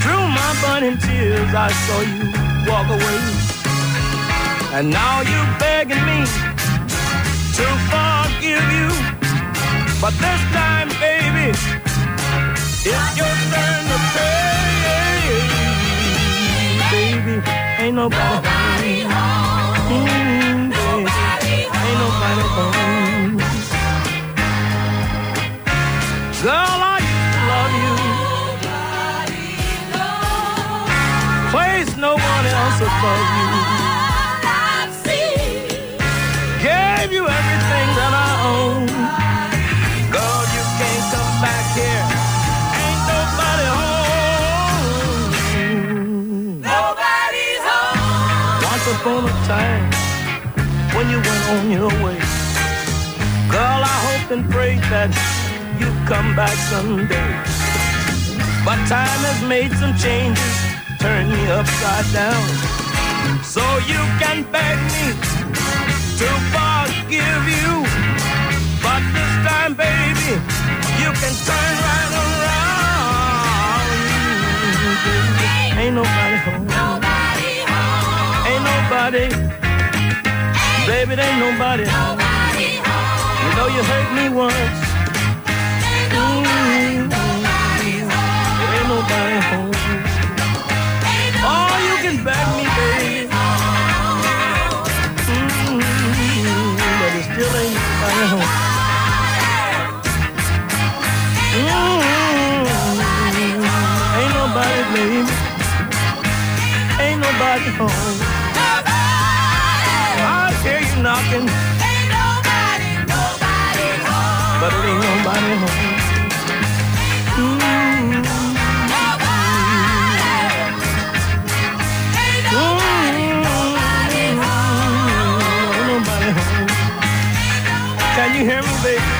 [SPEAKER 15] Through my burning tears, I saw you walk away, and now you're begging me to forgive you. But this time, baby, it's your turn to pay. Baby, ain't nobody home. Nobody. Girl, I love you. Place no one else above you. Gave you everything that I own. Girl, you can't come back here. Upon a time, when you went on your way, girl, I hoped and prayed that you'd come back someday. But time has made some changes, turned me upside down. So you can beg me to forgive you. But this time, baby, you can turn right around. Ain't nobody home. Nobody. Baby, there ain't nobody home. You know you hurt me once. Mm. There ain't nobody home. Oh, you can me, baby. Mm, but it still ain't nobody home. Mm, ain't nobody, baby. Ain't nobody home asking. Ain't nobody, nobody home. But it ain't nobody home. Can you hear me, baby?